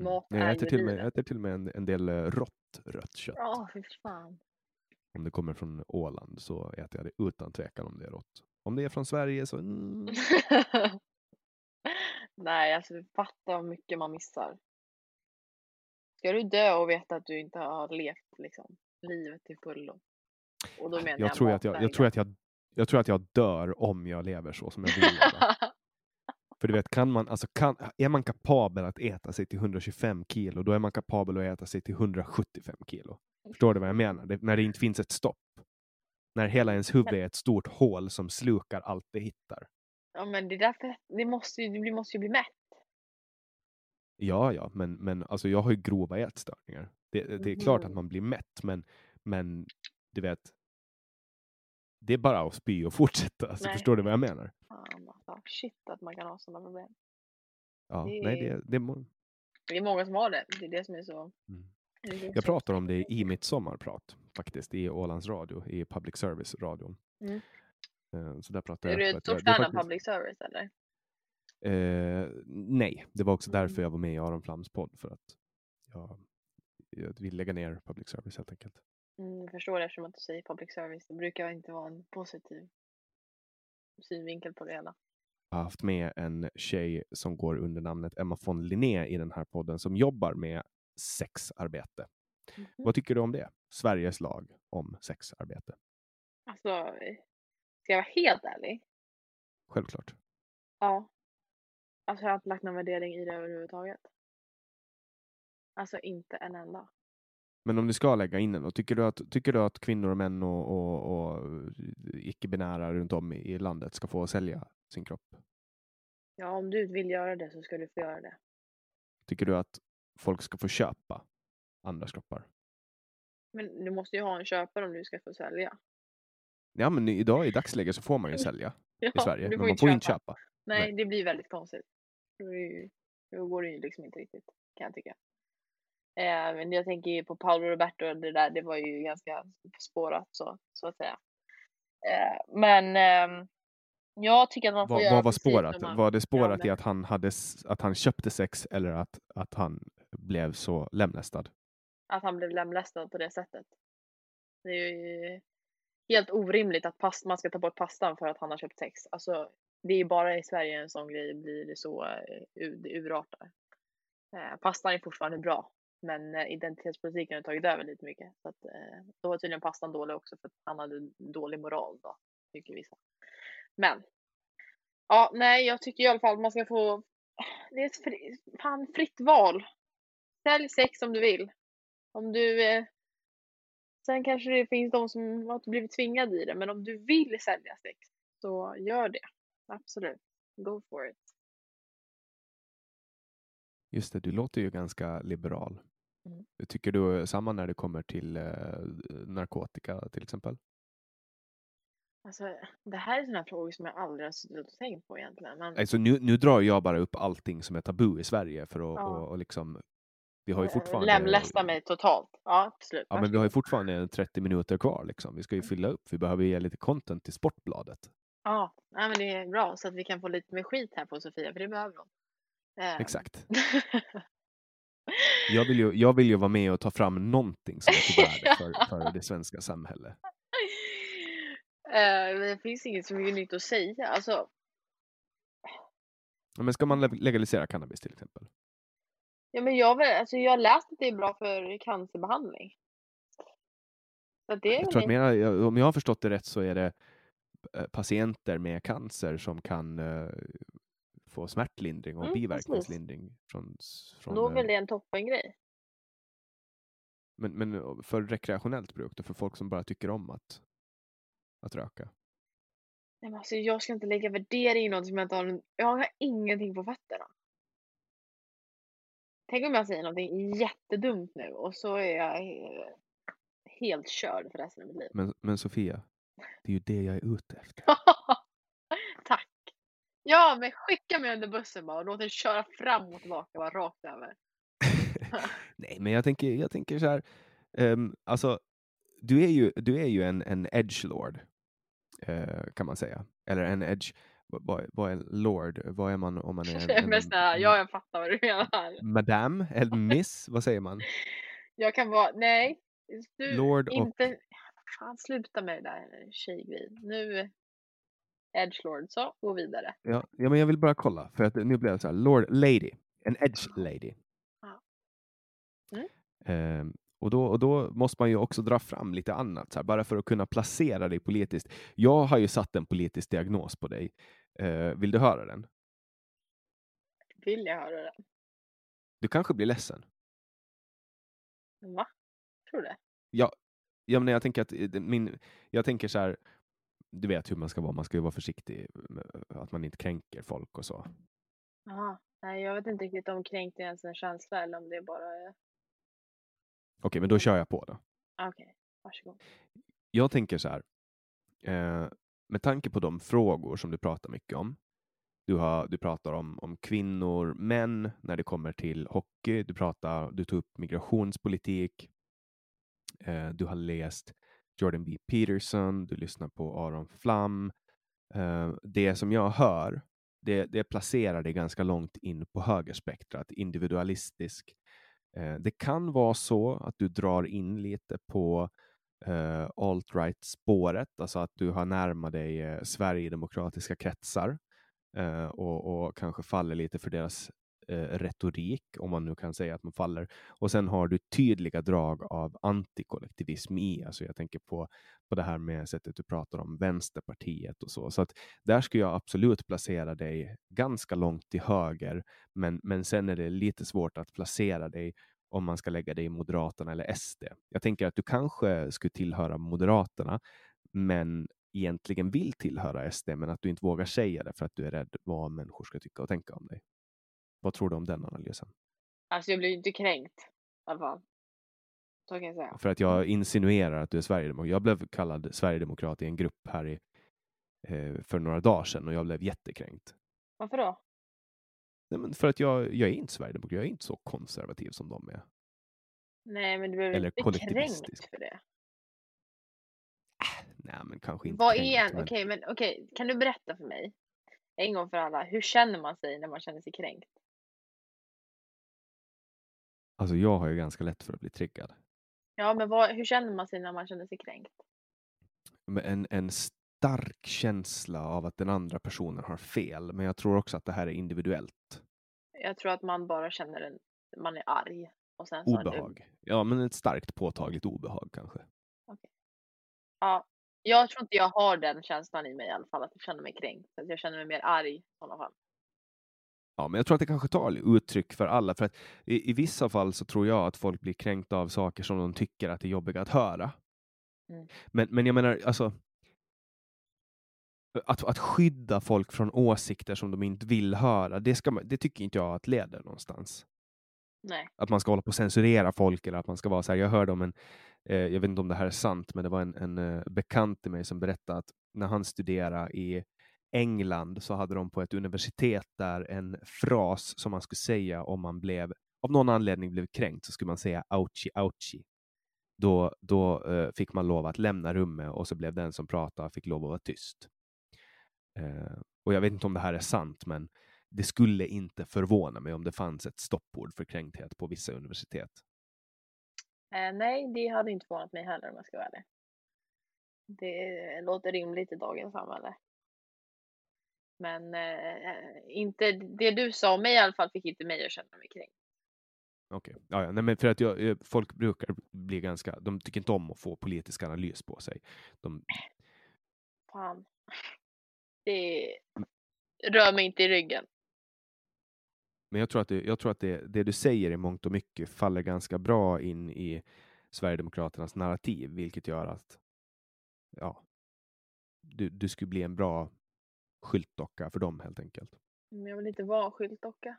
Speaker 1: Mm.
Speaker 2: Mat
Speaker 1: Jag
Speaker 2: är
Speaker 1: äter
Speaker 2: ju
Speaker 1: till, med, jag äter till och med en, en del eh, rått rött kött.
Speaker 2: Ja, fy fan.
Speaker 1: Om det kommer från Åland så äter jag det utan tvekan om det är rått. Om det är från Sverige så... Mm,
Speaker 2: Nej, alltså fatta hur mycket man missar. Ska du dö och veta att du inte har levt liksom, livet till fullo? Och då menar
Speaker 1: jag, tror att jag, jag, tror att jag, jag tror att jag dör om jag lever så som jag vill. För du vet, kan man, alltså kan, är man kapabel att äta sig till 125 kilo, då är man kapabel att äta sig till 175 kilo. Förstår du vad jag menar? Det, när det inte finns ett stopp. När hela ens huvud är ett stort hål som slukar allt det hittar.
Speaker 2: Ja, men det är därför, det måste ju, du måste ju bli mätt.
Speaker 1: Ja, ja, men, men alltså jag har ju grova ätstörningar. Det, det är klart att
Speaker 2: Mhm.
Speaker 1: man blir mätt, men, men du vet, det är bara att spy och fortsätta. Alltså,
Speaker 2: Nej.
Speaker 1: förstår du vad jag menar?
Speaker 2: Fan, alltså, shit att man kan ha sådana problem.
Speaker 1: Ja,
Speaker 2: Det
Speaker 1: nej,
Speaker 2: är-
Speaker 1: det, det må,
Speaker 2: Det är många som har det. Det är det som är så...
Speaker 1: Mm. Jag pratar om det i mitt sommarprat faktiskt, i Ålands Radio, i public service-radion.
Speaker 2: Mm.
Speaker 1: Eh, Så där pratar
Speaker 2: Är
Speaker 1: jag
Speaker 2: du ett stort fan av public service eller?
Speaker 1: Eh, nej, det var också därför
Speaker 2: Mm.
Speaker 1: jag var med i Aron Flams podd, för att jag, jag vill lägga ner public service helt enkelt.
Speaker 2: Mm, jag förstår det eftersom att du säger public service. Det brukar inte vara en positiv synvinkel på det hela.
Speaker 1: Jag har haft med en tjej som går under namnet Emma von Linné i den här podden som jobbar med sexarbete.
Speaker 2: Mhm.
Speaker 1: Vad tycker du om det? Sveriges lag om sexarbete.
Speaker 2: Alltså, ska jag vara helt ärlig?
Speaker 1: Självklart.
Speaker 2: Ja. Alltså jag har inte lagt någon värdering i det överhuvudtaget. Alltså inte en enda.
Speaker 1: Men om du ska lägga in den, tycker, du att, tycker du att kvinnor och män och, och, och icke-binära runt om i landet ska få sälja sin kropp?
Speaker 2: Ja, om du vill göra det så ska du få göra det.
Speaker 1: Tycker du att folk ska få köpa andras kroppar?
Speaker 2: Men du måste ju ha en köpare om du ska få sälja.
Speaker 1: Ja, men idag i dagsläget så får man ju sälja
Speaker 2: Ja,
Speaker 1: i Sverige, men man får inte köpa.
Speaker 2: Nej,
Speaker 1: Nej.
Speaker 2: det blir väldigt konstigt. Då, går det ju liksom inte riktigt, kan jag tycka. Eh, men jag tänker ju på Paolo Roberto och det där, det var ju ganska spårat så, så att säga. Eh, men ehm, jag tycker att man får
Speaker 1: Vad,
Speaker 2: göra
Speaker 1: vad var spårat?
Speaker 2: man-
Speaker 1: Var det spårat
Speaker 2: Ja,
Speaker 1: i att han, hade, att han köpte sex eller att, att han blev så lemlästad?
Speaker 2: att han blev lemlästad på det sättet. Det är ju helt orimligt att past, man ska ta bort pastan för att han har köpt sex. Alltså, det är bara i Sverige en sån grej blir så eh, det urartar. Eh, pastan är fortfarande bra, men eh, identitetspolitiken har tagit över lite mycket. Så att, eh, då var tydligen pastan dålig också för att han hade dålig moral då, tycker vissa. Men, ja, nej, jag tycker i alla fall att man ska få, det är ett fri, fan, fritt val. Sälj sex om du vill. Om du... Eh, sen kanske det finns de som har blivit tvingade i det, men om du vill sälja sex så gör det. Absolut. Go for it.
Speaker 1: Just det, du låter ju ganska liberal.
Speaker 2: Mm.
Speaker 1: Tycker du samma när det kommer till eh, narkotika till exempel?
Speaker 2: Alltså, det här är sådana frågor som jag aldrig har suttit och tänkt på egentligen. Men,
Speaker 1: Alltså, nu, nu drar jag bara upp allting som är tabu i Sverige för att
Speaker 2: Ja.
Speaker 1: och, och liksom, vi har ju
Speaker 2: eh,
Speaker 1: fortfarande
Speaker 2: Lemlästa mig totalt. Ja, absolut.
Speaker 1: Ja, men vi har ju fortfarande 30 minuter kvar. Liksom. Vi ska ju
Speaker 2: Mm.
Speaker 1: fylla upp. Vi behöver ge lite content till Sportbladet.
Speaker 2: Ja, nej, men det är bra så att vi kan få lite mer skit här på Sofia, för det behöver hon. Eh,
Speaker 1: Exakt. Jag vill, ju, jag vill ju vara med och ta fram någonting som är till värde för, för det svenska samhället.
Speaker 2: Eh, det finns inget så mycket nytt att säga. Alltså,
Speaker 1: Ja, Men ska man le- legalisera cannabis till exempel?
Speaker 2: Ja, men jag, alltså, jag har läst att det är bra för cancerbehandling. Så det är
Speaker 1: Jag tror att
Speaker 2: inte-
Speaker 1: mer, jag- om jag har förstått det rätt så är det eh, patienter med cancer som kan eh, få smärtlindring och
Speaker 2: Mm,
Speaker 1: biverkningslindring. Från, från,
Speaker 2: Då är väl
Speaker 1: eh,
Speaker 2: det en toppengrej.
Speaker 1: men, men för rekreationellt bruk, då, för folk som bara tycker om att, att röka.
Speaker 2: Nej, men alltså, jag ska inte lägga värdering i något som jag inte har. Jag har ingenting på fötterna. Tänk om jag säger någonting jättedumt nu och så är jag helt körd för resten av mitt liv.
Speaker 1: Men, men Sofia, det är ju det jag är ute efter.
Speaker 2: Tack. Ja, men skicka mig under bussen bara och låt den köra fram och tillbaka bara rakt över.
Speaker 1: Nej, men jag tänker, jag tänker så här. ehm, alltså, du är ju, du är ju en, en edgelord, eh, kan man säga. Eller en edge, vad, vad- är lord? Vad är man om man är en, en
Speaker 2: snälla, ja, jag fattar vad du menar.
Speaker 1: madame eller miss? Vad säger man?
Speaker 2: Jag kan vara, nej. Du,
Speaker 1: Lord och-
Speaker 2: inte, fan sluta med det där tjejgrejen. Nu, edgelord, så gå vidare.
Speaker 1: Ja, ja, men jag vill bara kolla, för att nu blev jag så här, lord lady, en edge lady.
Speaker 2: Ja. Mm.
Speaker 1: Ehm, och, då, och då måste man ju också dra fram lite annat, så här, bara för att kunna placera dig politiskt. Jag har ju satt en politisk diagnos på dig. Eh, vill du höra den?
Speaker 2: Vill jag höra det?
Speaker 1: Du kanske blir ledsen.
Speaker 2: Va? Tror du det?
Speaker 1: Ja, ja men jag tänker att eh, min, jag tänker så här, du vet hur man ska vara, man ska ju vara försiktig, med att man inte kränker folk och så.
Speaker 2: Jaha. Nej, jag vet inte riktigt om kränkning är ens en känsla eller om det bara är...
Speaker 1: Okej, men då kör jag på då.
Speaker 2: Okej, varsågod.
Speaker 1: jag tänker så här. Eh, med tanke på de frågor som du pratar mycket om. Du, har, du pratar om, om kvinnor, män när det kommer till hockey. Du, pratar, du tog upp migrationspolitik. Eh, du har läst Jordan B. Peterson. Du lyssnar på Aron Flam. Eh, det som jag hör det, det placerar dig ganska långt in på högerspektrat, individualistisk. Eh, det kan vara så att du drar in lite på eh, alt-right-spåret, alltså att du har närmat dig eh, sverigedemokratiska kretsar eh, och, och kanske faller lite för deras eh, retorik, om man nu kan säga att man faller. Och sen har du tydliga drag av antikollektivism i, alltså jag tänker på, på det här med sättet du pratar om Vänsterpartiet och så. Så att där skulle jag absolut placera dig ganska långt till höger, men, men sen är det lite svårt att placera dig om man ska lägga dig i Moderaterna eller SD. Jag tänker att du kanske skulle tillhöra Moderaterna, men egentligen vill tillhöra SD, men att du inte vågar säga det för att du är rädd vad människor ska tycka och tänka om dig. Vad tror du om den analysen?
Speaker 2: Alltså jag blir inte kränkt i alla fall. Så kan jag säga.
Speaker 1: För att jag insinuerar att du är sverigedemokrat. Jag blev kallad sverigedemokrat i en grupp här i, eh, för några dagar sedan och jag blev jättekränkt.
Speaker 2: Varför då?
Speaker 1: Nej, men för att jag, jag är inte sverigedemokrat. Jag är inte så konservativ som de är.
Speaker 2: Nej, men du väl
Speaker 1: Eller
Speaker 2: inte
Speaker 1: kollektivistisk.
Speaker 2: kränkt för det?
Speaker 1: Nej, men kanske inte
Speaker 2: Vad är en,
Speaker 1: men-
Speaker 2: okej, men okej, kan du berätta för mig en gång för alla, hur känner man sig när man känner sig kränkt?
Speaker 1: Alltså jag har ju ganska lätt för att bli triggad.
Speaker 2: Ja, men vad, hur känner man sig när man känner sig kränkt?
Speaker 1: med en, en stark känsla av att den andra personen har fel. Men jag tror också att det här är individuellt.
Speaker 2: Jag tror att man bara känner en, man är arg. Och sen så
Speaker 1: Obehag. Ja, men ett starkt påtagligt obehag kanske.
Speaker 2: Ja, jag tror inte jag har den känslan i mig i alla fall, att jag känner mig kränkt. Så jag känner mig mer arg i sådana fall.
Speaker 1: Ja, men jag tror att det kanske tar uttryck för alla. För att i, i vissa fall så tror jag att folk blir kränkta av saker som de tycker att det är jobbiga att höra.
Speaker 2: Mm.
Speaker 1: Men, men jag menar, alltså. Att, att skydda folk från åsikter som de inte vill höra, det, ska man, det tycker inte jag att leder någonstans.
Speaker 2: Nej.
Speaker 1: att man ska hålla på och censurera folk eller att man ska vara så här. Jag hörde om en, eh, jag vet inte om det här är sant, men det var en, en eh, bekant till mig som berättade att när han studerade i England så hade de på ett universitet där en fras som man skulle säga om man blev av någon anledning blev kränkt så skulle man säga ouchi ouchi. Då, då eh, fick man lov att lämna rummet och så blev den som pratade fick lov att vara tyst. Eh, och jag vet inte om det här är sant, men det skulle inte förvåna mig om det fanns ett stoppord för kränkthet på vissa universitet.
Speaker 2: Eh, nej, det hade inte förvånat mig heller om jag ska vara ärlig. Det låter rimligt i dagens samhälle. Men eh, inte, det du sa om mig i alla fall fick inte mig att känna mig kränkt.
Speaker 1: Okej, ja, ja. Nej, men för att jag, eh, folk brukar bli ganska, de tycker inte om att få politisk analys på sig. De,
Speaker 2: Fan. Det rör mig inte i ryggen.
Speaker 1: men jag tror att, det, jag tror att det, det du säger i mångt och mycket faller ganska bra in i Sverigedemokraternas narrativ, vilket gör att ja, du, du skulle bli en bra skyltdocka för dem helt enkelt.
Speaker 2: Men jag vill inte vara skyltdocka.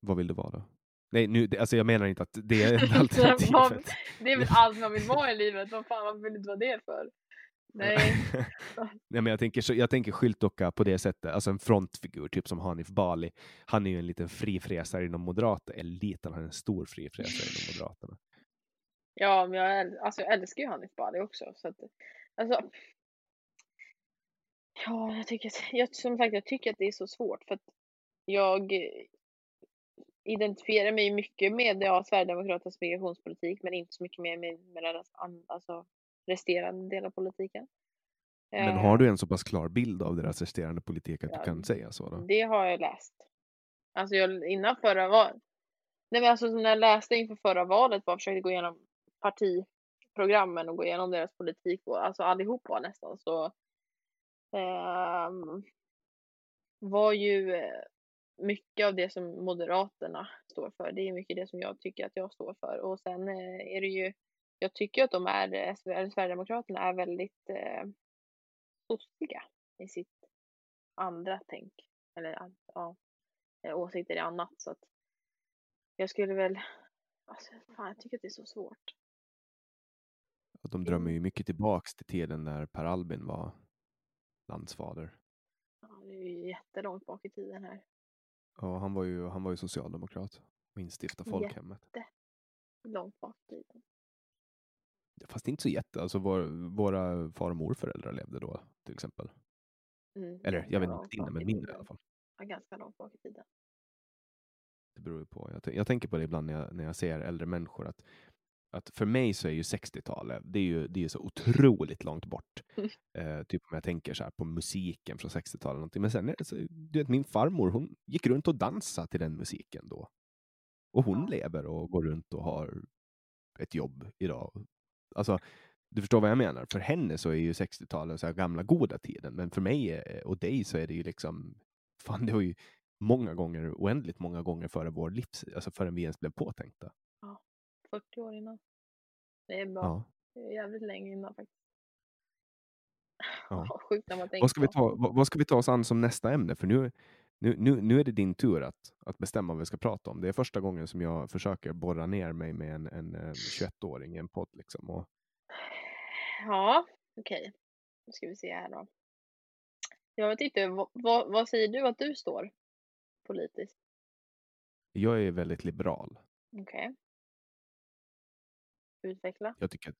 Speaker 1: Vad vill du vara då? Nej, nu, det- alltså jag menar inte att det är alternativet.
Speaker 2: Det är väl allt man vill vara i livet. Vad fan, varför vill du inte vara det för? Nej.
Speaker 1: Nej, men jag tänker, så- jag tänker skyltdocka på det sättet, alltså en frontfigur, typ som Hanif Bali. Han är ju en liten frifräsare inom Moderaterna, eller liten, han är en stor frifräsare inom Moderaterna.
Speaker 2: Ja, men jag, äl- alltså, jag älskar ju Hanif Bali också. Så att, alltså, ja, jag tycker, jag, som sagt, jag tycker att det är så svårt för att jag identifierar mig mycket med ja, Sverigedemokraternas migrationspolitik men inte så mycket mer med, med deras alltså, resterande del av politiken.
Speaker 1: Men
Speaker 2: Eh,
Speaker 1: har du en så pass klar bild av deras resterande politik att
Speaker 2: Ja,
Speaker 1: du kan säga så? Då?
Speaker 2: Det har jag läst. Alltså jag, innan förra valet. Nej men alltså när jag läste inför förra valet bara försökte gå igenom partiprogrammen och gå igenom deras politik och alltså allihopa nästan så ehm, var ju eh, mycket av det som Moderaterna står för. Det är mycket det som jag tycker att jag står för och sen eh, är det ju jag tycker att de är, eh, Sverigedemokraterna är väldigt eh, sossiga i sitt andra tänk. Eller ja, eh, åsikter i annat. Så att jag skulle väl, alltså fan jag tycker att det är så svårt.
Speaker 1: De drömmer ju mycket tillbaks till tiden när Per Albin var landsfader.
Speaker 2: Ja, det är ju jättelångt bak i tiden här.
Speaker 1: Och han var ju, han var ju socialdemokrat och instiftade
Speaker 2: Jätte-
Speaker 1: folkhemmet.
Speaker 2: Långt bak i tiden.
Speaker 1: Fast inte så jätte, alltså vår, våra far och morföräldrar levde då till exempel.
Speaker 2: Mm,
Speaker 1: Eller jag vet inte dina, men min i alla fall.
Speaker 2: Ja, ganska långt bak i tiden.
Speaker 1: Det beror ju på. Jag, jag tänker på det ibland när jag, när jag ser äldre människor. Att, att för mig så är ju 60-talet, det är ju, det är så otroligt långt bort. Eh, typ om jag tänker så här på musiken från 60-talet. eller någonting. Men sen, är det så, du vet min farmor, hon gick runt och dansade till den musiken då. Och hon
Speaker 2: Ja.
Speaker 1: lever och går runt och har ett jobb idag. Alltså, du förstår vad jag menar? För henne så är ju 60-talet så gamla goda tiden. Men för mig eh, och dig så är det ju liksom, fan det var ju många gånger, oändligt många gånger före vår livs, alltså förrän vi ens blev påtänkta.
Speaker 2: 40 år innan. Det är bra.
Speaker 1: Ja.
Speaker 2: Det är jävligt länge innan faktiskt.
Speaker 1: Ja.
Speaker 2: Sjukt när man tänker
Speaker 1: Vad ska, vi ta, vad, vad ska vi ta oss an som nästa ämne? För nu, nu, nu, nu är det din tur att, att bestämma vad vi ska prata om. Det är första gången som jag försöker borra ner mig med en, en, eh, 21-åring i en podd. Liksom. Och
Speaker 2: Ja, okej. Nu ska vi se här då. Jag vet inte, vad, vad, vad säger du att du står politiskt?
Speaker 1: jag är väldigt liberal.
Speaker 2: Okej. Utveckla.
Speaker 1: Jag tycker, att-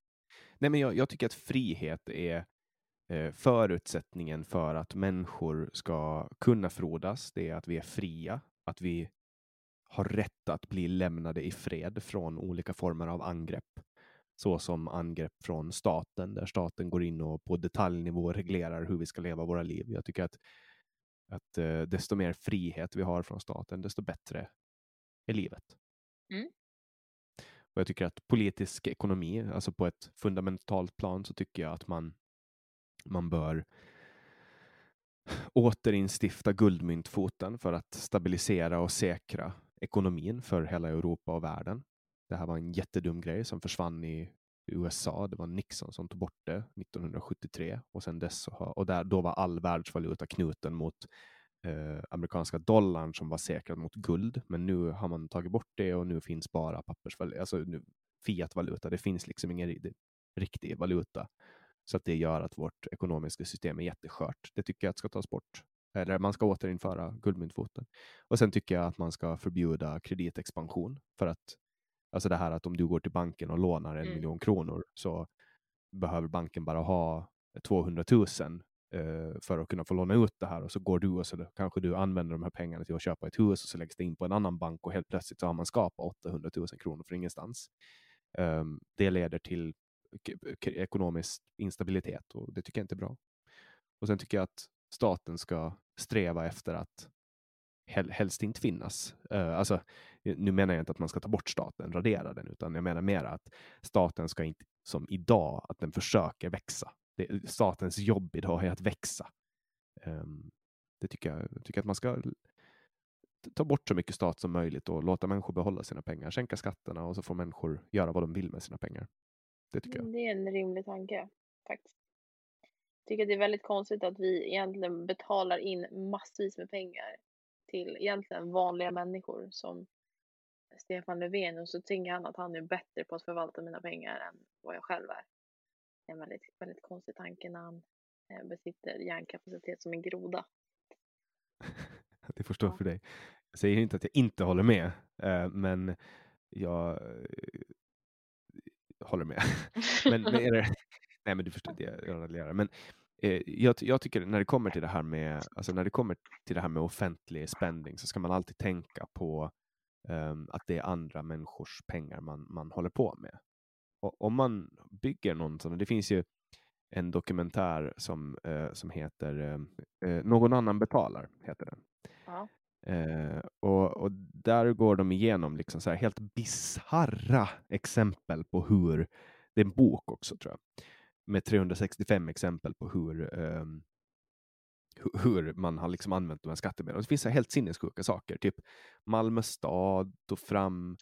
Speaker 1: nej men jag, jag tycker att frihet är förutsättningen för att människor ska kunna frodas. Det är att vi är fria, att vi har rätt att bli lämnade i fred från olika former av angrepp. Så som angrepp från staten, där staten går in och på detaljnivå reglerar hur vi ska leva våra liv. Jag tycker att, att eh, desto mer frihet vi har från staten, desto bättre är livet.
Speaker 2: Mm.
Speaker 1: Och jag tycker att politisk ekonomi, alltså på ett fundamentalt plan, så tycker jag att man, man bör återinstifta guldmyntfoten för att stabilisera och säkra ekonomin för hela Europa och världen. Det här var en jättedum grej som försvann i USA. Det var Nixon som tog bort det 1973 och sen dess så har, och där, då var all världsvaluta knuten mot eh, amerikanska dollarn som var säkrad mot guld. Men nu har man tagit bort det och nu finns bara pappersvaluta, alltså nu, fiatvaluta. Det finns liksom ingen riktig valuta. Så att det gör att vårt ekonomiska system är jätteskört. Det tycker jag att ska tas bort. Eller man ska återinföra guldmyntfoten. Och sen tycker jag att man ska förbjuda kreditexpansion. För att, alltså det här att om du går till banken och lånar en
Speaker 2: Mm.
Speaker 1: miljon kronor så behöver banken bara ha 200 000 eh, för att kunna få låna ut det här. Och så går du och så kanske du använder de här pengarna till att köpa ett hus och så läggs det in på en annan bank och helt plötsligt så har man skapat 800 000 kronor för ingenstans. Ehm, det leder till Eh, ekonomisk instabilitet och det tycker jag inte är bra. Och sen tycker jag att staten ska sträva efter att hel, helst inte finnas. Uh, alltså, eh, nu menar jag inte att man ska ta bort staten, radera den, utan jag menar mer att staten ska inte, som idag, att den försöker växa. Det, statens jobb idag är att växa. Um, det tycker jag, jag tycker att man ska ta bort så mycket stat som möjligt och låta människor behålla sina pengar, sänka skatterna och så får människor göra vad de vill med sina pengar. Det tycker jag.
Speaker 2: Det är en rimlig tanke faktiskt. Jag tycker att det är väldigt konstigt att vi egentligen betalar in massvis med pengar till egentligen vanliga människor som Stefan Löfven och så tänker han att han är bättre på att förvalta mina pengar än vad jag själv är. Det är en väldigt, väldigt konstig tanke när han eh, besitter hjärnkapacitet som en groda.
Speaker 1: Det får stå
Speaker 2: Ja.
Speaker 1: för dig. Jag säger inte att jag inte håller med, eh, men jag håller med. men, men det, nej, men du förstår det jag raljerar. Men eh, jag, jag tycker när det kommer till det här med, alltså när det kommer till det här med offentlig spending så ska man alltid tänka på ehm, att det är andra människors pengar man, man håller på med. Och om man bygger någon sån, det finns ju en dokumentär som, eh, som heter eh, eh, Någon annan betalar, heter den.
Speaker 2: Ja.
Speaker 1: Eh, och, och där går de igenom liksom så här helt bisarra exempel på hur, det är en bok också tror jag, med 365 exempel på hur, eh, hur man har liksom använt de här skattemedlen. Det finns så här helt sinnessjuka saker, typ Malmö stad tog fram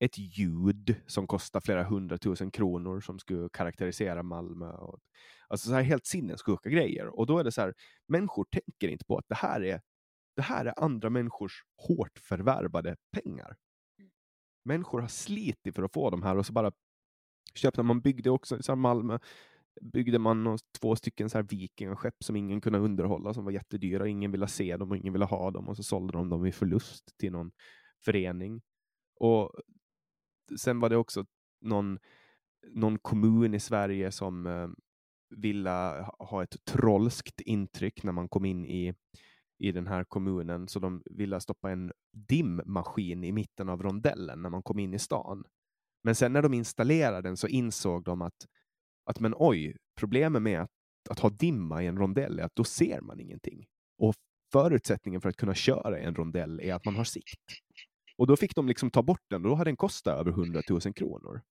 Speaker 1: ett ljud som kostar flera hundratusen kronor som skulle karaktärisera Malmö. Och, alltså så här helt sinnessjuka grejer. Och då är det så här, människor tänker inte på att det här är, det här är andra människors hårt förvärvade pengar. Människor har slitit för att få de här och så bara köpte man byggde också så här Malmö byggde man två stycken så här vikingaskepp som ingen kunde underhålla som var jättedyra. Ingen ville se dem och ingen ville ha dem och så sålde de dem i förlust till någon förening. Och sen var det också någon, någon kommun i Sverige som, eh, vilja ha ett trollskt intryck när man kom in i, i den här kommunen, så de ville stoppa en dimmaskin i mitten av rondellen när man kom in i stan. Men sen när de installerade den så insåg de att, att men oj, problemet med att, att ha dimma i en rondell är att då ser man ingenting. Och förutsättningen för att kunna köra i en rondell är att man har sikt. Och då fick de liksom ta bort den och då hade den kostat över 100 000 kronor.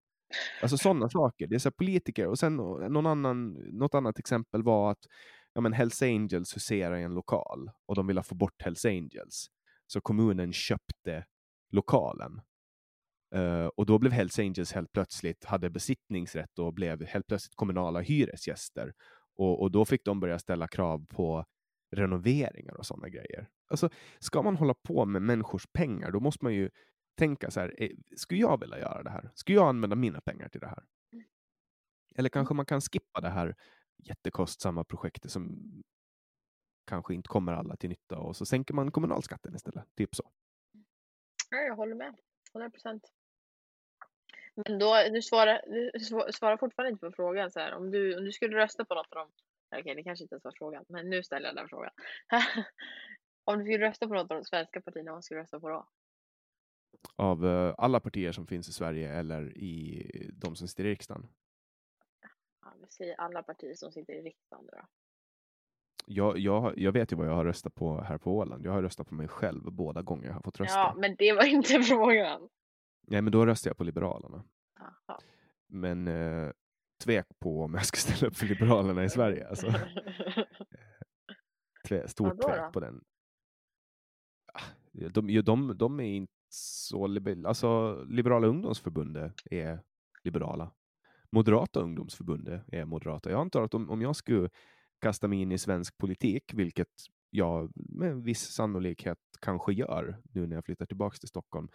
Speaker 1: Alltså sådana saker. Det är så politiker. Och sen någon annan, något annat exempel var att ja, men Hells Angels huserar i en lokal och de ville få bort Hells Angels. Så kommunen köpte lokalen. Uh, och då blev Hells Angels helt plötsligt, hade besittningsrätt och blev helt plötsligt kommunala hyresgäster. Och, och då fick de börja ställa krav på renoveringar och sådana grejer. Alltså, ska man hålla på med människors pengar, då måste man ju tänka så här, eh, skulle jag vilja göra det här? Skulle jag använda mina pengar till det här? Mm. Eller kanske man kan skippa det här jättekostsamma projektet som kanske inte kommer alla till nytta och så sänker man kommunalskatten istället. Typ så.
Speaker 2: Ja, jag håller med. 100 procent. Men då, du svarar, du svarar fortfarande inte på frågan så här, om du, om du skulle rösta på något av dem. Okej, det kanske inte ens var frågan, men nu ställer jag den frågan. om du skulle rösta på något av de svenska partierna, vad skulle du rösta på då?
Speaker 1: Av uh, alla partier som finns i Sverige eller i de som sitter i riksdagen?
Speaker 2: Ja, vi säger alla partier som sitter i riksdagen då.
Speaker 1: Jag, jag, jag vet ju vad jag har röstat på här på Åland. Jag har röstat på mig själv båda gånger jag har fått rösta.
Speaker 2: Ja, men det var inte frågan.
Speaker 1: Nej, men då röstade jag på Liberalerna.
Speaker 2: Aha.
Speaker 1: Men eh, tvek på om jag ska ställa upp för Liberalerna i Sverige. Alltså. Tve, stort tvek på den. De, de, de är inte så liberala. Alltså, Liberala ungdomsförbundet är liberala. Moderata ungdomsförbundet är moderata. Jag antar att om, om jag skulle kasta mig in i svensk politik, vilket jag med viss sannolikhet kanske gör nu när jag flyttar tillbaka till Stockholm,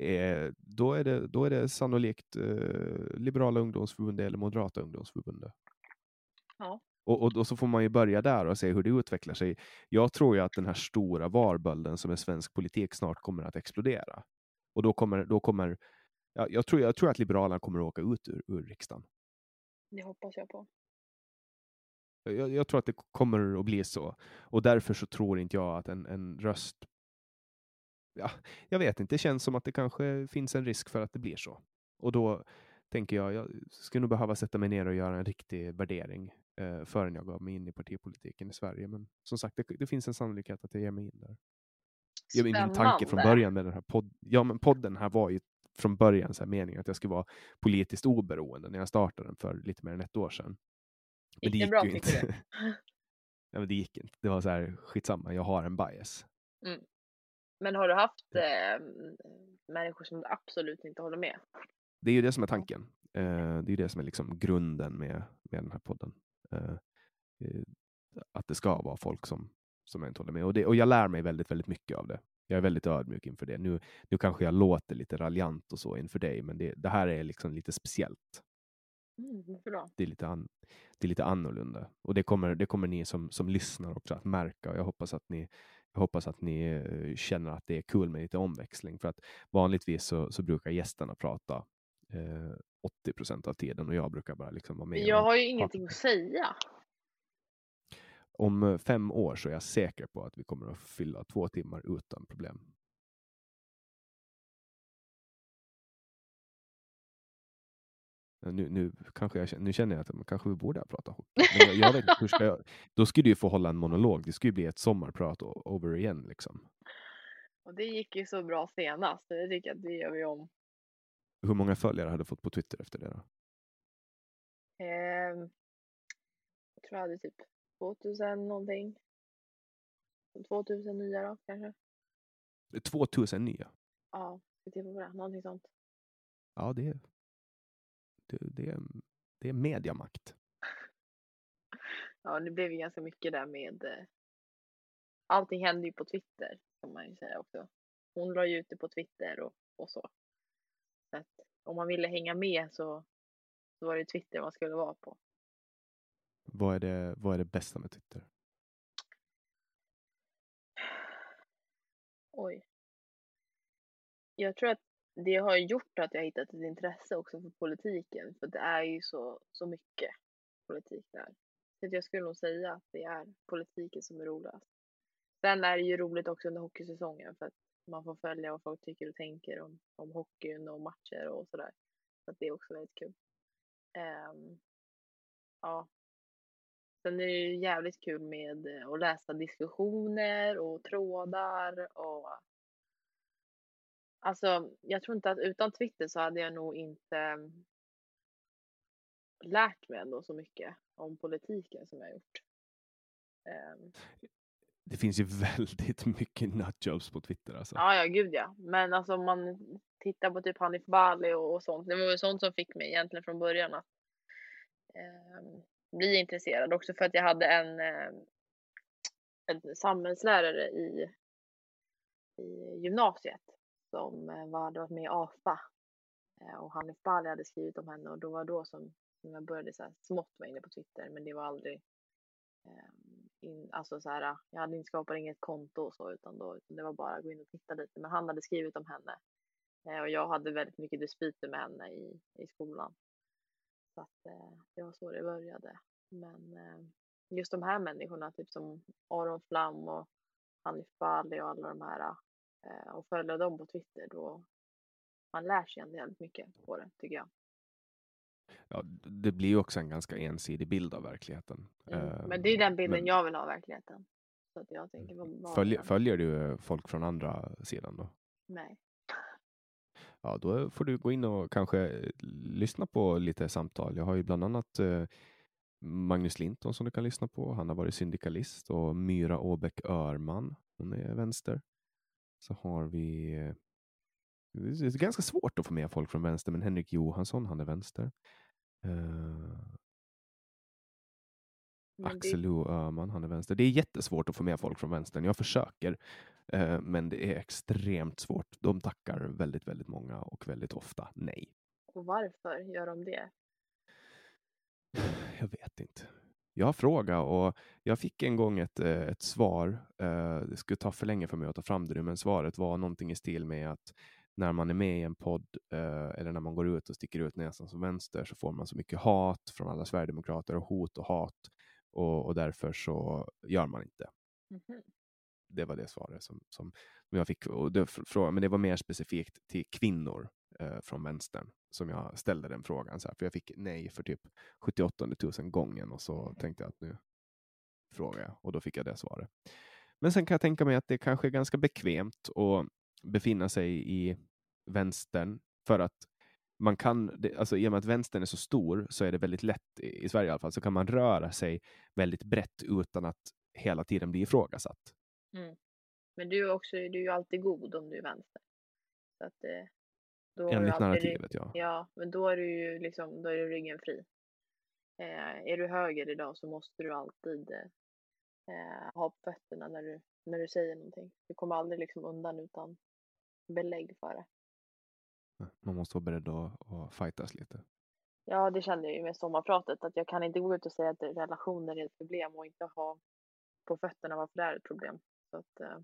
Speaker 1: eh, då, är det, då är det sannolikt eh, Liberala ungdomsförbundet eller Moderata ungdomsförbundet.
Speaker 2: Ja.
Speaker 1: Och, och, och, så får man ju börja där och se hur det utvecklar sig. Jag tror ju att den här stora varbölden som är svensk politik snart kommer att explodera. Och då kommer, då kommer ja, jag, tror, jag tror att Liberalerna kommer att åka ut ur, ur riksdagen.
Speaker 2: Det hoppas jag på.
Speaker 1: Jag, jag, tror att det kommer att bli så. Och därför så tror inte jag att en, en röst... Ja, jag vet inte, det känns som att det kanske finns en risk för att det blir så. Och då tänker jag, jag skulle nog behöva sätta mig ner och göra en riktig värdering eh, förrän jag gav mig in i partipolitiken i Sverige. Men som sagt, det, det finns en sannolikhet att jag ger mig in där.
Speaker 2: Spännande.
Speaker 1: Min tanke från början med den här podden, ja, men podden här var ju från början så här meningen att jag skulle vara politiskt oberoende när jag startade den för lite mer än ett år sedan.
Speaker 2: Men det gick bra, ju inte. Det?
Speaker 1: ja, men det gick inte. Det var så här, skitsamma, jag har en bias.
Speaker 2: Mm. Men har du haft eh, människor som du absolut inte håller med?
Speaker 1: Det är ju det som är tanken. Eh, det är ju det som är liksom grunden med, med den här podden. Eh, eh, att det ska vara folk som, som jag inte håller med. Och, det, och jag lär mig väldigt, väldigt mycket av det. Jag är väldigt ödmjuk inför det. Nu, nu kanske jag låter lite raljant och så inför dig, men det, det här är liksom lite speciellt.
Speaker 2: Mm,
Speaker 1: det, är lite an, det är lite annorlunda. Och det kommer, det kommer ni som, som lyssnar också att märka. Jag hoppas att ni, jag hoppas att ni eh, känner att det är kul med lite omväxling. För att vanligtvis så, så brukar gästerna prata eh, 80 procent av tiden och jag brukar bara liksom vara med.
Speaker 2: Jag har ju ingenting att säga.
Speaker 1: Om eh, fem år så är jag säker på att vi kommer att fylla två timmar utan problem. Nu, nu, kanske jag, nu känner jag att kanske vi borde prata. Men jag, jag vet, hur ska jag, då skulle du få hålla en monolog. Det skulle bli ett sommarprat over igen. Liksom.
Speaker 2: Och det gick ju så bra senast. Det tycker jag att det gör vi om.
Speaker 1: Hur många följare hade du fått på Twitter efter det? Då?
Speaker 2: Eh, jag tror jag hade typ 2000 någonting. 2000 nya då kanske.
Speaker 1: 2000 nya?
Speaker 2: Ja, vi tittar på det. Någonting sånt.
Speaker 1: Ja, det är, det, det, är, det är mediamakt.
Speaker 2: ja, det blev ju ganska mycket där med eh, allting hände ju på Twitter kan man ju säga också. Hon la ju ut det på Twitter och, och så. så att om man ville hänga med så, så var det Twitter man skulle vara på.
Speaker 1: Vad är det, vad är det bästa med Twitter?
Speaker 2: Oj. Jag tror att det har gjort att jag hittat ett intresse också för politiken. För det är ju så, så mycket politik där. Så jag skulle nog säga att det är politiken som är roligast. Sen är det ju roligt också under hockeysäsongen för att man får följa vad folk tycker och tänker om, om hockeyn och matcher och sådär. Så att det är också väldigt kul. Um, ja. Sen är det ju jävligt kul med eh, att läsa diskussioner och trådar och Alltså, jag tror inte att utan Twitter så hade jag nog inte lärt mig ändå så mycket om politiken som jag gjort. Um,
Speaker 1: det finns ju väldigt mycket nutjobs på Twitter alltså.
Speaker 2: Ja, ja, gud ja. Men alltså om man tittar på typ Hanif Bali och, och sånt. Det var ju sånt som fick mig egentligen från början att eh, bli intresserad. Också för att jag hade en, eh, en samhällslärare i, i gymnasiet som eh, var, hade varit med i AFA. Eh, och Hanif Bali hade skrivit om henne och då var då som, som jag började så här smått vara inne på Twitter. Men det var aldrig in, alltså så här, jag hade inte skapat inget konto och så utan då, utan det var bara att gå in och titta lite. Men han hade skrivit om henne och jag hade väldigt mycket dispyter med henne i, i skolan. Så att eh, det var så det började. Men eh, just de här människorna, typ som Aron Flam och Hanif Bali och alla de här eh, och följa dem på Twitter då man lär sig ändå jävligt mycket på det tycker jag.
Speaker 1: Ja, det blir ju också en ganska ensidig bild av verkligheten.
Speaker 2: Mm, men det är den bilden men, jag vill ha av verkligheten. Så att jag tänker
Speaker 1: bara följer, följer du folk från andra sidan då?
Speaker 2: Nej.
Speaker 1: Ja, då får du gå in och kanske lyssna på lite samtal. Jag har ju bland annat eh, Magnus Linton som du kan lyssna på. Han har varit syndikalist och Myra Åbäck Örman. Hon är vänster. Så har vi eh, det är ganska svårt att få med folk från vänster, men Henrik Johansson, han är vänster. Uh, Axel det... Öhman, han är vänster. Det är jättesvårt att få med folk från vänstern. Jag försöker, uh, men det är extremt svårt. De tackar väldigt, väldigt många och väldigt ofta nej.
Speaker 2: Och varför gör de det?
Speaker 1: Jag vet inte. Jag har frågat och jag fick en gång ett, eh, ett svar. Det skulle ta för länge för mig att ta fram det nu, men svaret var någonting i stil med att när man är med i en podd eh, eller när man går ut och sticker ut näsan som vänster så får man så mycket hat från alla sverigedemokrater och hot och hat och, och därför så gör man inte. Mm -hmm. Det var det svaret som, som jag fick. Och det, men det var mer specifikt till kvinnor eh, från vänstern som jag ställde den frågan. Så här, för jag fick nej för typ 78 000 gången och så tänkte jag att nu frågar jag och då fick jag det svaret. Men sen kan jag tänka mig att det kanske är ganska bekvämt att befinna sig i vänstern för att man kan, alltså i och med att vänstern är så stor så är det väldigt lätt, i Sverige i alla fall, så kan man röra sig väldigt brett utan att hela tiden bli ifrågasatt.
Speaker 2: Mm. Men du är, också, du är ju alltid god om du är vänster. Så att, eh,
Speaker 1: då Enligt narrativet, ja.
Speaker 2: Ja, men då är du ju liksom, då är du ryggen fri. Eh, är du höger idag så måste du alltid eh, ha på fötterna när du, när du säger någonting. Du kommer aldrig liksom undan utan belägg för det.
Speaker 1: Man måste vara beredd att, att fightas lite.
Speaker 2: Ja, det kände jag ju med sommarpratet att jag kan inte gå ut och säga att relationer är ett problem och inte ha på fötterna varför det är ett problem. Så att eh,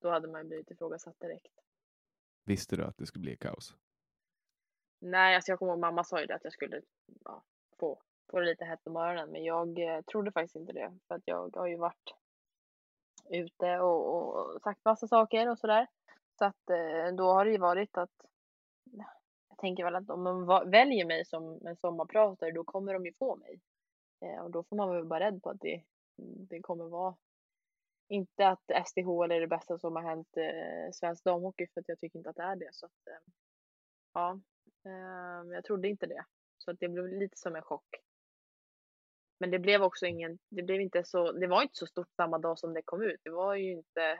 Speaker 2: då hade man blivit ifrågasatt direkt.
Speaker 1: Visste du att det skulle bli kaos?
Speaker 2: Nej, alltså jag kommer ihåg mamma sa ju det att jag skulle ja, få, få det lite hett om öronen, men jag eh, trodde faktiskt inte det för att jag har ju varit ute och, och sagt massa saker och sådär. Så att eh, då har det ju varit att jag tänker väl att om man väljer mig som en sommarpratare då kommer de ju få mig. Eh, och då får man väl vara rädd på att det, det kommer vara inte att SDH är det bästa som har hänt eh, svensk damhockey för att jag tycker inte att det är det. Så att, eh, ja, eh, jag trodde inte det. Så att det blev lite som en chock. Men det blev också ingen, det blev inte så, det var inte så stort samma dag som det kom ut. Det var ju inte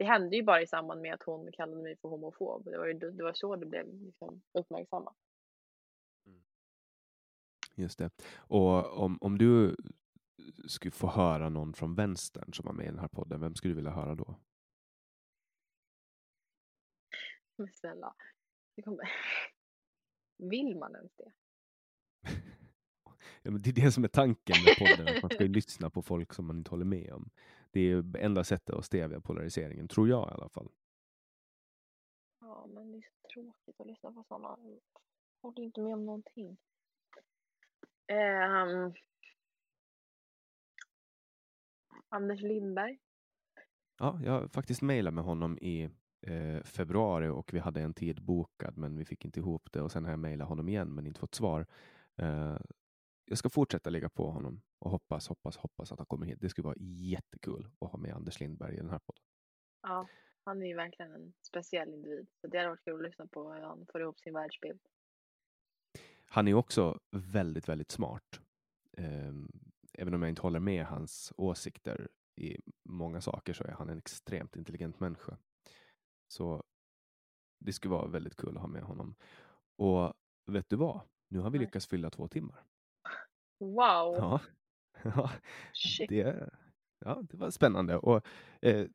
Speaker 2: det hände ju bara i samband med att hon kallade mig för homofob. Det var, ju, det var så det blev liksom uppmärksammat. Mm.
Speaker 1: Just det. Och om, om du skulle få höra någon från vänstern som var med i den här podden, vem skulle du vilja höra då?
Speaker 2: Men snälla, det kommer... vill man ens det?
Speaker 1: ja, det är det som är tanken med podden, att man ska lyssna på folk som man inte håller med om. Det är enda sättet att stävja polariseringen, tror jag i alla fall.
Speaker 2: Ja, men det är så tråkigt att lyssna på sådana. Håller inte med om någonting. Um, Anders Lindberg.
Speaker 1: Ja, jag faktiskt mejlat med honom i eh, februari och vi hade en tid bokad, men vi fick inte ihop det och sen har jag mejlat honom igen, men inte fått svar. Eh, jag ska fortsätta ligga på honom och hoppas, hoppas, hoppas att han kommer hit. Det skulle vara jättekul att ha med Anders Lindberg i den här podden.
Speaker 2: Ja, han är ju verkligen en speciell individ. Så det hade varit kul att lyssna på hur han får ihop sin världsbild.
Speaker 1: Han är också väldigt, väldigt smart. Eh, även om jag inte håller med hans åsikter i många saker så är han en extremt intelligent människa. Så det skulle vara väldigt kul att ha med honom. Och vet du vad? Nu har vi lyckats fylla två timmar.
Speaker 2: Wow!
Speaker 1: Ja, ja, det, ja det var spännande. Och, eh,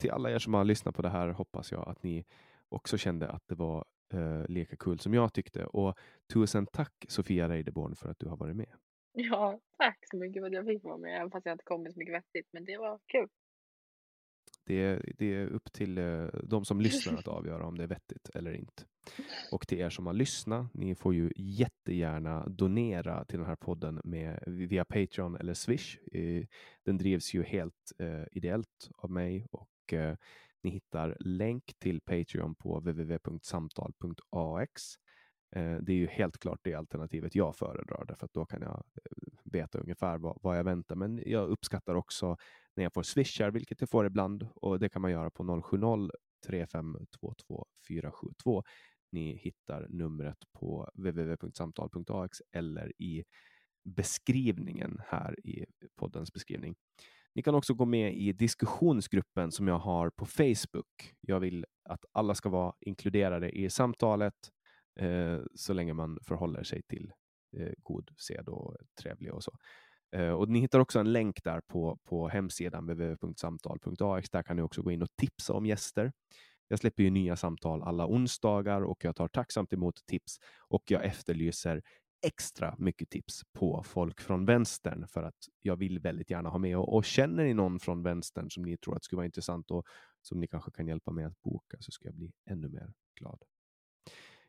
Speaker 1: till alla er som har lyssnat på det här hoppas jag att ni också kände att det var eh, lika kul som jag tyckte. Och tusen tack Sofia Reideborn för att du har varit med.
Speaker 2: Ja, tack så mycket för att jag fick vara med, även fast jag inte kommit så mycket vettigt. Men det var kul.
Speaker 1: Det är, det är upp till eh, de som lyssnar att avgöra om det är vettigt eller inte. Och till er som har lyssnat, ni får ju jättegärna donera till den här podden med, via Patreon eller Swish. Den drivs ju helt eh, ideellt av mig och eh, ni hittar länk till Patreon på www.samtal.ax. Eh, Det är ju helt klart det alternativet jag föredrar, därför att då kan jag eh, veta ungefär vad, vad jag väntar. Men jag uppskattar också när jag får swishar, vilket jag får ibland, och det kan man göra på 070 3522 472. Ni hittar numret på www.samtal.ax eller i beskrivningen här i poddens beskrivning. Ni kan också gå med i diskussionsgruppen som jag har på Facebook. Jag vill att alla ska vara inkluderade i samtalet Eh, så länge man förhåller sig till eh, god sed och trevlig och så. Eh, och ni hittar också en länk där på, på hemsidan www.samtal.ax. Där kan ni också gå in och tipsa om gäster. Jag släpper ju nya samtal alla onsdagar och jag tar tacksamt emot tips och jag efterlyser extra mycket tips på folk från vänstern för att jag vill väldigt gärna ha med. Och, och känner ni någon från vänstern som ni tror att skulle vara intressant och som ni kanske kan hjälpa mig att boka så ska jag bli ännu mer glad.